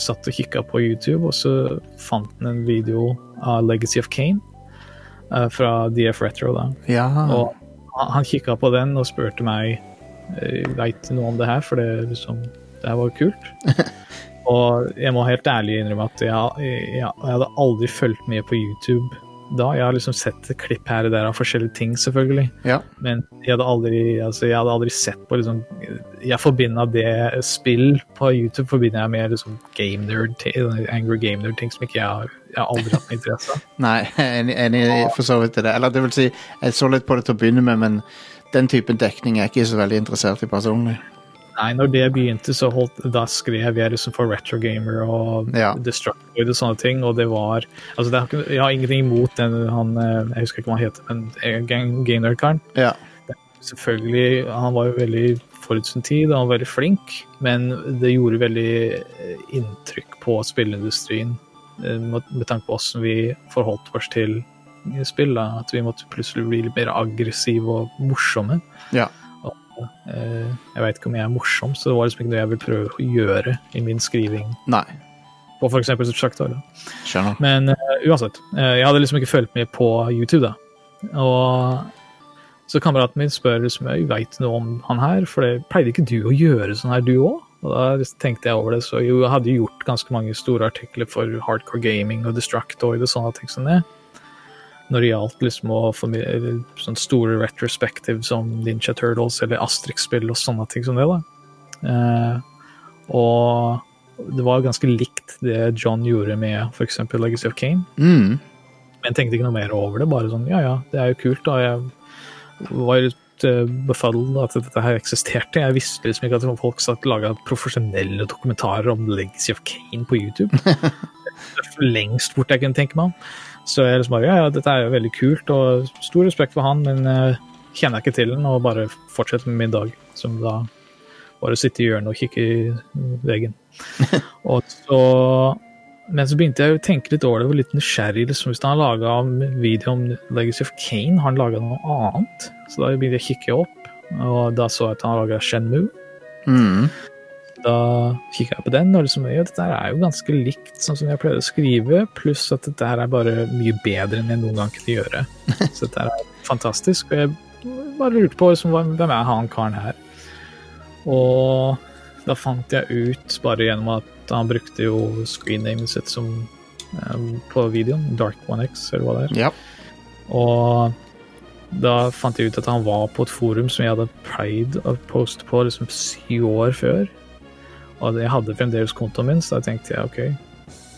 J: satt og kikka på YouTube, og så fant han en video av Legacy of Kane uh, fra DF Retro. da.
C: Ja.
J: Og han, han kikka på den og spurte meg eh, veit du noe om det her, for det, liksom, det her var kult. og jeg må helt ærlig innrømme at jeg, jeg, jeg hadde aldri fulgt med på YouTube da. Jeg har liksom sett klipp her og der av forskjellige ting, selvfølgelig.
C: Ja.
J: Men jeg hadde aldri, altså, jeg hadde aldri sett på liksom Jeg forbinder det spill på YouTube forbinder jeg med liksom game nerd, angry game nerd, ting som ikke jeg har, jeg har aldri hatt interesse av.
C: Nei, enig, enig for så vidt i det. Eller det vil si, jeg så litt på det til å begynne med, men den typen dekning er jeg ikke så veldig interessert i personlig.
J: Nei, når det begynte, så holdt, da skrev jeg liksom for Retro Gamer og
C: Ja.
J: Destructoid og sånne ting, og det var altså det har Jeg har ingenting imot den han eh, Jeg husker ikke hva han heter, men eh, Nerd-karen.
C: Ja.
J: Selvfølgelig, han var jo veldig forut sin tid, han var veldig flink, men det gjorde veldig eh, inntrykk på spillindustrien eh, med, tanke på hvordan vi forholdt oss til spill. Da. At vi måtte plutselig bli litt mer aggressive og morsomme.
C: Ja.
J: Eh, jeg veit ikke om jeg er morsom, så det var liksom ikke noe jeg ville prøve å gjøre i min skriving.
C: Nei.
J: På eksempel Subtractor.
C: Skjønner.
J: Men uh, uansett, Uh, jeg hadde liksom ikke fulgt med på YouTube, da. Og så kameraten min spør liksom, jeg veit noe om han her, for det pleide ikke du å gjøre sånn her, du òg? Og da liksom tenkte jeg over det, så jo, jeg hadde gjort ganske mange store artikler for Hardcore Gaming og Destructoid og sånne ting som det. Når det gjaldt liksom å formidle sånne store retrospective som Ninja Turtles eller Astrix-spill og sånne ting som det, da. Eh, og det var ganske likt det John gjorde med f.eks. Legacy of Kane.
C: Mm.
J: Men jeg tenkte ikke noe mer over det. Bare sånn ja ja, det er jo kult. da. Jeg var litt uh, at dette her eksisterte. Jeg visste liksom ikke at folk satt laga profesjonelle dokumentarer om Legacy of Kane på YouTube. det er for lengst bort jeg kunne tenke meg om. Så jeg liksom bare ja ja, dette er jo veldig kult, og stor respekt for han, men uh, kjenner jeg ikke til den, og bare fortsetter med min dag, som da bare sitte i hjørnet og kikke i veggen. og så, men så begynte jeg å tenke litt over det, var litt nysgjerrig. Liksom, hvis han laga video om Legacy of Kane, har han laga noe annet? Så da begynte jeg å kikke opp, og da så jeg at han har laga Shenmue.
C: Mm.
J: Da kikka jeg på den, og liksom, ja, dette er jo ganske likt sånn som jeg pleide å skrive, pluss at dette her er bare mye bedre enn jeg noen gang kunne gjøre. Så dette er fantastisk, og jeg bare lurte på liksom, hvem er han karen her? Og da fant jeg ut, bare gjennom at han brukte jo screennamet sitt som eh, på videoen, Dark One X, eller hva det er.
C: Ja.
J: Og da fant jeg ut at han var på et forum som jeg hadde pleid å poste på liksom syv år før. Og jeg hadde fremdeles kontoen min, så da tenkte jeg OK,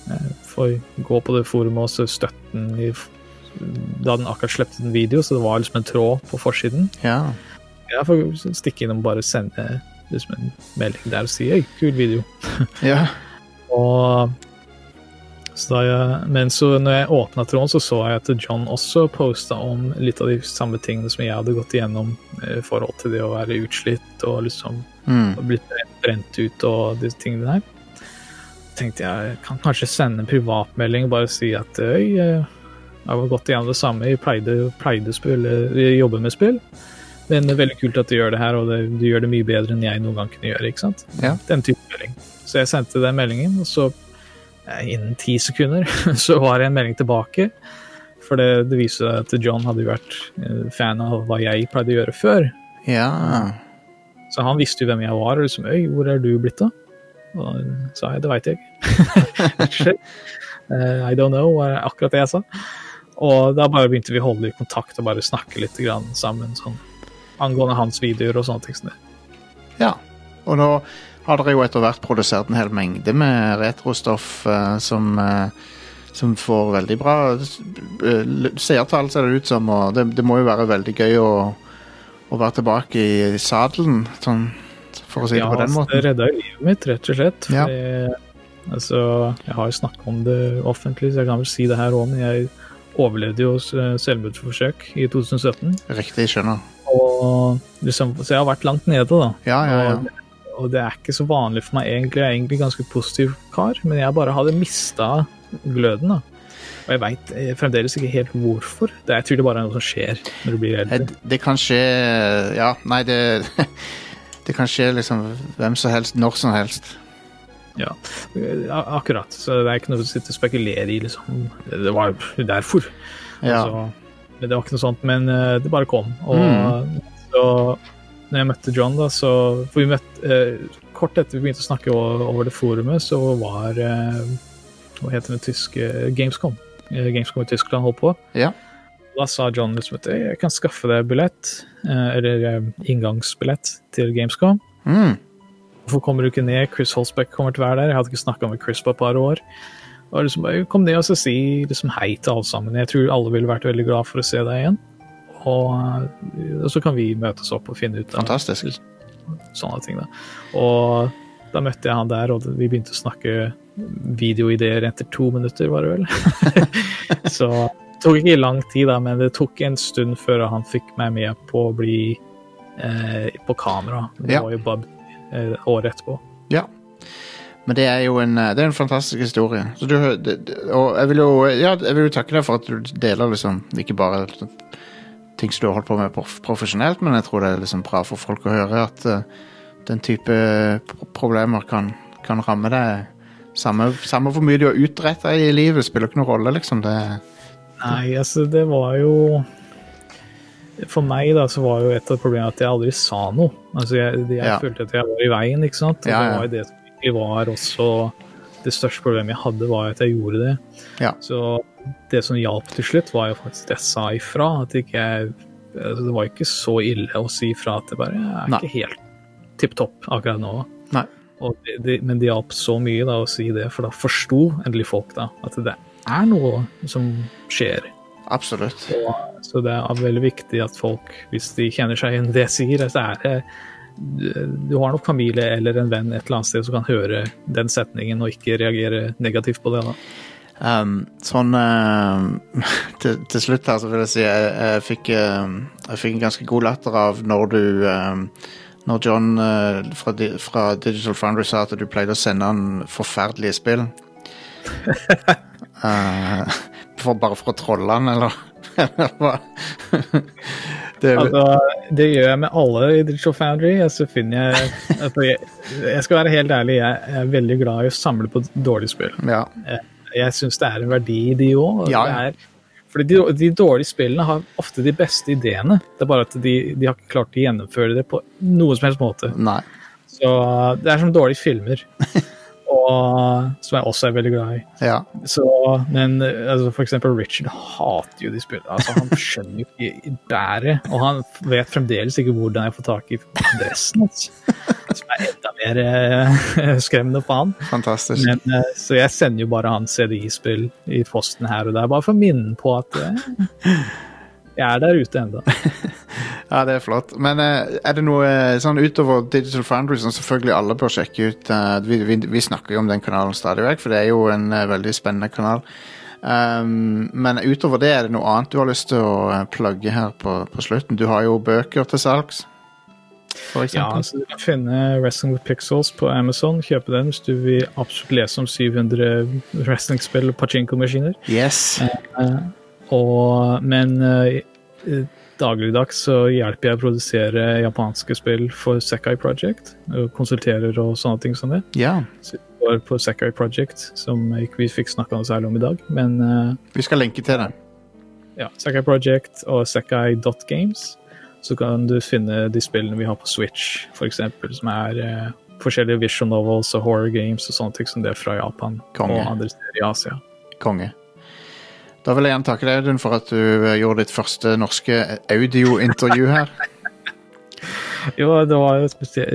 J: jeg får gå på det forumet og støtte den i Da den akkurat sluppet en video, så det var liksom en tråd på forsiden.
C: ja.
J: Jeg får stikke innom og bare sende liksom en melding der og si hei, kul video.
C: ja.
J: Og så jeg, men så når jeg åpna tråden, så så jeg at John også posta om litt av de samme tingene som jeg hadde gått igjennom eh, i forhold til det å være utslitt og liksom
C: Mm.
J: og blitt brent, ut og disse tingene der. tenkte jeg jeg kan kanskje sende en privatmelding og bare si at øy, jeg har gått igjennom det samme, jeg pleide, pleide å jobbe med spill. Men det er veldig kult at du gjør det her, og det, du gjør det mye bedre enn jeg noen gang kunne gjøre. ikke sant?
C: Ja.
J: Den type melding. Så jeg sendte den meldingen, og så eh, innen ti sekunder så var det en melding tilbake. For det, det viser seg at John hadde vært eh, fan av hva jeg pleide å gjøre før.
C: ja.
J: Så han visste jo hvem jeg var, og liksom Øy, hvor er du blitt av? Og da sa jeg, det veit jeg ikke. I don't know, var akkurat det jeg sa. Og da bare begynte vi å holde i kontakt og bare snakke litt grann sammen sånn, angående hans videoer og sånne som.
C: Ja. Og nå har dere jo etter hvert produsert en hel mengde med retrostoff uh, som, uh, som får veldig bra eh, seertall, ser det ut som. Og det, det må jo være veldig gøy å, å være tilbake i sadelen, sånn, for å si det på den
J: måten.
C: måten.
J: Det redda jo livet mitt, rett og slett.
C: Ja.
J: Fordi, altså, jeg har jo snakka om det offentlig, så jeg kan vel si det her òg, men jeg overlevde jo selvmordsforsøk i 2017.
C: Riktig, skjønner.
J: Og liksom, så jeg har vært langt nede, da.
C: Ja, ja, ja.
J: Og, og det er ikke så vanlig for meg egentlig. Jeg er egentlig ganske positiv kar, men jeg bare hadde mista gløden. da. Og jeg veit fremdeles ikke helt hvorfor. Det, jeg tror det bare er noe som skjer når du blir
C: Eh,
J: eldre.
C: Det kan skje Ja, nei, det Det kan skje liksom hvem som helst, når som helst.
J: Ja, akkurat. Så det er ikke noe å sitte og spekulere i, liksom. Det var jo derfor.
C: Ja.
J: Altså, det var ikke noe sånt, men eh, det bare kom. Og
C: Mm.
J: så når jeg møtte John, da, så For vi møtte eh, Kort etter vi begynte å snakke over det forumet, så var eh, Hva heter det tyske Gamescom. Eh, Gamescom i Tyskland holdt på.
C: Ja.
J: Da sa John liksom at jeg kan skaffe deg billett, eh, eller eh, inngangsbillett til Gamescom.
C: Mm.
J: Hvorfor kommer du ikke ned? Chris Holsbeck kommer til å være der. Jeg hadde ikke snakka med Chris på et par år. Og liksom bare Kom ned og så si liksom hei til alle sammen. Jeg tror alle ville vært veldig glad for å se deg igjen. Og, eh, og så kan vi møtes opp og finne ut av
C: Fantastisk.
J: sånne ting. da. Og da møtte jeg han der, og vi begynte å snakke videoideer etter to minutter, var det vel. så det tok ikke lang tid, da, men det tok en stund før han fikk meg med på å bli eh, på kamera. Det
C: Ja.
J: var jo bare eh, året etterpå.
C: Ja. Men det er jo en, eh, det er en fantastisk historie. Så du, det, og jeg vil, jo, ja, jeg vil jo takke deg for at du deler liksom, ikke bare ting som du har holdt på med profesjonelt, men jeg tror det er liksom bra for folk å høre at eh, den type problemer kan, kan ramme deg. Samme, samme hvor mye du har utretta i livet, spiller ikke noen rolle, liksom. Det,
J: Nei, altså, det var jo For meg, da, så var jo et av problemene at jeg aldri sa noe. Altså, jeg, jeg
C: Ja.
J: følte at jeg var i veien, ikke sant.
C: Ja, ja.
J: det var jo det som egentlig var også Det største problemet jeg hadde, var at jeg gjorde det.
C: Ja.
J: Så det som hjalp til slutt, var jo faktisk at jeg sa ifra. At ikke jeg altså, Det var ikke så ille å si ifra at det bare jeg er
C: Nei.
J: ikke helt tipp topp akkurat nå. Det, det, men det hjalp så mye da å si det, for da forsto endelig folk da at det er noe som skjer.
C: absolutt.
J: Og, så det er veldig viktig at folk, hvis de kjenner seg igjen det jeg sier, så er det du, du har nok familie eller en venn et eller annet sted som kan høre den setningen og ikke reagere negativt på det. da.
C: Um, sånn uh, til, til slutt her så vil jeg si jeg, jeg, fikk, uh, jeg fikk en ganske god latter av når du eh, Når John eh, fra, Di- fra Digital Foundry sa at du pleide å sende han forferdelige spill. Eh, for, bare for å trolle han, eller? eller hva? det, er-
J: Altså, det gjør jeg med alle i Digital Foundry. og Så finner jeg, altså, jeg Jeg skal være helt ærlig, jeg er veldig glad i å samle på dårlige spill.
C: ja.
J: Jeg, jeg syns det er en verdi i de òg.
C: Ja.
J: Fordi de, de dårlige spillene har ofte de beste ideene. Det er bare at de, de har ikke klart å gjennomføre det på noen som helst måte.
C: Nei.
J: Så det er som dårlige filmer. Og, som jeg også er veldig glad i.
C: Ja.
J: Så, men altså, for eksempel Richard hater jo de spillene. Altså, han skjønner jo ikke bæret, og han vet fremdeles ikke hvordan jeg får tak i dressen. Som er enda mer eh, skremmende for han.
C: Fantastisk.
J: Men, eh, så jeg sender jo bare han CDI-spill i posten her og der, bare for å minne på at eh, jeg er der ute ennå.
C: Ja, det er flott. Men eh, er det noe eh, sånn utover Digital Foundry som selvfølgelig alle bør sjekke ut? eh, vi, vi, vi snakker jo om den kanalen stadig vekk, for det er jo en veldig spennende kanal. Um, men utover det, er det noe annet du har lyst til å plugge her på, på slutten? Du har jo bøker til salgs,
J: Ja,
C: altså
J: så Du kan finne Wrestling with Pixels på Amazon. Kjøpe den hvis du vil absolutt lese om 700 wrestlingspill og pachinko-maskiner.
C: Yes.
J: Eh, og, men eh, dagligdags så hjelper jeg å produsere japanske spill for Sekai Project. Og konsulterer og sånne ting som det.
C: Ja.
J: Så går på Sekai Project, som ikke vi fikk snakka noe særlig om i dag. Men uh,
C: Vi skal lenke til det.
J: ja, Sekai Project og Sekai.games. Så kan du finne de spillene vi har på Switch, f.eks., som er uh, forskjellige visual novels og horror games og sånne ting som det er fra Japan
C: Konge.
J: og andre steder i Asia.
C: Konge. Da vil jeg gjerne takke deg, Audun, for at du eh, gjorde ditt første norske audiointervju her.
J: Jo, det var jo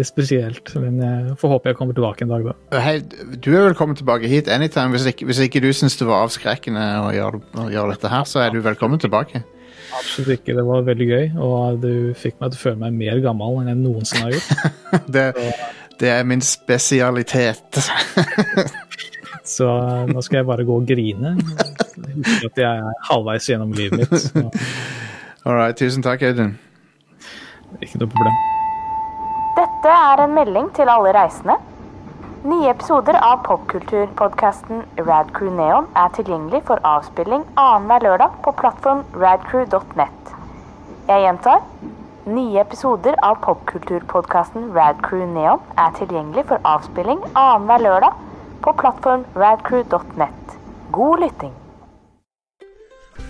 J: spesielt, men jeg får håpe jeg kommer tilbake en dag, da.
C: Hei, du er velkommen tilbake hit anytime. Hvis ikke, hvis ikke du syns det var avskrekkende å gjøre, å gjøre dette her, så er du velkommen tilbake.
J: Absolutt ikke. Det var veldig gøy, og du fikk meg til å føle meg mer gammel enn jeg noensinne har gjort.
C: Det, det er min spesialitet.
J: Så eh, nå skal jeg bare gå og grine. Huske at jeg er halvveis gjennom livet mitt. Så
C: All right, tusen takk, Audun.
J: ikke noe problem.
K: Dette er en melding til alle reisende. Nye episoder av popkulturpodkasten Radcrew Neon er tilgjengelig for avspilling annenhver lørdag på plattform radcrew.net. Jeg gjentar. Nye episoder av popkulturpodkasten Radcrew Neon er tilgjengelig for avspilling annenhver lørdag på plattform radcrew.net. God lytting.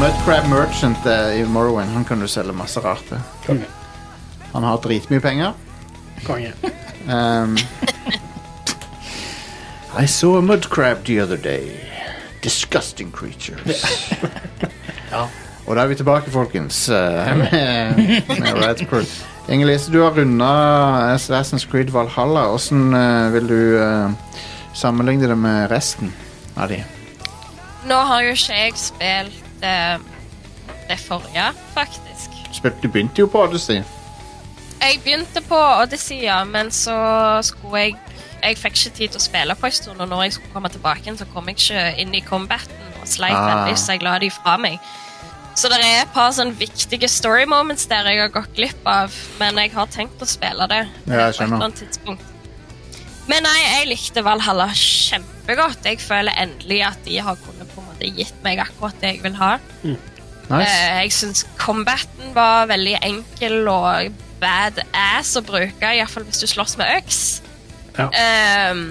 C: Mudcrab Merchant eh, i Morrowind, han kan du selge masse rart til.
B: Konge.
C: Han har dritmye penger.
B: Konge.
C: Um, I saw a mudcrab the other day. Disgusting creatures.
B: Ja.
C: Og da er vi tilbake, folkens, eh, med, med Red Crew. Inger Lise, du har runda Assassin's Creed Valhalla. Hvordan eh, vil du eh, sammenligne det med resten av de?
D: Nå har jo ikke jeg spilt eh, det forrige, faktisk.
C: Du begynte jo på Odyssey.
D: Jeg begynte på Odyssey, ja, men så skulle jeg Jeg fikk ikke tid til å spille på en stund, og når jeg skulle komme tilbake, så kom jeg ikke inn i combaten og sleit
C: Ah.
D: veldig, så jeg la de fra meg. Så det er et par sånn viktige story moments der jeg har gått glipp av, men jeg har tenkt å spille det
C: Ja,
D: på et eller annet tidspunkt. Men nei, jeg likte Valhalla kjempegodt. Jeg føler endelig at de har kunnet på gitt meg akkurat det jeg vil ha.
C: Nice.
D: Eh, jeg syns combaten var veldig enkel og badass å bruke, iallfall hvis du slåss med øks.
B: Ja.
D: Ehm,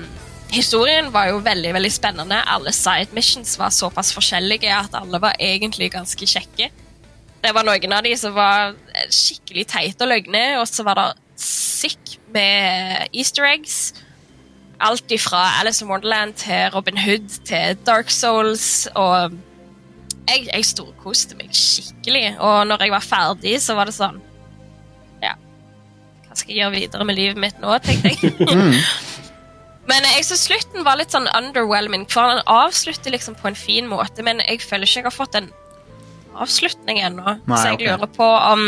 D: historien var jo veldig veldig spennende. Alle side missions var såpass forskjellige at alle var egentlig ganske kjekke. Det var noen av de som var eh, skikkelig teite og løgne, og så var det sick med easter eggs. Alt ifra Alice in Wonderland til Robin Hood til Dark Souls og jeg, jeg storkoste meg skikkelig. Og når jeg var ferdig, så var det sånn Ja, hva skal jeg gjøre videre med livet mitt nå, tenkte jeg. Men jeg synes slutten var litt sånn underwhelming, for han avslutter liksom på en fin måte, men jeg føler ikke jeg har fått en avslutning ennå. Så jeg
C: okay.
D: lurer på om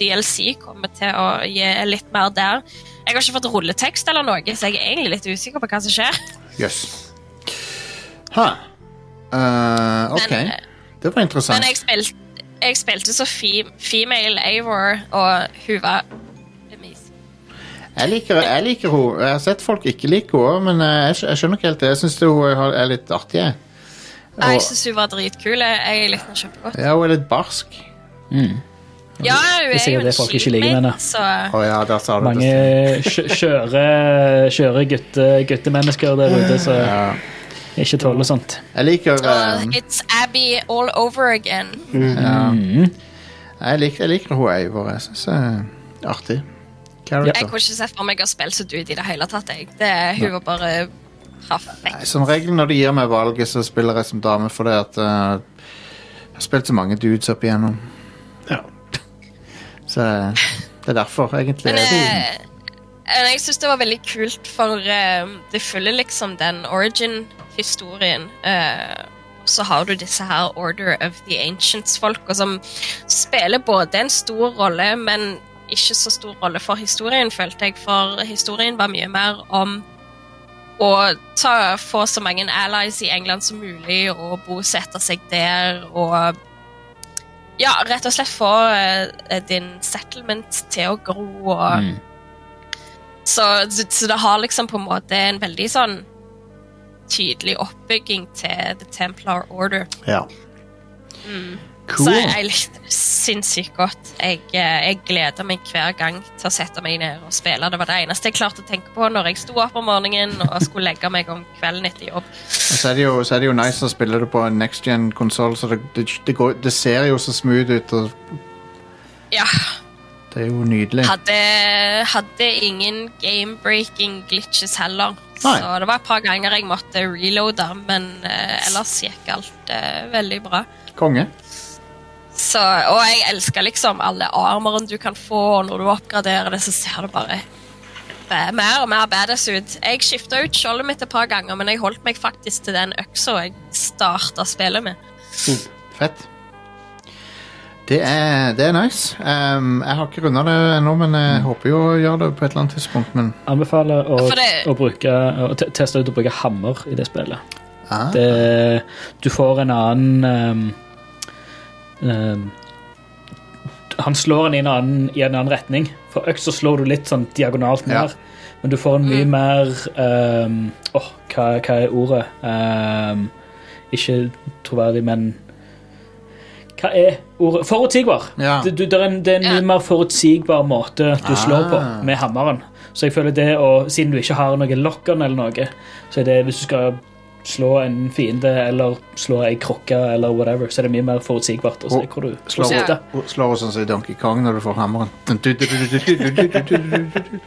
D: DLC kommer til å gi litt mer der. Jeg har ikke fått rulletekst eller noe, så jeg er egentlig litt usikker på hva som skjer.
C: Yes. Ha. Uh, ok.
D: Men,
C: det var interessant.
D: Men jeg spilte, jeg spilte så fe female Eivor, og hun var.
C: Jeg liker, jeg liker henne. Jeg har sett folk ikke like henne, men eh, jeg skjønner ikke helt det. Jeg syns hun er litt artig. jeg.
D: Nei, Jeg syns hun var dritkul. Jeg likte henne kjempegodt.
C: Ja, hun er litt barsk.
D: Ja, hun
A: er
D: er jo en
A: det folk ikke liker med henne.
D: skimate, så
C: Å ja, der sa du
A: Mange
C: kjører
A: skjø- skjøre, skjøre gutte, guttemennesker der ute som
C: Ja.
A: ikke tåler sånt.
C: Jeg liker eh,
D: It's Abby all over again.
C: ja.
A: Mm.
C: jeg, liker, jeg liker hun Eivor. Jeg syns det er artig.
D: Jeg
C: Character.
D: kunne ikke sett for meg å spille så dude i det hele tatt. Jeg. Det, hun var bare perfekt.
C: Nei, Som regel når de gir meg valget, så spiller jeg som dame fordi at uh, Jeg har spilt så mange dudes opp igjennom.
B: Ja.
C: Så det er derfor, egentlig.
D: Men uh, eh, jeg syns det var veldig kult, for uh, det følger liksom den origin-historien. Uh, så har du disse her Order of the Ancients-folka som spiller både en stor rolle, men ikke så stor rolle for historien, følte jeg. For historien var mye mer om å ta, få så mange allies i England som mulig og bosette seg der og ja, rett og slett få eh, din settlement til å gro og så, så, så det har liksom på en måte en veldig sånn tydelig oppbygging til The Templar Order.
C: Ja.
D: Mm.
C: Cool.
D: Så jeg, jeg likte det sinnssykt godt. Jeg, eh, jeg gleder meg hver gang til å sette meg ned og spille. Det var det eneste jeg klarte å tenke på når jeg sto opp om morgenen og skulle legge meg om kvelden etter jobb.
C: Så er, det jo, er det jo nice å spille det på en next gen-konsoll, så det, det, går, det ser jo så smooth ut.
D: Ja,
C: det er jo nydelig.
D: hadde, hadde ingen game-breaking glitches heller.
C: Nei.
D: Så det var et par ganger jeg måtte reloade, men uh, ellers gikk alt uh, veldig bra.
C: Konge.
D: Så, og jeg elsker liksom alle armoren du kan få, og når du oppgraderer det, så ser det bare mer og mer badass ut. Jeg skifta ut skjoldet mitt et par ganger, men jeg holdt meg faktisk til den øksa jeg starta spillet med.
C: Fett. Det er, det er nice. Um, jeg har ikke runda det ennå, men jeg håper jo å gjøre det på et eller annet tidspunkt. Men
A: Anbefaler å,
D: det-
A: å, bruke, å teste ut å bruke hammer i det spillet.
C: ah,
A: Det, du får en annen ehm, Han slår den i en, annen, i en annen retning. For øksa så slår du litt sånn diagonalt
C: Ja.
A: Men du får en mye mer um, Åh, hva, hva er ordet? Um, ikke troverdig, men Hva er ordet? Forutsigbar.
C: Ja.
A: Det, du, det, er en, det er en mye mer forutsigbar måte du slår på
C: Ah.
A: med hammeren. Så jeg føler det å, Siden du ikke har noe lock-on eller noe, så er det hvis du skal slå en fiende eller slå ei krokke eller whatever, så er det mye mer forutsigbart å se hvor du
C: slår sikter. Slår sånn som i Donkey Kong når du får hammeren.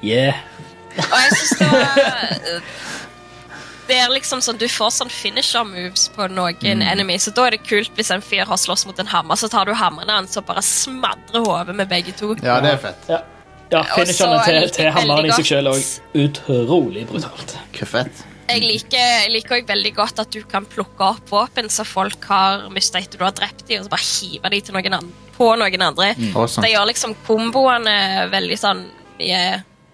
A: Yeah.
D: Og jeg syns det er liksom sånn, Du får sånn finisher moves på noen mm. enemies, så da er det kult hvis en fyr har slåss mot en hammer, så tar du hammeren hans og bare smadrer hodet med begge to.
C: Ja, det er fett.
A: Ja, ja finisherne til, til hammeren i seg
D: sjøl
A: òg. Utrolig brutalt.
C: Hvor fett.
D: Jeg liker, jeg liker også veldig godt at du kan plukke opp våpen som folk har mista etter du har drept dem, og så bare hive dem til noen andre, på noen andre.
C: Mm.
D: Det gjør liksom komboene veldig sånn mye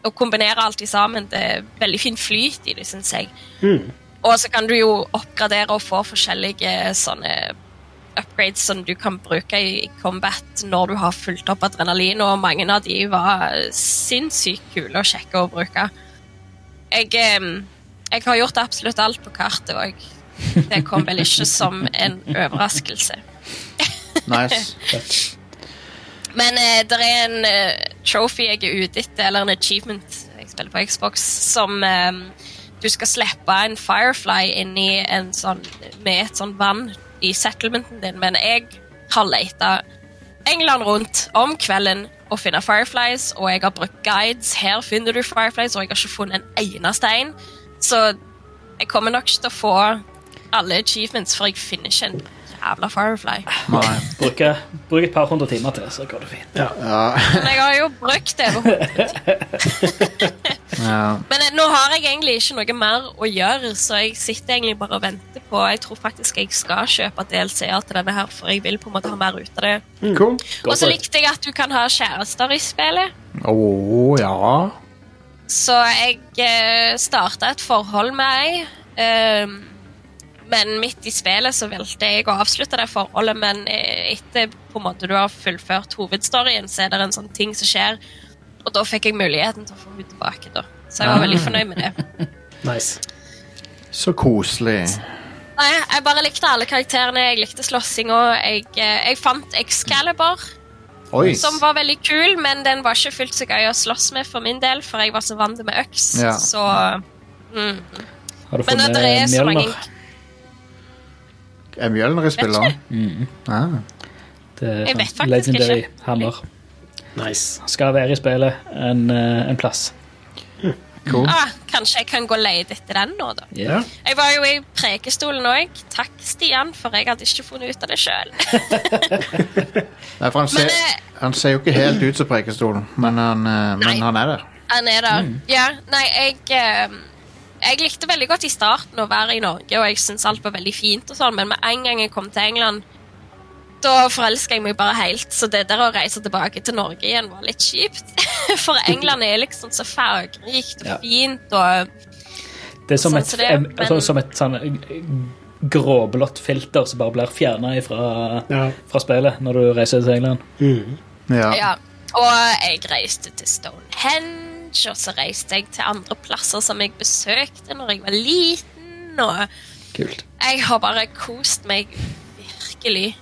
D: Å kombinere alt i sammen, det er veldig fin flyt i det, syns jeg. Og så kan du jo oppgradere og få forskjellige sånne upgrades som du kan bruke i combat når du har fulgt opp adrenalin, og mange av de var sinnssykt kule og kjekke å bruke. Jeg, jeg har gjort absolutt alt på kartet, og det kom vel ikke som en overraskelse.
C: Nice.
D: Men eh, det er en eh, trophy jeg er ute etter, eller en achievement jeg spiller på Xbox, som eh, du skal slippe en Firefly inn i en sånn, med et sånn vann i settlementen din. Men jeg har leita England rundt om kvelden og finne Fireflies, og jeg har brukt guides. Her finner du Fireflies, og jeg har ikke funnet en eneste en. Så jeg kommer nok ikke til å få alle achievements, for jeg finner ikke en jævla Firefly.
A: Bruk, bruk et par hundre timer til, så går det fint.
C: Ja.
D: Men jeg har jo brukt det. over
C: ja.
D: Men eh, nå har jeg egentlig ikke noe mer å gjøre, så jeg sitter egentlig bare og venter på Jeg tror faktisk jeg skal kjøpe DLC-er til denne her, for jeg vil på en måte ha mer ut av det.
C: Cool.
D: Og så likte jeg at du kan ha kjærester i spillet.
C: Å ja.
D: Så jeg eh, starta et forhold med ei. Eh, men midt i spillet så valgte jeg å avslutte det forholdet. Men eh, etter på en måte du har fullført hovedstoryen, så er det en sånn ting som skjer. Og da fikk jeg muligheten til å få henne tilbake. da. Så jeg var veldig fornøyd med det.
B: Nice.
C: Så koselig.
D: Nei, Jeg bare likte alle karakterene. Jeg likte slåssinga. Jeg, eh, jeg fant Excalibur,
C: Oi.
D: som var veldig kul, men den var ikke fullt så gøy å slåss med for min del, for jeg var så vant med øks.
C: Ja.
D: Så mm.
A: Har du
D: Men
A: funnet
D: det er så mange
A: Mjølner?
C: Er Mjølner i spillet?
A: Mm.
C: Ah.
A: Det er sånn legendary
D: ikke.
A: hammer.
B: Nice.
A: Skal være i spillet en, eh, en plass.
C: Cool.
D: ah, Kanskje jeg kan gå og lete etter den nå, da.
A: Yeah.
D: Jeg var jo i Prekestolen òg. Takk, Stian, for jeg hadde ikke funnet ut av det sjøl.
C: Han, ser, han ser jo ikke helt ut som Prekestolen, men han, eh, men han er der.
D: Han er der.
C: Mm.
D: Ja, nei, jeg eh, Jeg likte veldig godt i starten å være i Norge, og jeg syntes alt var veldig fint, og sånn, men med en gang jeg kom til England, da forelska jeg meg bare helt. Så det der å reise tilbake til Norge igjen var litt kjipt. For England er liksom så fargerikt og
A: Ja.
D: fint og
A: Det er som
D: Sånn
A: et,
D: så det, men-
A: altså, som et sånn eh, gråblått filter som bare blir fjerna fra, fra speilet når du reiser til England.
D: Ja. Og jeg reiste til Stonehenge, og så reiste jeg til andre plasser som jeg besøkte når jeg var liten, og
A: Kult.
D: jeg har bare kost meg virkelig.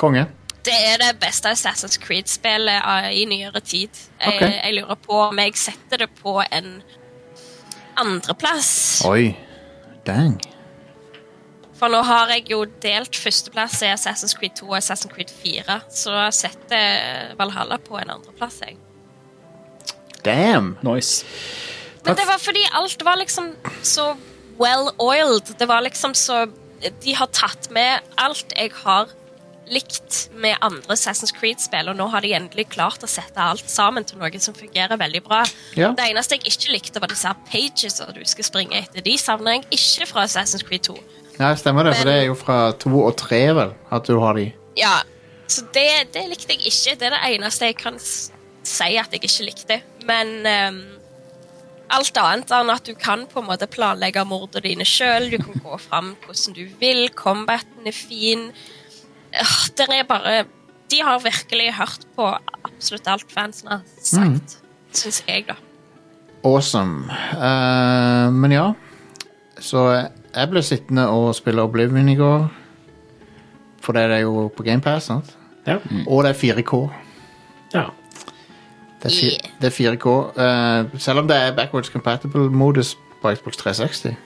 C: Konge.
D: Det er det beste Assassin's Creed-spillet eh, i nyere tid. Jeg,
C: okay.
D: jeg lurer på om jeg setter det på en andreplass.
C: Oi. Dang.
D: For nå har jeg jo delt førsteplass i Assassin's Creed 2 og Assassin's Creed 4, så jeg setter Valhalla på en andreplass, jeg.
C: Damn.
A: Nice.
D: Men det var fordi alt var liksom så well-oiled. Det var liksom så De har tatt med alt jeg har likt med andre Assassin's Creed-spill, og nå har de endelig klart å sette alt sammen til noe som fungerer veldig bra.
C: Ja.
D: Det eneste jeg ikke likte, var disse pages og du skal springe etter. De savner jeg ikke fra Assassin's Creed 2.
C: Nei, stemmer det, for det er jo fra 2 og 3, vel, at du har de.
D: Ja, så det, det likte jeg ikke. Det er det eneste jeg kan si at jeg ikke likte. Men um, alt annet enn at du kan på en måte planlegge mordene dine sjøl, du kan gå fram hvordan du vil, combaten er fin. Øh, Det er bare De har virkelig hørt på absolutt alt fansen har sagt,
C: Mm.
D: syns jeg, da.
C: Awesome. Uh, men ja. Så jeg ble sittende og spille Oblivion i går. For det er jo på GamePass, sant?
B: Ja.
C: Og det er 4K.
B: Ja.
C: Det er, fi- det er 4K. Uh, selv om det er backwards compatible-modus på Xbox 360.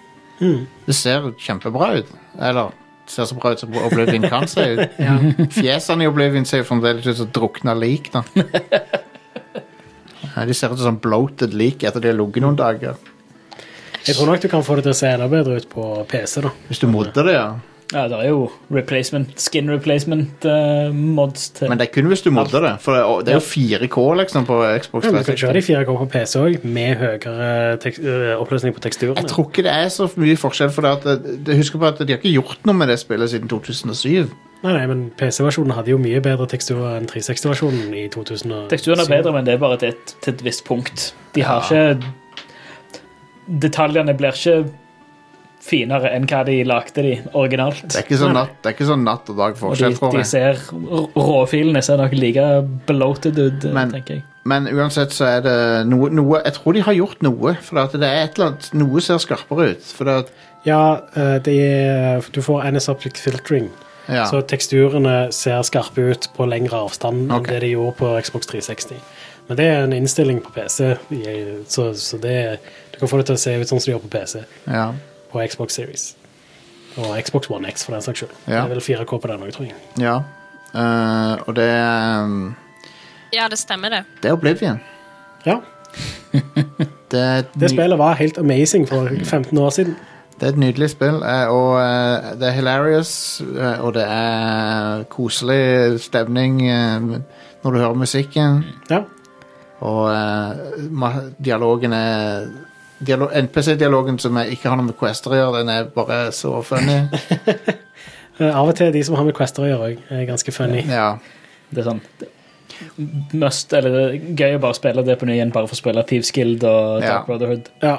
B: Mm.
C: Det ser kjempebra ut. Eller ser så bra ut som Oblivion kan se ut.
B: Ja.
C: Fjesene i Oblivion ser jo fremdeles ut som drukna lik. da. Nei, De ser ut som sånn bloated lik etter de har ligget noen dager.
B: Jeg tror nok du kan få det til å se enda bedre ut på PC, da.
C: Hvis du modder det, ja.
A: Ja, det er jo replacement, skin replacement eh, mods til
C: Men det er kun hvis du modder det. For det er- det er jo 4K liksom på Xbox
B: Ja, men du kan kjøre det
C: 360.
B: i 4K på PC òg, med høyere øh, oppløsning på teksturene.
C: Jeg tror ikke det er så mye forskjell, for det at det, husker på at de har ikke gjort noe med det spillet siden 2007.
B: Nei, nei, men PC-versjonen hadde jo mye bedre teksturer enn 360-versjonen i 2007.
A: Teksturen er bedre, men det er bare til et, til et visst punkt. De har ikke Detaljene blir ikke finere enn hva de lagde de originalt.
C: Det er ikke sånn natt, sånn natt og dag
A: Og
C: forskjell,
A: de,
C: tror
A: de ser Råfilene ser nok like bloated ut,
C: Men-
A: tenker jeg.
C: Men uansett så er det noe, noe Jeg tror de har gjort noe, for at det er et eller annet Noe ser skarpere ut. For at
B: Ja, de, er, du får NS-object filtering.
C: Ja.
B: Så teksturene ser skarpe ut på lengre avstand
C: Ok.
B: enn det de gjorde på Xbox 360. Men det er en innstilling på PC, så, så det, du kan få det til å se ut sånn som de gjør på PC.
C: Ja.
B: På Xbox Series. Og Xbox One X, for den saks skyld.
C: Ja.
B: Det er vel 4K på den òg, tror jeg.
C: Ja. uh, og det um,
D: Ja, det stemmer, det.
C: Det er Oblivion.
B: Ja.
C: Det,
B: Det spillet var helt amazing for 15 år siden.
C: Det er et nydelig spill, eh, og det er hilarious, og det er koselig stemning når du hører musikken.
B: Ja.
C: Og dialogen er NPC-dialogen som jeg ikke har noe med Quester å gjøre, den er bare så funny.
B: Eh, Av og til de som har med Quester å gjøre, òg, er ganske funny.
C: Ja.
A: Det er sånn must, eller er gøy å bare spille det på ny igjen, bare for å spille Thieves Guild og Dark
C: Ja.
A: Brotherhood.
B: Ja.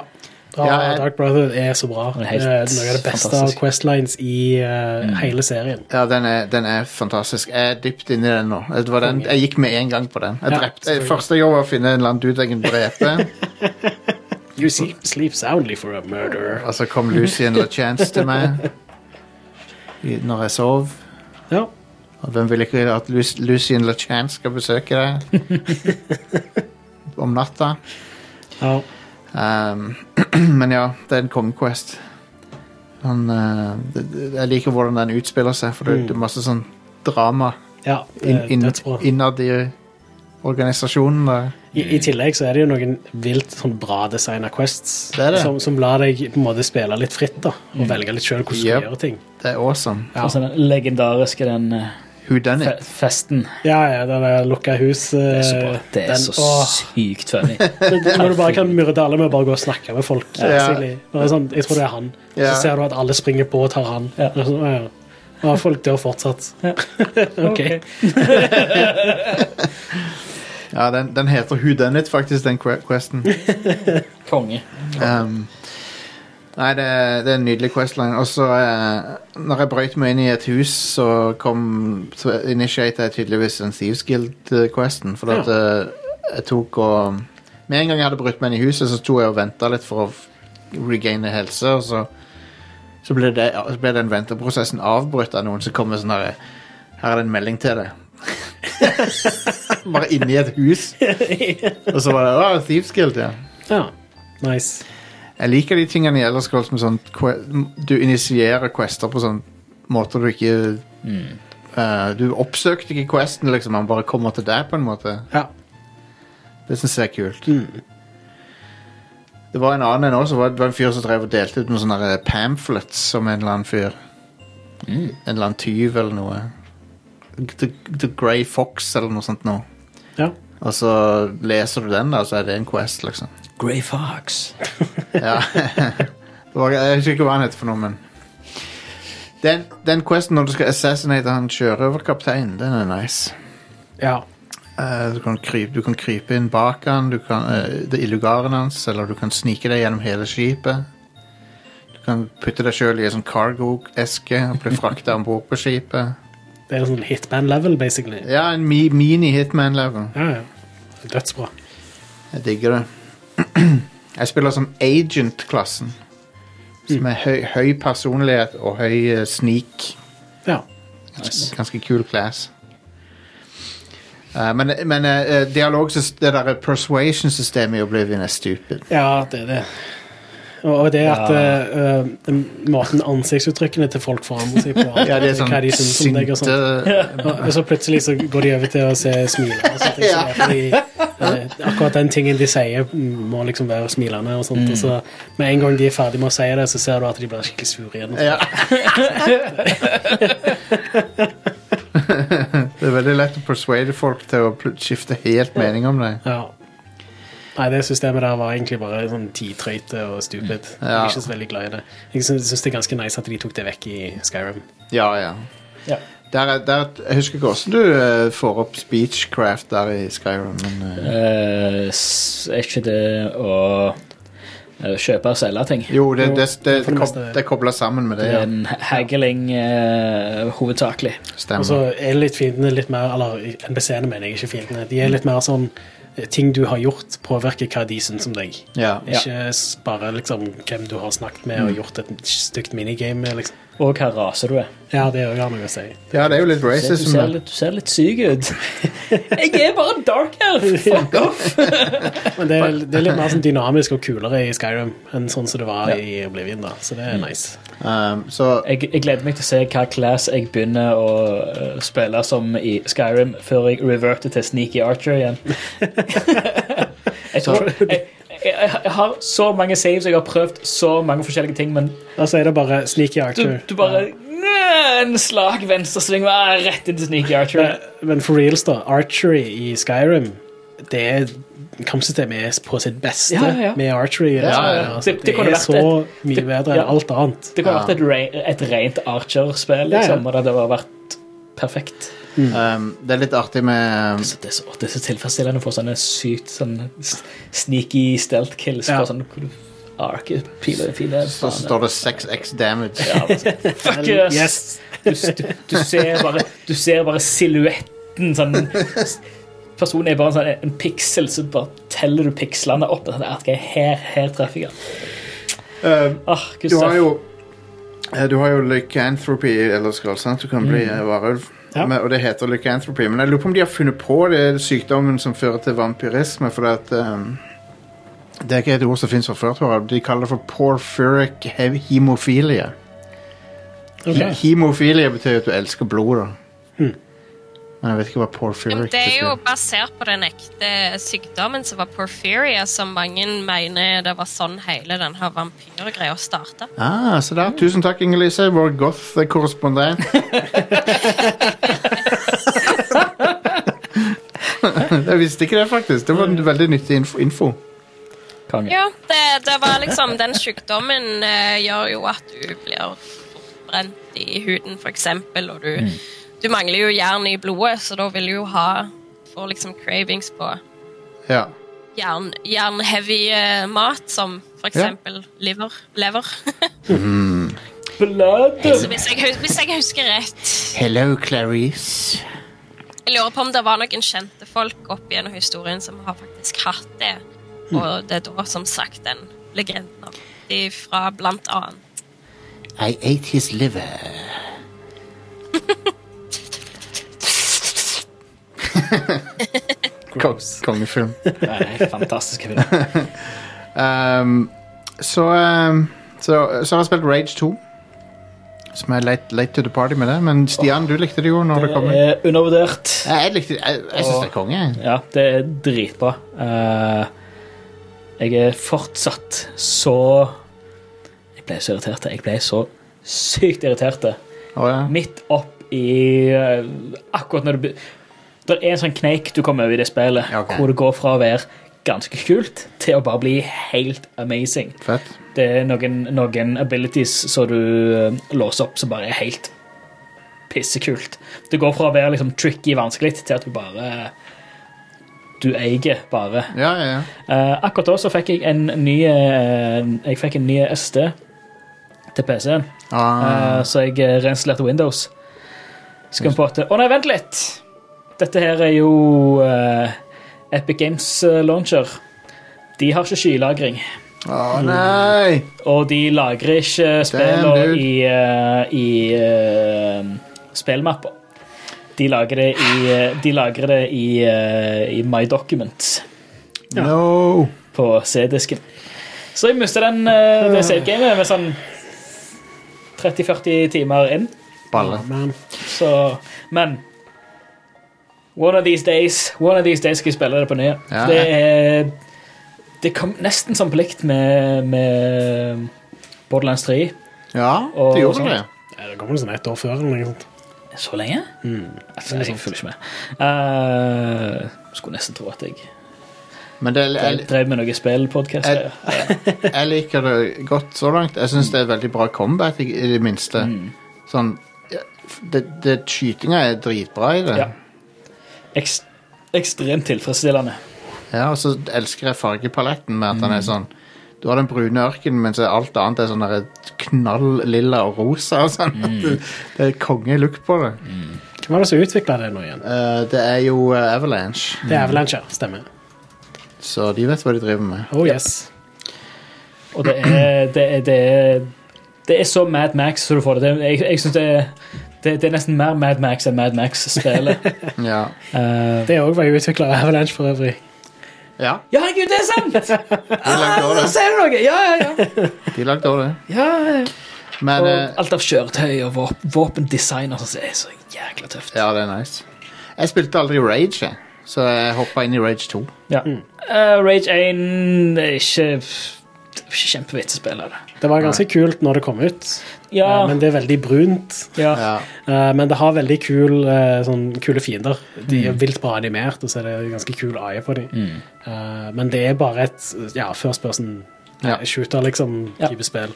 B: Ja,
C: Ja, jeg-
B: Dark Brotherhood er så bra.
A: Det er
B: er noe av det beste
A: fantastisk.
B: av Questlines i eh, hele serien.
C: Ja, den er, den er fantastisk. Jeg er dypt inni den nå. Det var den, jeg gikk med en gang på den. Jeg
B: Ja,
C: drepte, første jobb var å finne en eller annen dude jeg kunne drepe.
B: You sleep, sleep soundly for a murderer.
C: Og så kom Lucien LaChance til meg i- når jeg sov.
B: Ja.
C: Og hvem vil ikke at Lu Lucien LaChance skal besøke deg om natta?
B: Ja.
C: Um, men ja, det er en kongequest. Han, eh, det- det- jeg liker hvordan den utspiller seg, for det,
B: Mm.
C: det er masse sånn drama
B: Ja, det
C: inn, inn, innad i organisasjonen. der.
B: I, I tillegg så er det jo noen vilt sånn bra designa quests
C: Det det.
B: Som, som lar deg på en måte spille litt fritt da og
A: Mm.
B: velge litt sjøl hvordan du
C: Yep.
B: skal gjøre ting.
C: Det er awesome.
B: Ja.
A: Og så den legendariske den eh,
C: Who done
A: fe festen.
B: Ja, ja, den der lukka hus
A: Det er så bra.
B: eh,
A: Det er
B: den-
A: så
B: åh,
A: sykt funny.
B: det- Når du bare kan myrde alle med å bare gå og snakke med folk.
C: Ja.
B: Bare sånn, jeg tror det er han.
C: Ja.
B: Så ser du at alle springer på og tar han.
A: Ja.
B: Og så, ja. Og folk dør fortsatt. ok.
C: Ja, den, den heter Who Done It, faktisk, den que- questen.
A: Konge.
C: Um, nei, det, det er en nydelig questline. Og så, eh, når jeg brøyt meg inn i et hus, så kom Så initiated jeg tydeligvis en Thieves Guild-questen. For at eh, jeg tok og Med en gang jeg hadde brutt meg inn i huset, så sto jeg og venta litt for å f- regaine helse, og så så ble, det, så ble den venteprosessen avbrutt av noen som kom med sånn her Her er det en melding til deg. Bare inni et hus. Og så var det Å, Thieves Guild, ja.
B: Ja, nice.
C: Jeg liker de tingene i Elder Scrolls med sånn Du initierer quester på sånn måter du ikke eh, Du oppsøkte ikke questen, liksom. Han bare kommer til deg, på en måte.
B: Ja.
C: Det syns jeg er kult. Det var en annen en også. Det var en fyr som drev og delte ut noen sånne pamphlets som en eller annen fyr. En eller annen tyv eller noe. The, The Grey Fox eller noe sånt noe.
B: Ja.
C: Og så leser du den, da, så er det en quest, liksom.
A: Grey Fox.
C: Ja. var, jeg husker ikke hva han heter for noe, men den, den questen når du skal assassinate han sjørøverkapteinen, den er nice.
B: Ja.
C: Uh, du, kan krype, du kan krype inn bak han, du kan, uh, det er lugaren hans, eller du kan snike deg gjennom hele skipet. Du kan putte deg sjøl i en sånn cargo-eske og bli frakta om bord på skipet.
B: Det er en sånn hitman-level, basically.
C: Ja, en mi mini-hitman-level.
B: Ja, ja. Dødsbra.
C: Jeg digger det. Jeg spiller som agent-klassen. Som er høy, høy personlighet og høy uh, sneak.
B: Ja.
C: Nice. ganske kul class. Uh, men men uh, dialog, det der persuasion-systemet i Oblivion er stupid.
B: Ja, det er det. Og det at
C: Ja.
B: eh, eh, måten ansiktsuttrykkene til folk forandrer seg på.
C: Ja, det er sånn
B: hva de synes om deg og sånt. Og, og så plutselig så går de over til å se smilende. Og sånt,
C: Ja.
B: fordi, eh, akkurat den tingen de sier, mm, må liksom være smilende. Og sånt,
C: Mm.
B: og så med en gang de er ferdig med å si det, så ser du at de blir skikkelig sure igjen.
C: Ja. det er veldig lett å persuade folk til å skifte helt mening om det.
B: Ja. Nei, det systemet der var egentlig bare sånn tidtrøyte og stupid. Jeg er ikke så veldig glad i det. Jeg syns det er ganske nice at de tok det vekk i Skyrim.
C: Ja, ja.
A: Ja.
C: Der, er- der, jeg husker ikke hvordan du eh, får opp speechcraft der i Skyrim, men uh,
A: Eh, er ikke det å kjøpe og selge ting?
C: Jo, det, det, det,
B: det
C: kob- det er sammen med det.
A: Det er
C: Ja.
A: en haggling eh, hovedsakelig.
C: Stemmer.
B: Og så er litt fiendene litt mer Eller NBC-ene mener jeg, ikke fiendene. De er litt mer sånn Ting du har gjort, påvirker hva de syns om deg.
C: Ja.
B: Ikke bare liksom hvem du har snakket med og gjort et stygt minigame med. Liksom.
A: Og hva rase du er.
B: Ja, det òg har noe å si.
C: ja, det er jo litt
A: Du ser, du,
C: racism.
A: ser litt, du ser litt syk ut. jeg er bare dark elf! Fuck off!
B: Men det er, det er litt mer sånn dynamisk og kulere i Skyrim enn sånn som det var i Oblivion. da Så det er nice.
C: Um, så
A: Jeg, jeg gleder meg til å se hva class jeg begynner å eh, spille som i Skyrim, før jeg reverter til Sneaky Archer igjen. jeg, tror, jeg, jeg, har så mange saves, jeg har prøvd så mange forskjellige ting, men
B: Da sier er det bare Sneaky Archer.
A: du bare Nø, En slag venstresving rett inn til Sneaky Archer.
B: Men, men for reals, da. Archery i Skyrim Det er Kampsystemet er på sitt beste
A: Ja, ja,
B: med archery.
A: Ja.
B: Altså,
A: Det-
B: det,
A: det
B: er så
A: et-
B: mye
A: det-
B: bedre
A: ja.
B: enn alt annet.
A: Det kunne vært et, re, et rent Archer-spill,
B: Ja, ja.
A: liksom, og det hadde vært perfekt.
C: Um, det er litt artig med
A: Så det, er så, det er så tilfredsstillende å få sånne sykt sånn sneaky stealth kills
B: Ja.
A: sånn ark, piler, piler
C: Så står det 6x damage.
A: Ja, altså, Fuck yes!
B: Yes.
A: Du, du, du ser bare, du ser bare silhuetten sånn Personen er bare sånn, en piksel, så bare teller du pikslene opp. Sånn, ok, her, her treffer jeg. Ah,
C: Du har jo eh, Du har jo lycanthropy eller skal sant? Du kan bli
A: Mm.
C: eh, varulv.
B: Ja.
C: Men- Og det heter lycanthropy. Men jeg lurer på om de har funnet på det sykdommen som fører til vampyrisme. For at, um, det er ikke et ord som fins fra før. tror jeg. De kaller det for porphyric hemophilia hemofilia.
B: Ok.
C: He- Hemofilia betyr at du elsker blod, da.
B: Hmm.
C: Men jeg vet ikke hva
D: Ja,
C: porphyric
D: det er jo basert på den ekte sykdommen som var porphyria, som mange mener det var sånn hele den her vampyrgreia starta.
C: Ah, så der. Tusen takk, Inger-Lise, vår goth-korrespondent. jeg visste ikke det, faktisk. Det var en veldig nyttig info. info.
A: Konge.
D: Ja, det, det var liksom Den sykdommen uh, gjør jo at du blir brent i huden, for eksempel, og du, du mangler jo jern i blodet, så da vil du jo ha Får liksom cravings på
C: Ja.
D: jern- jern-heavy eh, mat, som for
C: Ja.
D: eksempel liver. lever.
A: Blood.
D: så hvis jeg, hvis jeg husker rett
C: Hello, Clarice.
D: Jeg lurer på om det var noen kjente folk opp gjennom historien som har faktisk hatt det. Og det er da som sagt den legenden fra blant annet
C: I ate his liver. Kongefilm.
A: Nei, fantastisk film.
C: Um, så, um, så Så har jeg spilt Rage 2. Som er late, late to the party med det. Men Stian, du likte det jo når det kom.
A: Det er undervurdert.
C: Jeg, likte- jeg, jeg syns det er konge.
A: Ja, det er dritbra. Uh, jeg er fortsatt så Jeg ble så irritert. Jeg ble så sykt irritert.
C: Oh, ja.
A: Midt opp i uh, Akkurat når du Det er en sånn kneik du kommer over i det spillet,
C: okay.
A: hvor det går fra å være ganske kult til å bare bli helt amazing.
C: Fett.
A: Det er noen, noen abilities som du eh, låser opp som bare er helt pissekult. Det går fra å være liksom tricky vanskelig til at du bare Du eier bare.
C: Ja, ja, ja.
A: Uh, akkurat da så fikk jeg en ny uh, Jeg fikk en ny SD til PC-en,
C: Ah,
A: uh, så jeg renslerte Windows. Så kom på at Å nei, vent litt! Dette her er jo uh, Epic Games eh, Launcher. De har ikke skylagring.
C: Å, nei!
A: Og de lagrer ikke spillene i, uh, i uh, spillmapper. De lagrer det i, de lagrer det i, i My Documents
C: No!
A: på C-disken. Så jeg mistet den, det save-gamet med sånn 30-40 timer inn.
C: Balle.
A: Så, men One of these days One of these days skal jeg spille det på nye.
C: Ja.
A: Det er Det kom nesten som plikt med, med Borderlands 3.
C: Ja,
A: Og
C: det gjorde
A: sånt.
C: det.
B: ja, det kom sånn ett år før. eller noe sånt.
A: Så lenge?
B: Mm.
A: Altså, jeg følger ikke med. Uh, skulle nesten tro at jeg
C: Men det, jeg,
A: drev med noe spillpodkast.
C: Jeg- jeg liker det godt så langt. Jeg syns det er veldig bra combat, i, i det minste.
A: Mm.
C: Sånn det, det, Skytinga er dritbra i det.
A: Ja. Ekst, ekstremt tilfredsstillende.
C: Ja, og så elsker jeg fargepaletten med at den er
A: Mm.
C: sånn Du har den brune ørkenen, mens alt annet er sånn knall lilla og rosa. Og sånn.
A: Mm.
C: det, det er konge-look på det.
B: Hvem var det som utvikla det nå igjen?
C: Eh, det er jo eh, Avalanche,
B: Det er Avalanche, ja. Stemmer.
C: så de vet hva de driver med.
B: Oh yes.
A: Og det er, det er, det er, det er så Mad Max så du får det til. Jeg, jeg synes det, er- det, det er nesten mer Mad Max enn Mad Max-spillet.
C: Ja.
A: uh,
B: Det òg var jo utvikla av Avalanche for øvrig.
C: ja,
A: ja, herregud, det er sant! Der
C: det.
A: ser du noe! Ja, ja, ja.
C: De lagde òg det.
A: ja, ja.
C: Men
A: Og
C: uh,
A: alt av kjøretøy og våp våpendesign og er så jækla tøft.
C: Ja, det er nice. Jeg spilte aldri Rage, jeg. Så jeg hoppa inn i Rage 2.
A: Ja. Eh, Rage 1 er ikke, ikke kjempevits å spille det.
B: Det var ganske kult når det kom ut,
A: Ja.
B: eh, men det er veldig brunt.
A: Ja.
B: Eh, Men det har veldig kul, eh, sånn, kule fiender. De er
A: Mm.
B: vilt bra animert, og så er det ganske kul AI på dem.
A: Mm.
B: Eh, Men det er bare et ja, first person
C: Ja.
B: shooter, liksom,
A: Ja.
B: type spill.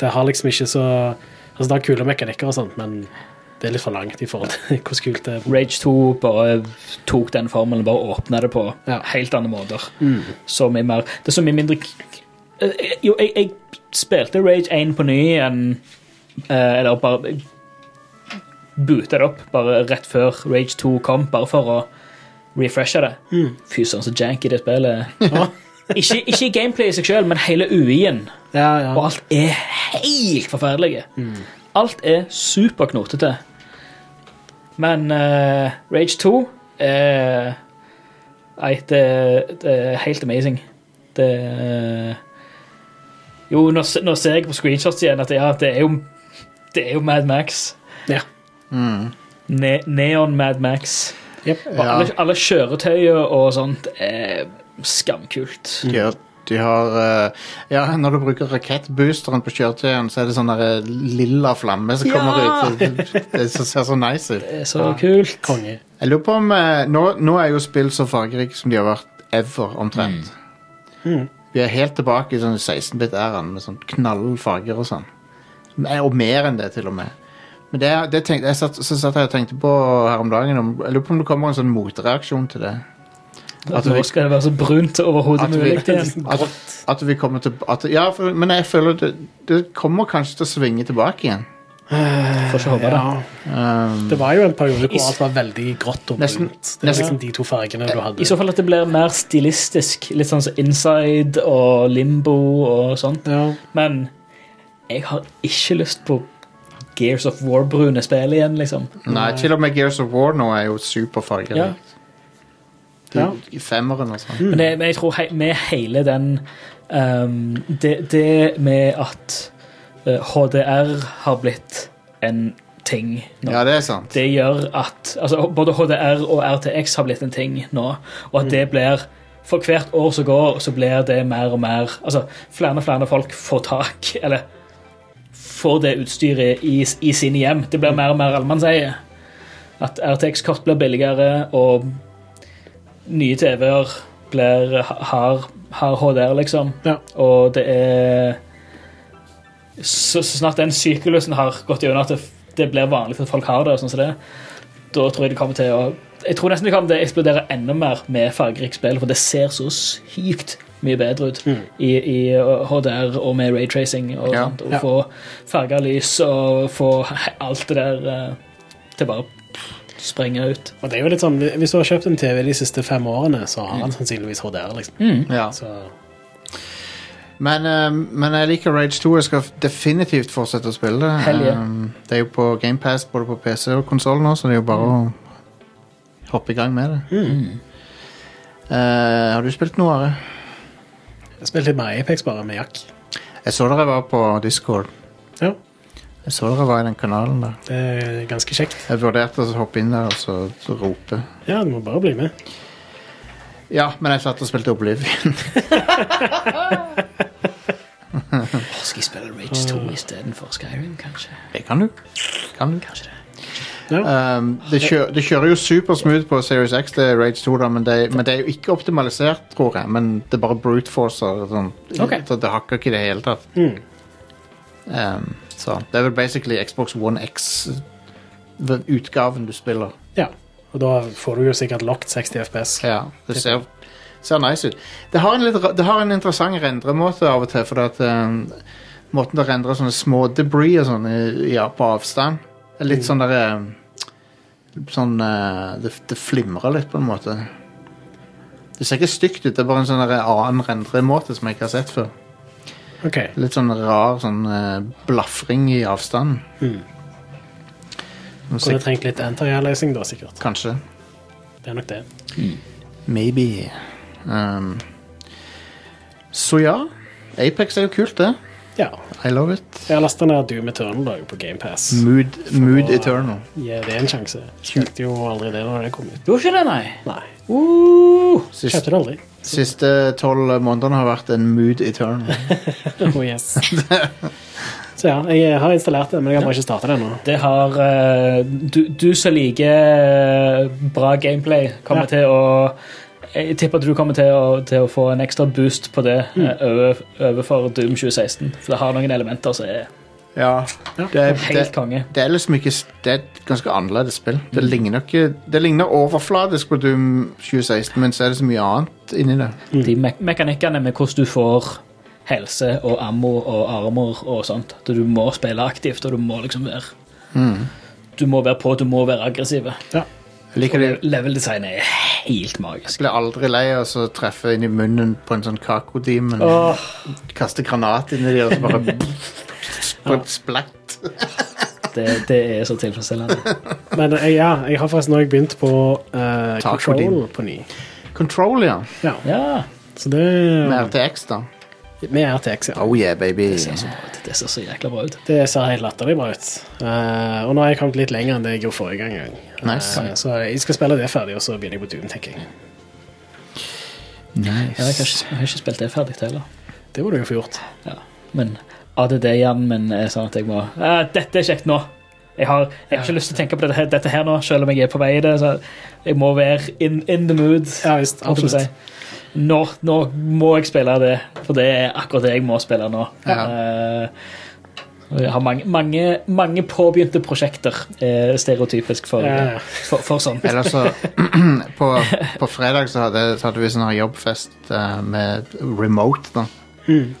B: Det har liksom ikke så Altså, det har kule mekanikker og sånt, men det er litt for langt i forhold til hvor kult det er.
A: Rage 2 bare tok den formelen bare åpna det på helt andre måter.
B: Mm.
A: Så mye mer Det er så mye mindre Jo, jeg, jeg spilte Rage 1 på ny igjen eh, Eller bare boota det opp bare rett før Rage 2 kom, bare for å refreshe det.
B: Mm.
A: Fy søren, så janky det spillet. ikke, ikke gameplay i seg sjøl, men hele UI-en.
B: Ja, ja.
A: Og alt er helt forferdelig. Alt er superknotete. Men uh, Rage 2 er Nei, det, det er helt amazing. Det eh, Jo, nå, nå ser jeg på screenshots igjen at ja, det er jo Det er jo Mad Max.
B: Ja.
C: Mm.
A: Ne Neon Mad Max.
B: Yep.
A: Og alle, alle kjøretøyer og sånt er skamkult.
C: Ja, de har eh, Ja, når du bruker rakettboosteren på kjøretøyen, så er det sånn der eh, lilla flamme som
A: Ja!
C: kommer ut. Det, det, det ser så nice ut.
A: Det er så kult.
B: Konge.
C: Jeg lurer på om eh, nå, nå er jo spill så fargerike som de har vært ever, omtrent.
B: Mm.
C: Vi er helt tilbake i sånn 16-bit-æraen med sånn knallfarger og sånn. Og mer enn det, til og med. Men det, det tenkte, jeg satt, så satt jeg og tenkte på her om dagen om, Jeg lurer på om det kommer en sånn motreaksjon til det.
A: At nå skal det være så brunt overhodet mulig.
C: at, at vi kommer til at, Ja, for, men jeg føler det, det kommer kanskje til å svinge tilbake igjen.
A: Får ikke håpe det.
B: Ja.
C: Um,
B: Det var jo en periode hvor alt var veldig grått og
C: Nesten-
B: brunt. Det er liksom de to fargene du hadde.
A: I så fall at det blir mer stilistisk. Litt sånn som Inside og Limbo og sånt.
B: Ja.
A: Men jeg har ikke lyst på Gears of War-brune spill igjen, liksom.
C: nei, til og med Gears of War nå er jo superfargerikt.
A: Ja.
B: Ja.
C: Femmeren og sånn.
A: Men, men jeg tror he med hele den um, det, det med at HDR har blitt en ting nå.
C: Ja, det er sant.
A: Det gjør at altså, Både HDR og RTX har blitt en ting nå, og at det blir For hvert år som går, så blir det mer og mer Altså, flere og flere folk får tak Eller får det utstyret i, i sine hjem. Det blir mer og mer allemannseie. At RTX-kort blir billigere, og nye TV-er har, har HDR, liksom.
B: Ja.
A: Og det er så, så snart den syklusen har gått gjennom at det, det blir vanlig at folk har det, og sånn som det, da tror jeg det kommer til å Jeg tror nesten det kommer til å eksplodere enda mer med fargerikt spill, for det ser så sykt mye bedre ut i, i HDR og med raytracing og
C: Ja.
A: sånt. Og
B: Ja.
A: få farga lys og få alt det der uh, til bare sprenge ut.
B: Og det er jo litt sånn, Hvis du har kjøpt en TV de siste fem årene, så har han sannsynligvis HDR. liksom.
C: Ja.
B: Så,
C: Men, eh, men jeg liker Rage 2. Jeg skal definitivt fortsette å spille det.
A: Hell yeah.
C: Um, det er jo på GamePass både på PC og konsoll nå, så det er jo bare å hoppe i gang med det. Eh, har du spilt noe, Are?
B: jeg spilte litt mer Apex bare med Jack.
C: Jeg så dere var på Discord.
B: Ja,
C: Jeg så dere var i den kanalen der.
B: Det er ganske kjekt.
C: Jeg vurderte å hoppe inn der og så rope.
B: Ja, du må bare bli med.
C: Ja, men jeg satt og spilte Oblivion.
A: Skal jeg spille Rage 2 istedenfor Skyrim, kanskje?
C: Det kan du. Kan du.
A: Kanskje det.
C: Um, det, kjører, det kjører jo supersmooth på Series X, det er Rage 2, da, men det, men det er jo ikke optimalisert, tror jeg. Men det er bare brute forcer. Sånn,
A: Ok.
C: Så det hakker ikke i det hele tatt.
B: Mm.
C: Um, så det er vel basically Xbox One X-utgaven du spiller.
B: Ja, og da får du jo sikkert locked 60 FPS.
C: Ja, det ser, ser nice ut. Det har en, litt, det har en interessant rendremåte av og til, for at um, måten det rendrer sånne små debris og sånn ja, på avstand, litt sånn der um, Sånn uh, det, det flimrer litt, på en måte. Det ser ikke stygt ut, det er bare en sånn annen rendremåte som jeg ikke har sett før.
B: Okay.
C: Litt sånn rar sånn uh, blafring i avstanden.
B: Mm. Kunne trengt litt anti-aliasing da, sikkert.
C: Kanskje.
B: Det er nok det.
C: Maybe. Um, så ja. Apex er jo kult, det.
B: Ja.
C: I love it.
B: Jeg har lasta ned Doom Eternal da, på GamePass.
C: Mood, mood Eternal.
B: Gi det en sjanse. Spilte jo aldri det når det kom ut.
A: Gjorde ikke det, nei?
B: Nei.
A: Uh,
C: Sist,
B: Kjøpte det aldri.
C: siste tolv månedene har vært en mood eternal.
B: Oh, yes. Så ja, jeg har installert det, men jeg har bare ikke starta det ennå.
A: Det har eh, du, du som liker eh, bra gameplay, kommer
B: Ja.
A: til å Jeg tipper at du kommer til å, til å få en ekstra boost på det
B: Mm.
A: eh, over, overfor Doom 2016. For det har noen elementer som er
C: Ja, det er,
A: helt
C: det,
A: konge.
C: det er liksom ikke Det er et ganske annerledes spill. Det
A: Mm.
C: ligner ikke Det ligner overfladisk på Doom 2016, men så er det så mye annet inni det.
A: De me mekanikkene med hvordan du får helse og ammo og armor og sånt. At du må spille aktivt, og du må liksom være
C: Mm.
A: Du må være på, du må være aggressiv.
C: Ja.
A: Leveldesignet. Er helt magisk.
C: Jeg blir aldri lei av å treffe inn i munnen på en sånn kakodemon.
A: Oh.
C: Kaste granat inn i dem, og så bare På et splatt.
A: Det, det er så tilfredsstillende.
B: Men eh, ja, jeg har forresten òg begynt på uh, Control på ny.
C: Control, ja.
B: Ja.
A: Ja.
B: Så det
C: Med RTX, da.
B: Med RTX, ja.
C: Oh yeah, baby.
A: Det ser så bra ut. Det ser så jækla bra ut.
B: Det ser helt latterlig bra ut. Uh, og nå har jeg kommet litt lenger enn det jeg gjorde forrige gang.
C: Nice.
B: Eh, så jeg skal spille det ferdig, og så begynner jeg på Doom, tenker jeg.
A: Ja, jeg, har ikke, jeg har ikke spilt det ferdig heller.
B: Det må du jo få gjort.
A: Ja. Men ADD-hjernen min er sånn at jeg må «Ah, Dette er kjekt nå. Jeg har, jeg har ikke lyst til å tenke på dette, dette her nå, selv om jeg er på vei i det. Så jeg må være in, in the mood.
B: Ja, visst, absolutt.
A: Nå, nå må jeg spille det, for det er akkurat det jeg må spille nå. Ja. og jeg har mange, mange, mange påbegynte prosjekter, eh, stereotypisk for,
B: Ja,
A: for, for sånt.
C: Eller så på, på fredag så hadde, så hadde vi sånn jobbfest eh, med remote, da.
B: Mm.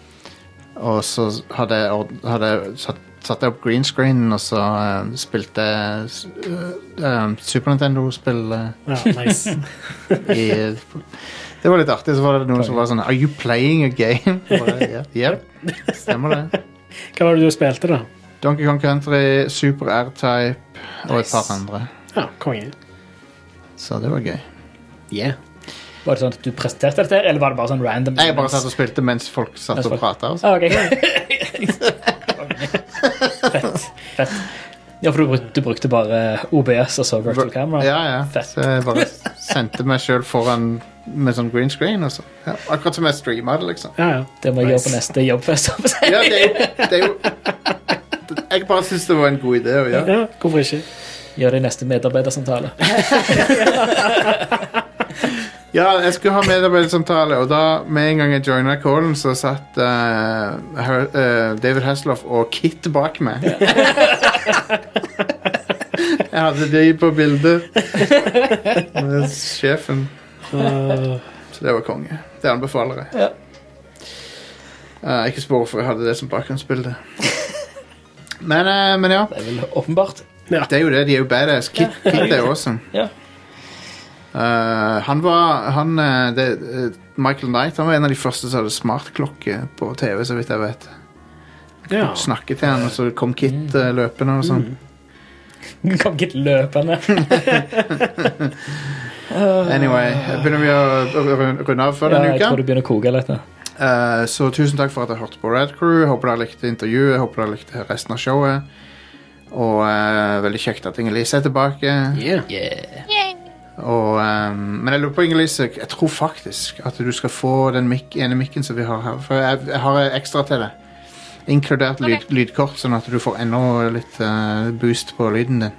C: Og så hadde jeg, hadde satt, satt jeg opp green screen, og så eh, spilte eh, eh, Super Nintendo-spill eh,
B: Ja, nice.
C: i Det var litt artig. Så var det noen som var sånn Are you playing a game? Bare, ja, Yep, stemmer det.
B: Hva var det du spilte, da?
C: Donkey Kong Country, Super R-Type og et par andre.
B: Ja, konge.
C: Så det var gøy.
B: Yeah.
A: Var det sånn at du presenterte dette, eller var det bare sånn random?
C: Jeg bare satt og spilte mens folk satt
A: Mens
C: og
A: folk-
C: prata.
A: Ah, okay. Fett. Fett. Ja, for du brukte, du brukte bare OBS og så virtual camera?
C: Ja, ja.
A: Fett.
C: Så jeg bare sendte meg sjøl foran med sånn green screen. Og så. Ja, akkurat som jeg streama det, liksom.
B: Ja, ja.
A: Det må jeg gjøre på neste jobbfest.
C: Ja, det er jo, det er jo Jeg bare syns det var en god idé å gjøre.
B: Ja, hvorfor ikke?
A: Gjør det i neste medarbeidersamtale.
C: Ja, jeg skulle ha medarbeidersamtale, og da med en gang jeg joina callen, så satt uh, Her- uh, David Hasselhoff og Kit bak meg. jeg hadde de på bildet. Med sjefen. Så det var konge. Det anbefaler jeg.
A: Ja.
C: Eh, ikke spør hvorfor jeg hadde det som bakgrunnsbilde. Men, eh, men ja.
A: Det er vel åpenbart.
C: Det er jo det. De er jo badass. Kit, Kit er awesome.
A: Ja.
C: Eh, han var han, eh, det, eh, Michael Knight han var en av de første som hadde smartklokke på TV, så vidt jeg vet.
B: Ja.
C: Snakket til han, og så kom Kit eh, løpende og sånn.
A: Kom ikke løpende.
C: Anyway, begynner vi å runde av for
A: Ja,
C: denne
A: jeg tror
C: du
A: det begynner å koke litt. ja.
C: Eh, så tusen takk for at dere hørte på Red Crew. Håper dere likte intervjuet. Håper dere likte resten av showet. Og uh, veldig kjekt at Inger-Lise er tilbake.
B: Yeah.
C: Og, um, men jeg lurer på, Inger-Lise, jeg tror faktisk at du skal få den mic ene mikken som vi har her. For jeg, jeg har ekstra til det. Inkludert lyd, lydkort, sånn at du får enda litt uh, boost på lyden din.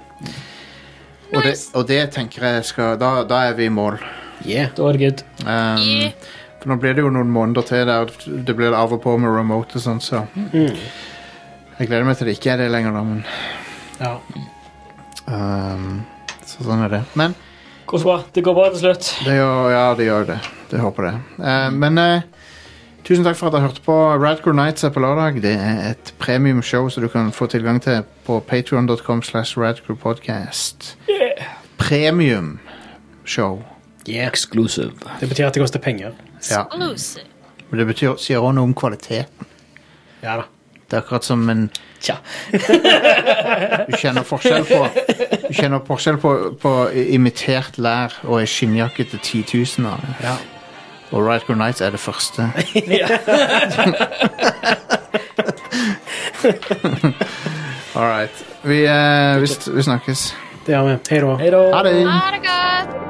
C: Og, det, og det tenker jeg skal Da, da er vi i mål.
B: Yeah.
A: Da er det good.
C: Ehm,
D: Yeah.
C: For nå blir det jo noen måneder til der det blir av og på med remote og sånn, så Jeg gleder meg til det ikke er det lenger, da, men
B: Ja.
C: um, Så sånn er det. Men
A: Går så bra. Det går bra til slutt.
C: Det gjør, ja, det gjør det. Det håper det. Eh, men eh, tusen takk for at dere hørte på. Radcore Nights er på lørdag. Det er et premiumshow som du kan få tilgang til på patreon.com slash radcrewpodcast. Premiumshow.
B: Yeah.
A: Exclusive.
B: Det betyr at det koster penger.
C: Ja. Men det betyr, sier også noe om kvaliteten.
B: Ja da.
C: Det er akkurat som en
A: Tja.
C: Du kjenner forskjell på Du kjenner forskjell på, på imitert lær og ei skinnjakke til titusener.
B: Ja.
C: Og Radcrew Nights er det første. All right. Vi, eh, vi, vi snakkes.
B: Det gjør vi.
A: Hei da.
C: Ha det.
D: Ha det godt.